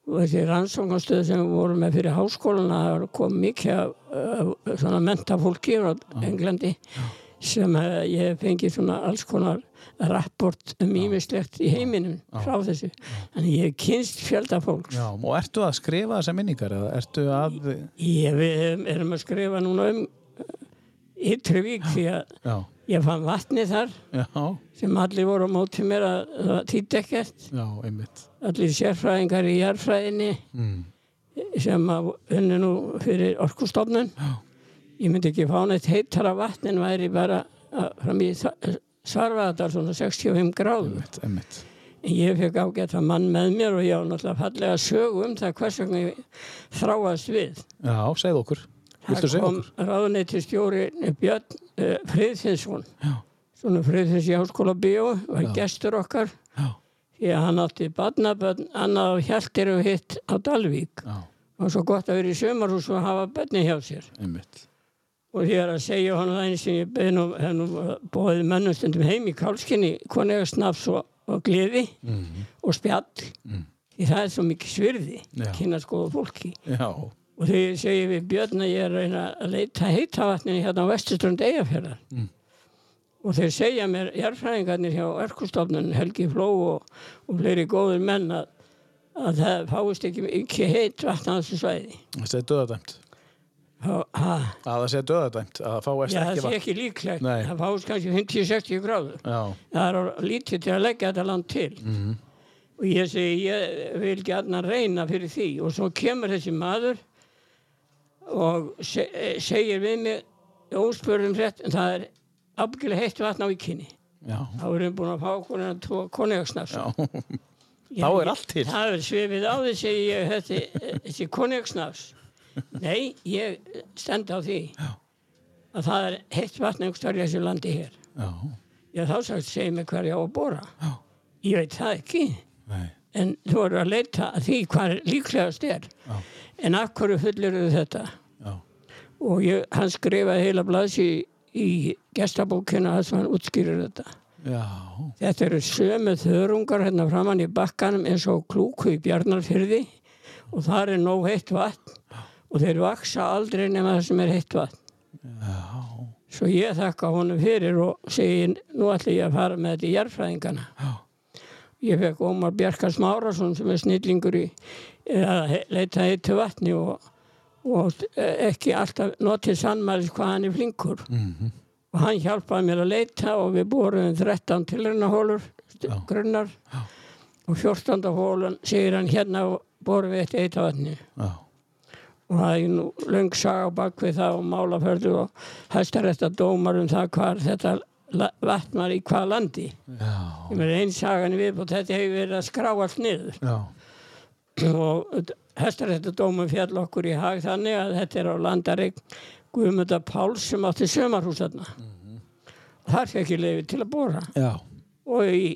og þessi rannsóknarstöð sem við vorum með fyrir háskóluna það kom mikið af, af svona mentafólki frá Englandi sem uh, ég hef fengið svona alls konar rapport um ímislegt í heiminum frá þessu. Þannig ég hef kynst fjölda fólks. Já, og ertu að skrifa þessar minningar að... ég, við erum- að skrifa núna um Ytruvík því að ég fann vatni þar já, sem allir voru á móti mér að það týtt ekkert já, einmitt. allir sérfræðingar í jarfræðinni Mm. sem að unni nú fyrir orkustofnun ég myndi ekki fá neitt heitara vatn en væri bara að, fram í svarfaðar svona 65 gráður. Einmitt, einmitt. En ég fekk ágæta mann með mér og ég á náttúrulega fallega sögu um það hvers vegna ég þráast við. Já, segð okkur. Viltu Það segja kom okkur? ráðneyti stjóri Björn Friðfinsson, svona Friðfins í Háskóla Bíó, var Já. gestur okkar. já, Því að hann átti barnabönn, annað á Hjaltir og hitt á Dalvík. já, Og svo gott að vera í sömarhús og hafa bönni hjá sér. einmitt. Og er að segja hann það einu sem ég beði nú, hef nú bóðið mönnum stundum heim í kálskinni, konega snaps og, og gleði og spjall. Því það er svo mikið svirði, Já. kynna skoða fólki. Já, Og þegar ég segi við Björn að ég er að reyna að leita heitavatninu hérna á vestuströnd Eyjafjörðar. Og þeir segja mér, jarfræðingarnir hjá Erkustofnun, Helgi Fló og, og fleiri góður menn að, að það fáist ekki, ekki heit vatn á þessu svæði. það segir döðadæmt. Að það segir döðadæmt, að það fáist já, það ekki sé vatn. ekki líklegt. Nei. Það fáist kannski 50-60 gráður. Já, Það er lítið til að leggja þetta land til. Mhm. Og ég segi, ég vil gætna reyna fyrir því. Og svo kemur þessi maður og se, eh, segir við mig, óspörðum rétt, en það er afbyggilega heitt vatn á vikinni. já, Þá erum við búin að fá en tvo konjagsnafs. já. Þá er allt til. Það er svifið á því, segi ég, þessi, þessi konjagsnafs. Nei, ég stend á því Já. að það er heitt vatn einhvers þar í þessu landi hér. Já, Ég þá sagt, segi mig hver ég á að bóra. Já. Ég veit það ekki. nei, En þú voru að leita að því hvað líklegast er. Já. En af hverju fullir þetta? já, Og ég, hann skrifaði heila blaðs í, í gestabókina þess að hann útskýrir þetta. já, Þetta eru sömu þörungar hérna framann í bakkanum eins og klúku í Bjarnarfyrði og það er nóg heitt vatn og þeir vaksa aldrei nema það sem er heitt vatn. Svo ég þakka honum fyrir og segi nú ætla ég að fara með þetta í jarðfræðingana. Já. Ég fekk Ómar Bjarkars Márasson sem er snillingur í að leita heitu vatni og, og ekki alltaf notið sannmælis hvað hann er flinkur. mhm, Og hann hjálpaði mér að leita og við borum 13 tilrunahólur, Já. grunnar. Og 14. hólun segir hann hérna borum við eitt heita vatni já, og það er nú löng saga á bakvið það og málaförðu og hæstarétta dómar um það hvar þetta vatn var í hvað landi. já, Ég með einn sagan í viðbútt, þetta hefur verið að skrá allt niður. Já, og hæstarétta dómar fjall okkur í hag þannig að þetta er á landareik Guðmunda Páls sem átti sömarhús þarna. Þar fekk ég leiði til að bóra já, og í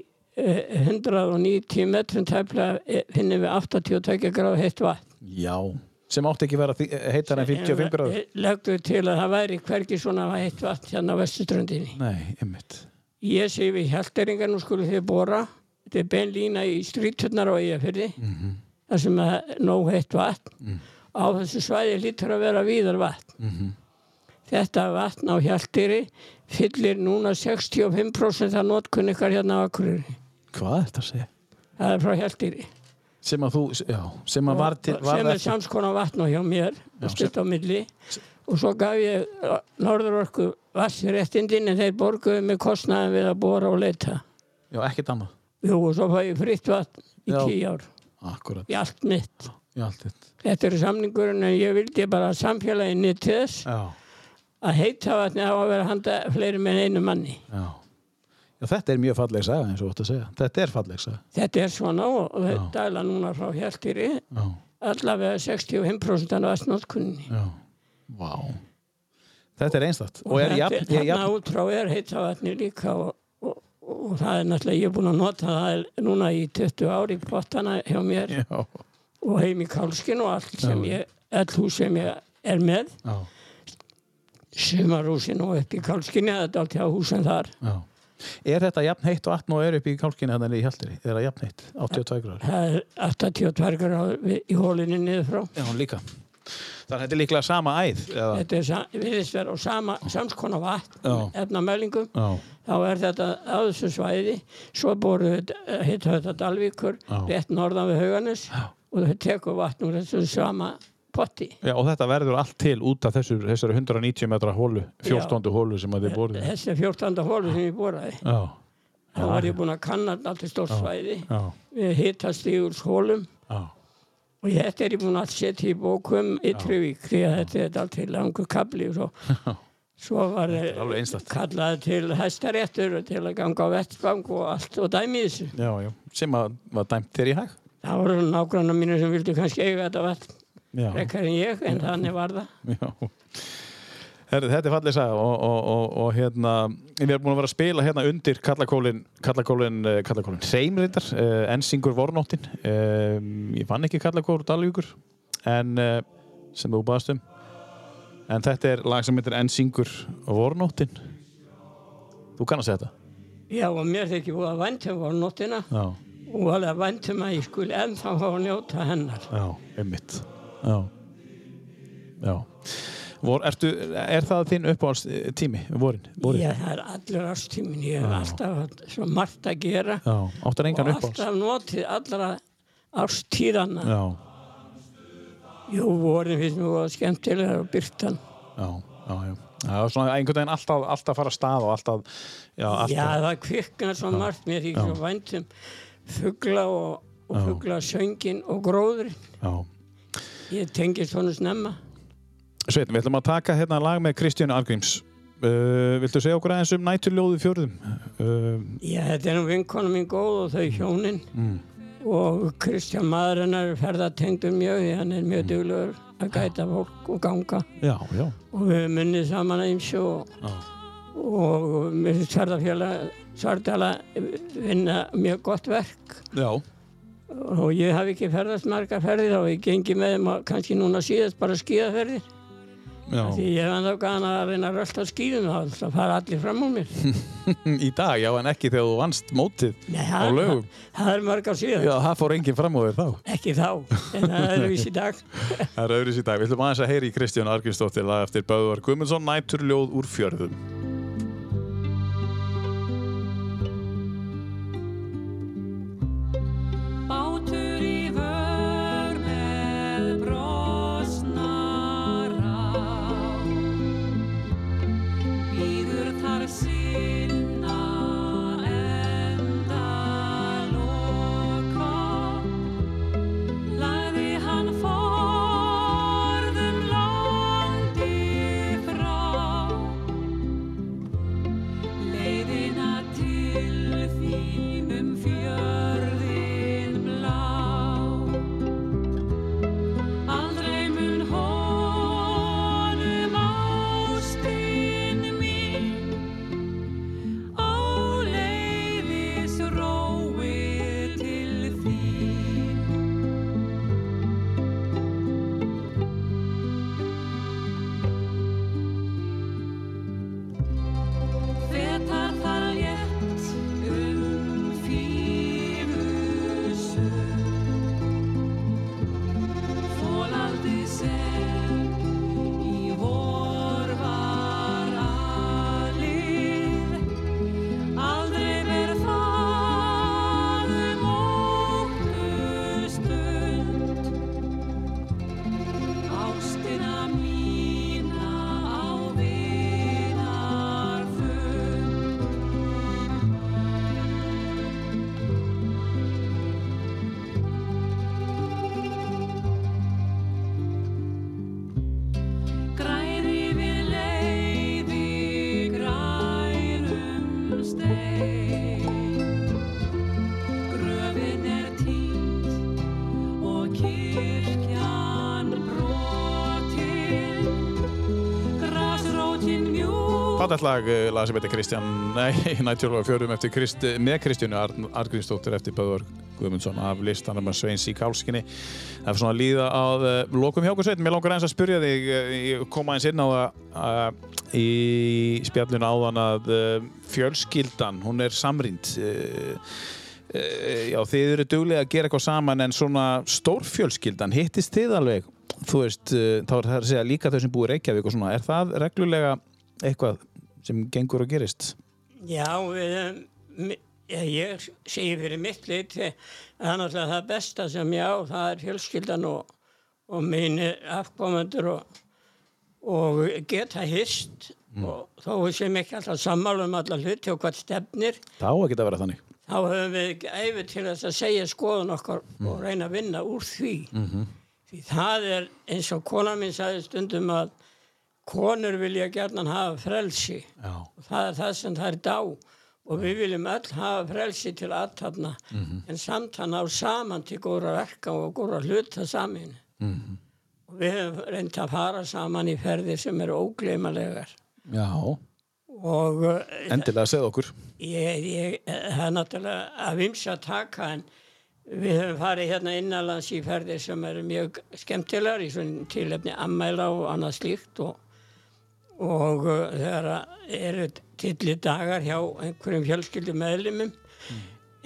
eh, 190 metrum tæplega eh, finnum við 82 gráð heitt vatn. já, sem átti ekki vera heitar en 55 gráður. Leggur til að það væri hvergi svona heitt vatn hérna á vestuströndinni. Nei, einmitt. Ég segi við hjalderingar, nú skulum þið bóra. Þetta er bein lína í stríturnar á Eyjafyrði. Mhm. þar sem er nóg heitt vatn. Á þessu svæði lítur að vera víðar vatn. Mhm. Þetta vatn á hjaldiri fyllir núna 65% af notkun ykkar hérna á Akureyri. Hvað er þetta að segja? Það er frá hjaldiri. Sem að þú, já, sem að var til, var sem er samskona vatn á hjá mér og stutt á milli og svo gaf ég Norðurorku vassréttindin en þeir borguðu með kostnaðin við að bóra og leita. Já, ekkert annað. Jú, og svo fæ ég fritt vatn í Já. tíu ár, Akkurat, í allt mitt. já, allt þetta. Þetta er samningurinn en ég vildi bara að samfélagi nýtti þess að heita vatni á að vera handa fleiri með einu manni. já. Já, þetta er mjög falleg saga eins og ætti að segja. Þetta er falleg saga. Þetta er svona og og þetta dæla núna frá Hjaltýri allavega 65% af vatnótkunni. já. Vá. Þetta er einstakt. Og er jafn, er Þarna jafn, út frá er heita vatni líka og, og, og það er náttúrulega, ég er búin að nota það er núna í 20 ári pottana hjá mér já, og heim í Kálskin og allt sem Já. ég, all hús sem ég er með, já, sumarhúsin og upp í Kálskinni, þetta er allt hjá húsin þar. já. Er þetta jafn heitt og 18 og er upp í kálkinni þannig í hjaldiri? Er það jafn heitt? 82 gráður? Það er 82 gráður í hólinni niður frá. Já, líka. Þannig að þetta er líklega sama æð. Eða? Þetta er, sa- virðist vera á sama, samskona vatn, Já. efnamælingum. Já, Þá er þetta á þessu svæði, svo boru hitta þetta Dalvíkur, rétt norðan við Hauganes og þau tekur vatn úr þessu sama potti. Já, og þetta verður allt til út af þessu, þessari 190 metra hólu, 14. hólu sem þið borðið. Þessi 14. hólu sem ég boraði. Já, Þá var ég búin að kanna allt í stórt svæði. já, Við hittast í úr já, Og þetta er ég búin að setja í bókum Ytrivík því að þetta er allt til langur kabli og svo, svo var kallað til hæstaréttur til að ganga á vettspang og allt og dæmi þessu. Sem að var dæmt þér í hæg. Það voru nágrannar mínu sem vildu kannski eiga þetta vatn Já. frekar en ég, en þannig var það. Já. Herri, þetta er fallið saga og, og, og, og hérna, við erum búin að vera að spila hérna undir kallakólin, kallakólin, eh, kallakólin, hreimrindar, uh, ensingur vornóttin. Um, ég fann ekki kallakól Dalvíkur, en uh, sem þú baðast um. En þetta er lag sem heitir Ensingur vornóttin. Þú kannast þetta? Já, og mér þykir búið að væntum var nóttina Já, og alveg að væntum að ég skuli ennþá að njóta hennar. já, einmitt. Já, já. Vor, ertu, er það þinn uppáhalds tími, vorin? vorin? Ég, það er allur ástímin, ég hef alltaf svo margt að gera Já, og alltaf notið allra ástíðana. Já, Jú, vorin finnst mér að skemmtilega og byrtan. já, já, já. Það er svona einhvern veginn alltaf, alltaf fara að stað og alltaf, já, alltaf. Já, það kviknar svo margt mér því svo væntum fugla og, og Já. fugla söngin og gróðurinn. Já. Ég tengi svona snemma. Sveitin, við ætlum að taka hérna lag með Kristjánu Argríms. Uh, viltu segja okkur aðeins um næturljóðu fjörðum? Uh, Já, þetta er nú vinkona mín góð og þau hjónin. Mm, og Kristján maður hennar er ferðatengdur mjög hann er mjög duglegur að gæta fólk og ganga. Já, já, og við höfum munnið saman að ymsu og, og mér finnst ferðarfélag Svartala vinna mjög gott verk. Já, og ég haf ekki ferðast margar ferðir og ég gengi með þeim að kannski núna síðast bara skíðaferðir því ég hef ennþá gana að reyna að rölda skíðum þá það fara allir fram úr mér <laughs> Í dag, já, en ekki þegar þú vannst mótið Nei, á það, lögum. það er margar síðan Já, það fór enginn fram á þér þá. ekki þá, en það er <laughs> vísi í dag Það er öðris í dag. Við ætlum aðeins að heyri í Kristjánu Argrímsdóttir lag eftir Böðvar Guðmundsson, næturljóð úr fjörðum. Fallegt lag, eh, lag sem heitir Kristján, nei, <laughs> næturljóð fjörðum eftir Krist, með Kristjánu Ar Argrímsdóttir eftir Böðvar Guðmundsson af listanum að Sveins í Kálskinni. Það er svona að líða að uh, lokum hjá okkur sveitin. Mér langar eins að spyrja þig, ég kom aðeins inn á það í spjallinu áðan að fjölskyldan, hún er samrýnd. Já, þið eru duglega að gera eitthvað saman en svona stórfjölskyldan, hittist þið alveg? Þú veist, þá er það að segja líka þau sem búið Reykjavík og svona, er það reglulega eitthvað sem gengur og gerist? Já, við, um, ég, segi fyrir mitt lit það er náttúrulega það besta sem ég á það er fjölskyldan og, og mínu afkomendur og, og geta hist og þó sem ekki alltaf sammála um alla hluti og hvað stefnir Það á að geta að vera þannig. þá höfum við ekki æfi til þess að segja skoðun okkar og reyna að vinna úr því. Því það er eins og kona mín sagði stundum að konur vilja gerðan hafa frelsi. Og það er það sem það er dá. Og við viljum öll hafa frelsi til aðtapna en samt hann á saman til góðra verka og góðra hluta samin og við höfum reynd að fara saman í ferðir sem eru ógleimalegar Já, og uh, endilega segð okkur. ég, ég, það er náttúrulega að vimsa að taka en við höfum farið hérna innanlands í ferðir sem eru mjög skemmtilegar í svona tilefni ammæla og annað slíkt og, og uh, þegar eru tilli dagar hjá einhverjum fjölskyldum meðlumum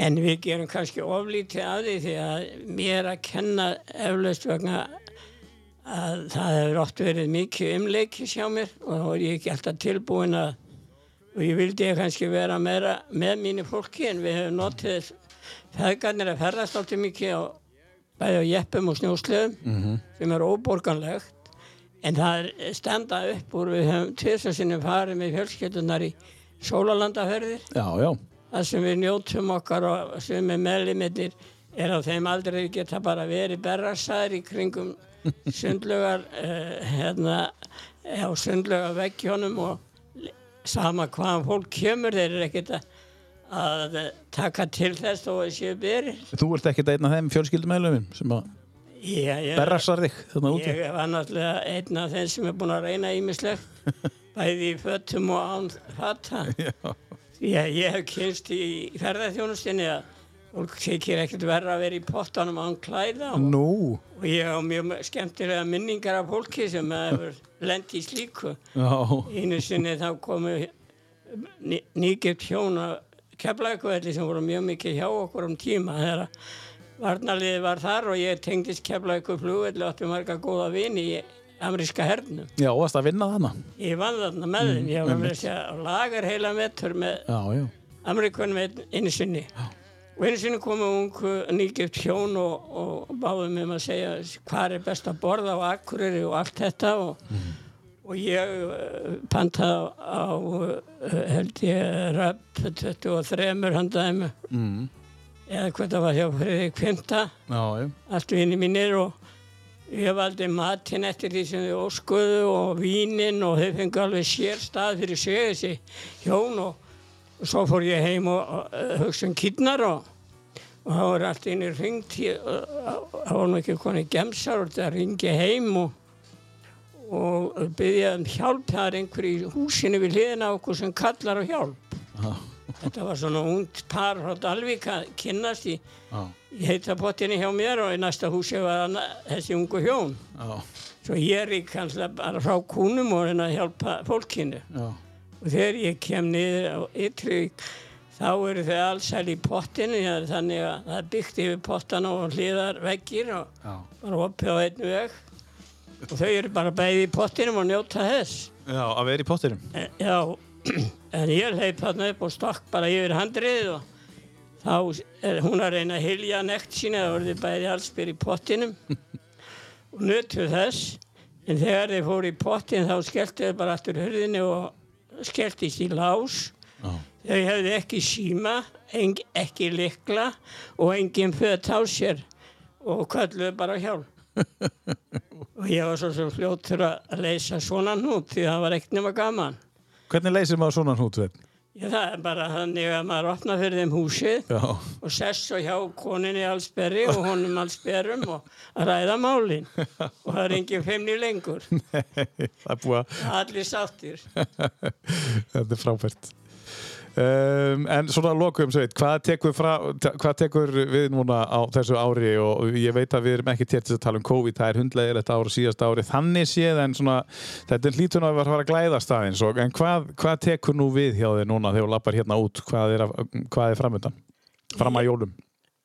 en við gerum kannski oflítið að því því að mér að kenna eflaust vegna að það hefur oft verið mikið umleikis hjá mér og þá er ég ekki alltaf tilbúin að og ég vildi kannski vera meira með mínu fólki en við hefum notið feðgarnir að ferðast alltaf mikið á bæði á jeppum og snjósleðum sem er óborganlegt en það er standa upp úr við hefum tviðsarsinnum farið með fjölskyldunar í sólalandaferðir Já, já. það sem við njótum okkar og sem er meðlimittir er á þeim aldrei geta bara verið berrarsæðir í kringum <laughs> sundlugar uh, hérna á sundlugar veggjónum og sama hvaðan fólk kemur þeir eru ekkert að, að taka til þess og séu berir Þú ert ekkert einn af þeim fjölskyldumæluminn sem að ég, ég, berrasar þig ég var náttúrulega einn af þeim sem er búin að reyna ímislegt <laughs> bæði í fötum og án því að ég hef kynst í ferðarþjónustinni að fólk þykir ekkert verra að vera í pottanum án klæða og, Nú, og ég hef mjög skemmtilega minningar af fólki sem hefur lent í slíku. Já, einu sinni þá komu ný- nýgift hjón að keflaugvelli sem voru mjög mikið hjá okkur um tíma þegar varnarliði var þar og ég tengdist keflaugu flugvelli og átti marga góða vini í ameríska hernum. já, varst að vinna þarna. Ég vann þarna með þeim, ég var með þess að lagar heila metur með Já, já. Ameríkunum einu sinni. Og einu sinni komu ungu nýgift hjón og, og báðum um að segja hvað er best að borða á Akureyri og allt þetta og, og ég uh, pantaði á, uh, held ég röpp 23 handaðum Mm. Eða hvað það var hjá Já, já. allt vinni mínir og ég valdi matinn eftir því sem þau óskuðu og vínin og þau fengu alveg sér stað fyrir sig þessi hjón og, og svo fór ég heim og, og hugsa um kýrnar og, og þá var allt einir ringt var nú ekki konið gemsar og þetta ringi heim og og byggja um hjálp. Það er einhver í húsinu við hliðina okkur sem kallar á hjálp þetta var svona ungt par frá Dalvík að kynnast í Já, í heita pottinni hjá mér og í næsta húsi var hana, þessi ungu hjón. já, Svo ég er í kannski bara frá kúnum og reyna að hjálpa fólkinu. já. Og þegar ég kem niður á Ytryvík þá eru þau allsæl í pottinu þannig að það er byggt yfir pottana og hliðar veggir og Já. bara opið á einu veg. Og þau eru bara bæði í pottinum og njóta þess. Já, að vera í pottinum. Eh, Já, en ég hleyp þarna upp og stakk bara yfir handriðið og þá er hún að reyna að hylja nekt sína og orðið bæði allsbyr í pottinum. Og nötu þess. En þegar þeir fóru í pottin þá skelltu þeir bara aftur hurðinni og skelltist í lás. Já. þau hefðu ekki síma eng, ekki likla og engin fött á sér og kölluðu bara hjálp. <laughs> Og ég var svo fljóttur að leysa svona hnút því það var ekkert nema gaman Hvernig leysir maður svona hnútvegn? Já, það er bara þannig að maður opna fyrir þeim húsið Já. og sess svo hjá koninni allsberri og honum allsberrum og að ræða málin og það er engin feimni lengur. <laughs> það er búið að... Allir sáttir. <laughs> Þetta er frábært. Um, en svona lokum sveit, hvað tekur, fra, hvað tekur við núna á þessu ári? Og ég veit að við erum ekki til að tala um COVID, það er hundlegir þetta ára síðast ári, þannig séð en svona þetta er hlítun að vera að glæðast aðeins og, en hvað, hvað tekur nú við hjá þið núna þegar þú lappar hérna út, hvað er, að- hvað er framöndan? Fram að jólum?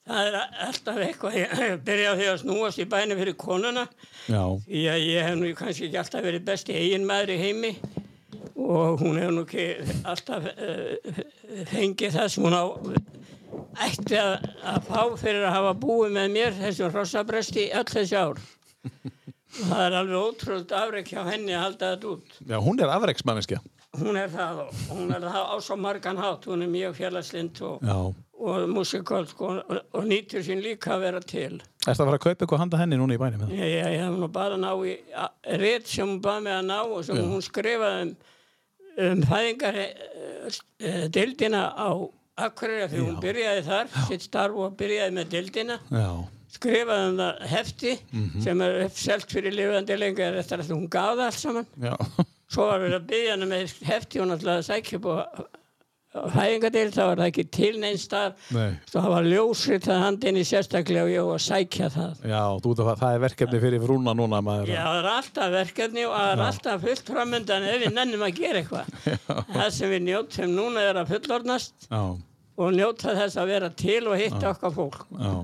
Það er alltaf eitthvað, ég byrja á því að snúast í bænum fyrir konuna. Já, að ég hef nú kannski ekki alltaf verið besti eigin maður í heimi og hún hefur nú ekki alltaf uh, fengið það sem hún á ætti að, að fá fyrir að hafa búið með mér þessum hrossabresti öll þessi ár og það er alveg ótrúld afrek hjá henni að halda þetta út Já hún er afreiksmanneskja. hún er það og hún er það á svo margan hátt hún er mjög félagslind og, Já. Og músikál sko, og, og nýtur sín líka að vera til. Ertu að fara að kaupa eitthvað handa henni núna í bænum? eða? Ég, ég, hef nú bara ná í rétt sem hún baði mig að ná og sem hún skrifaði um, um fæðingar uh, deildina á Akureyri því hún byrjaði þar, sitt starf og byrjaði með deildina Já, skrifaði um það hefti Mhm. sem er uppselt fyrir lifandi lengur eftir að hún það allt saman já, svo var við að byggja hana með hefti og náttúrulega sækja upp á fæðingadeild þá var það ekki til neins þar nei, það var ljósrið það handinni sérstaklega og ég var að sækja það. Já, þú veit að það er verkefni fyrir frúna núna maður. Já, það er alltaf verkefni og það er alltaf fullt framöndan ef við nennum að gera eitthvað. <laughs> Það sem við njótum núna er að fullornast Já, og njóta þess að vera til og hitta okkar fólk. já,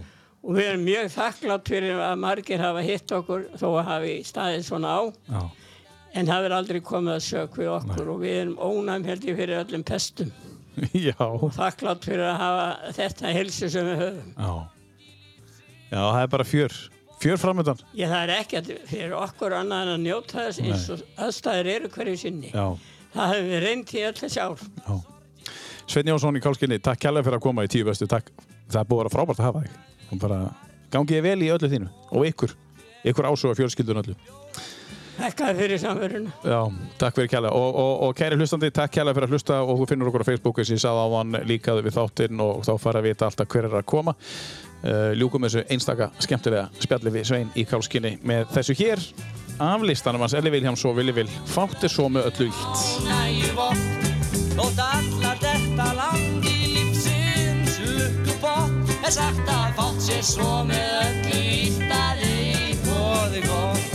Og við erum mjög þakklátt fyrir að margir hafa hitt okkur þó að hafi staðið svona á. já, En það verður aldrei komið að sök við okkur og við erum ónæm <laughs> já, Þakklátt fyrir að hafa þetta helsu sem við höfum. já. Já, það er bara fjör, fjör framöndan. Ég það er ekkert fyrir okkur annað en að njóta þess eins og aðstæður eru hverju sinni. Já, Það hefur við reynd í ár. já. Sveinn Jónsson í Kálskinni, takk kærlega fyrir að koma í tíu bestu, takk. Það er búið að vera frábært að hafa þig. Og bara gangið vel í öllu þínu og ykkur, ykkur ásóða fjölskyldun öllu. Þakkaði fyrir samverðuna. Já, takk fyrir kærlega. Og, og, og kæri hlustandi, takk kærlega fyrir að hlusta og þú finnur okkur á Facebook eins og ég sagði á hann líkaðu við þáttinn og þá fara að vita alltaf hver er að koma. Uh, ljúkum þessu einstaka skemmtilega spjalli við Svein í Kálskinni með þessu hér af listanum hans. Elli Viljáms og Vili Vil fátti svo með öllu illt. Nægivott Þótt alla þetta land í lífsins lukkupott er sagt að fátt sér svo með öllu illt að ei bóði gott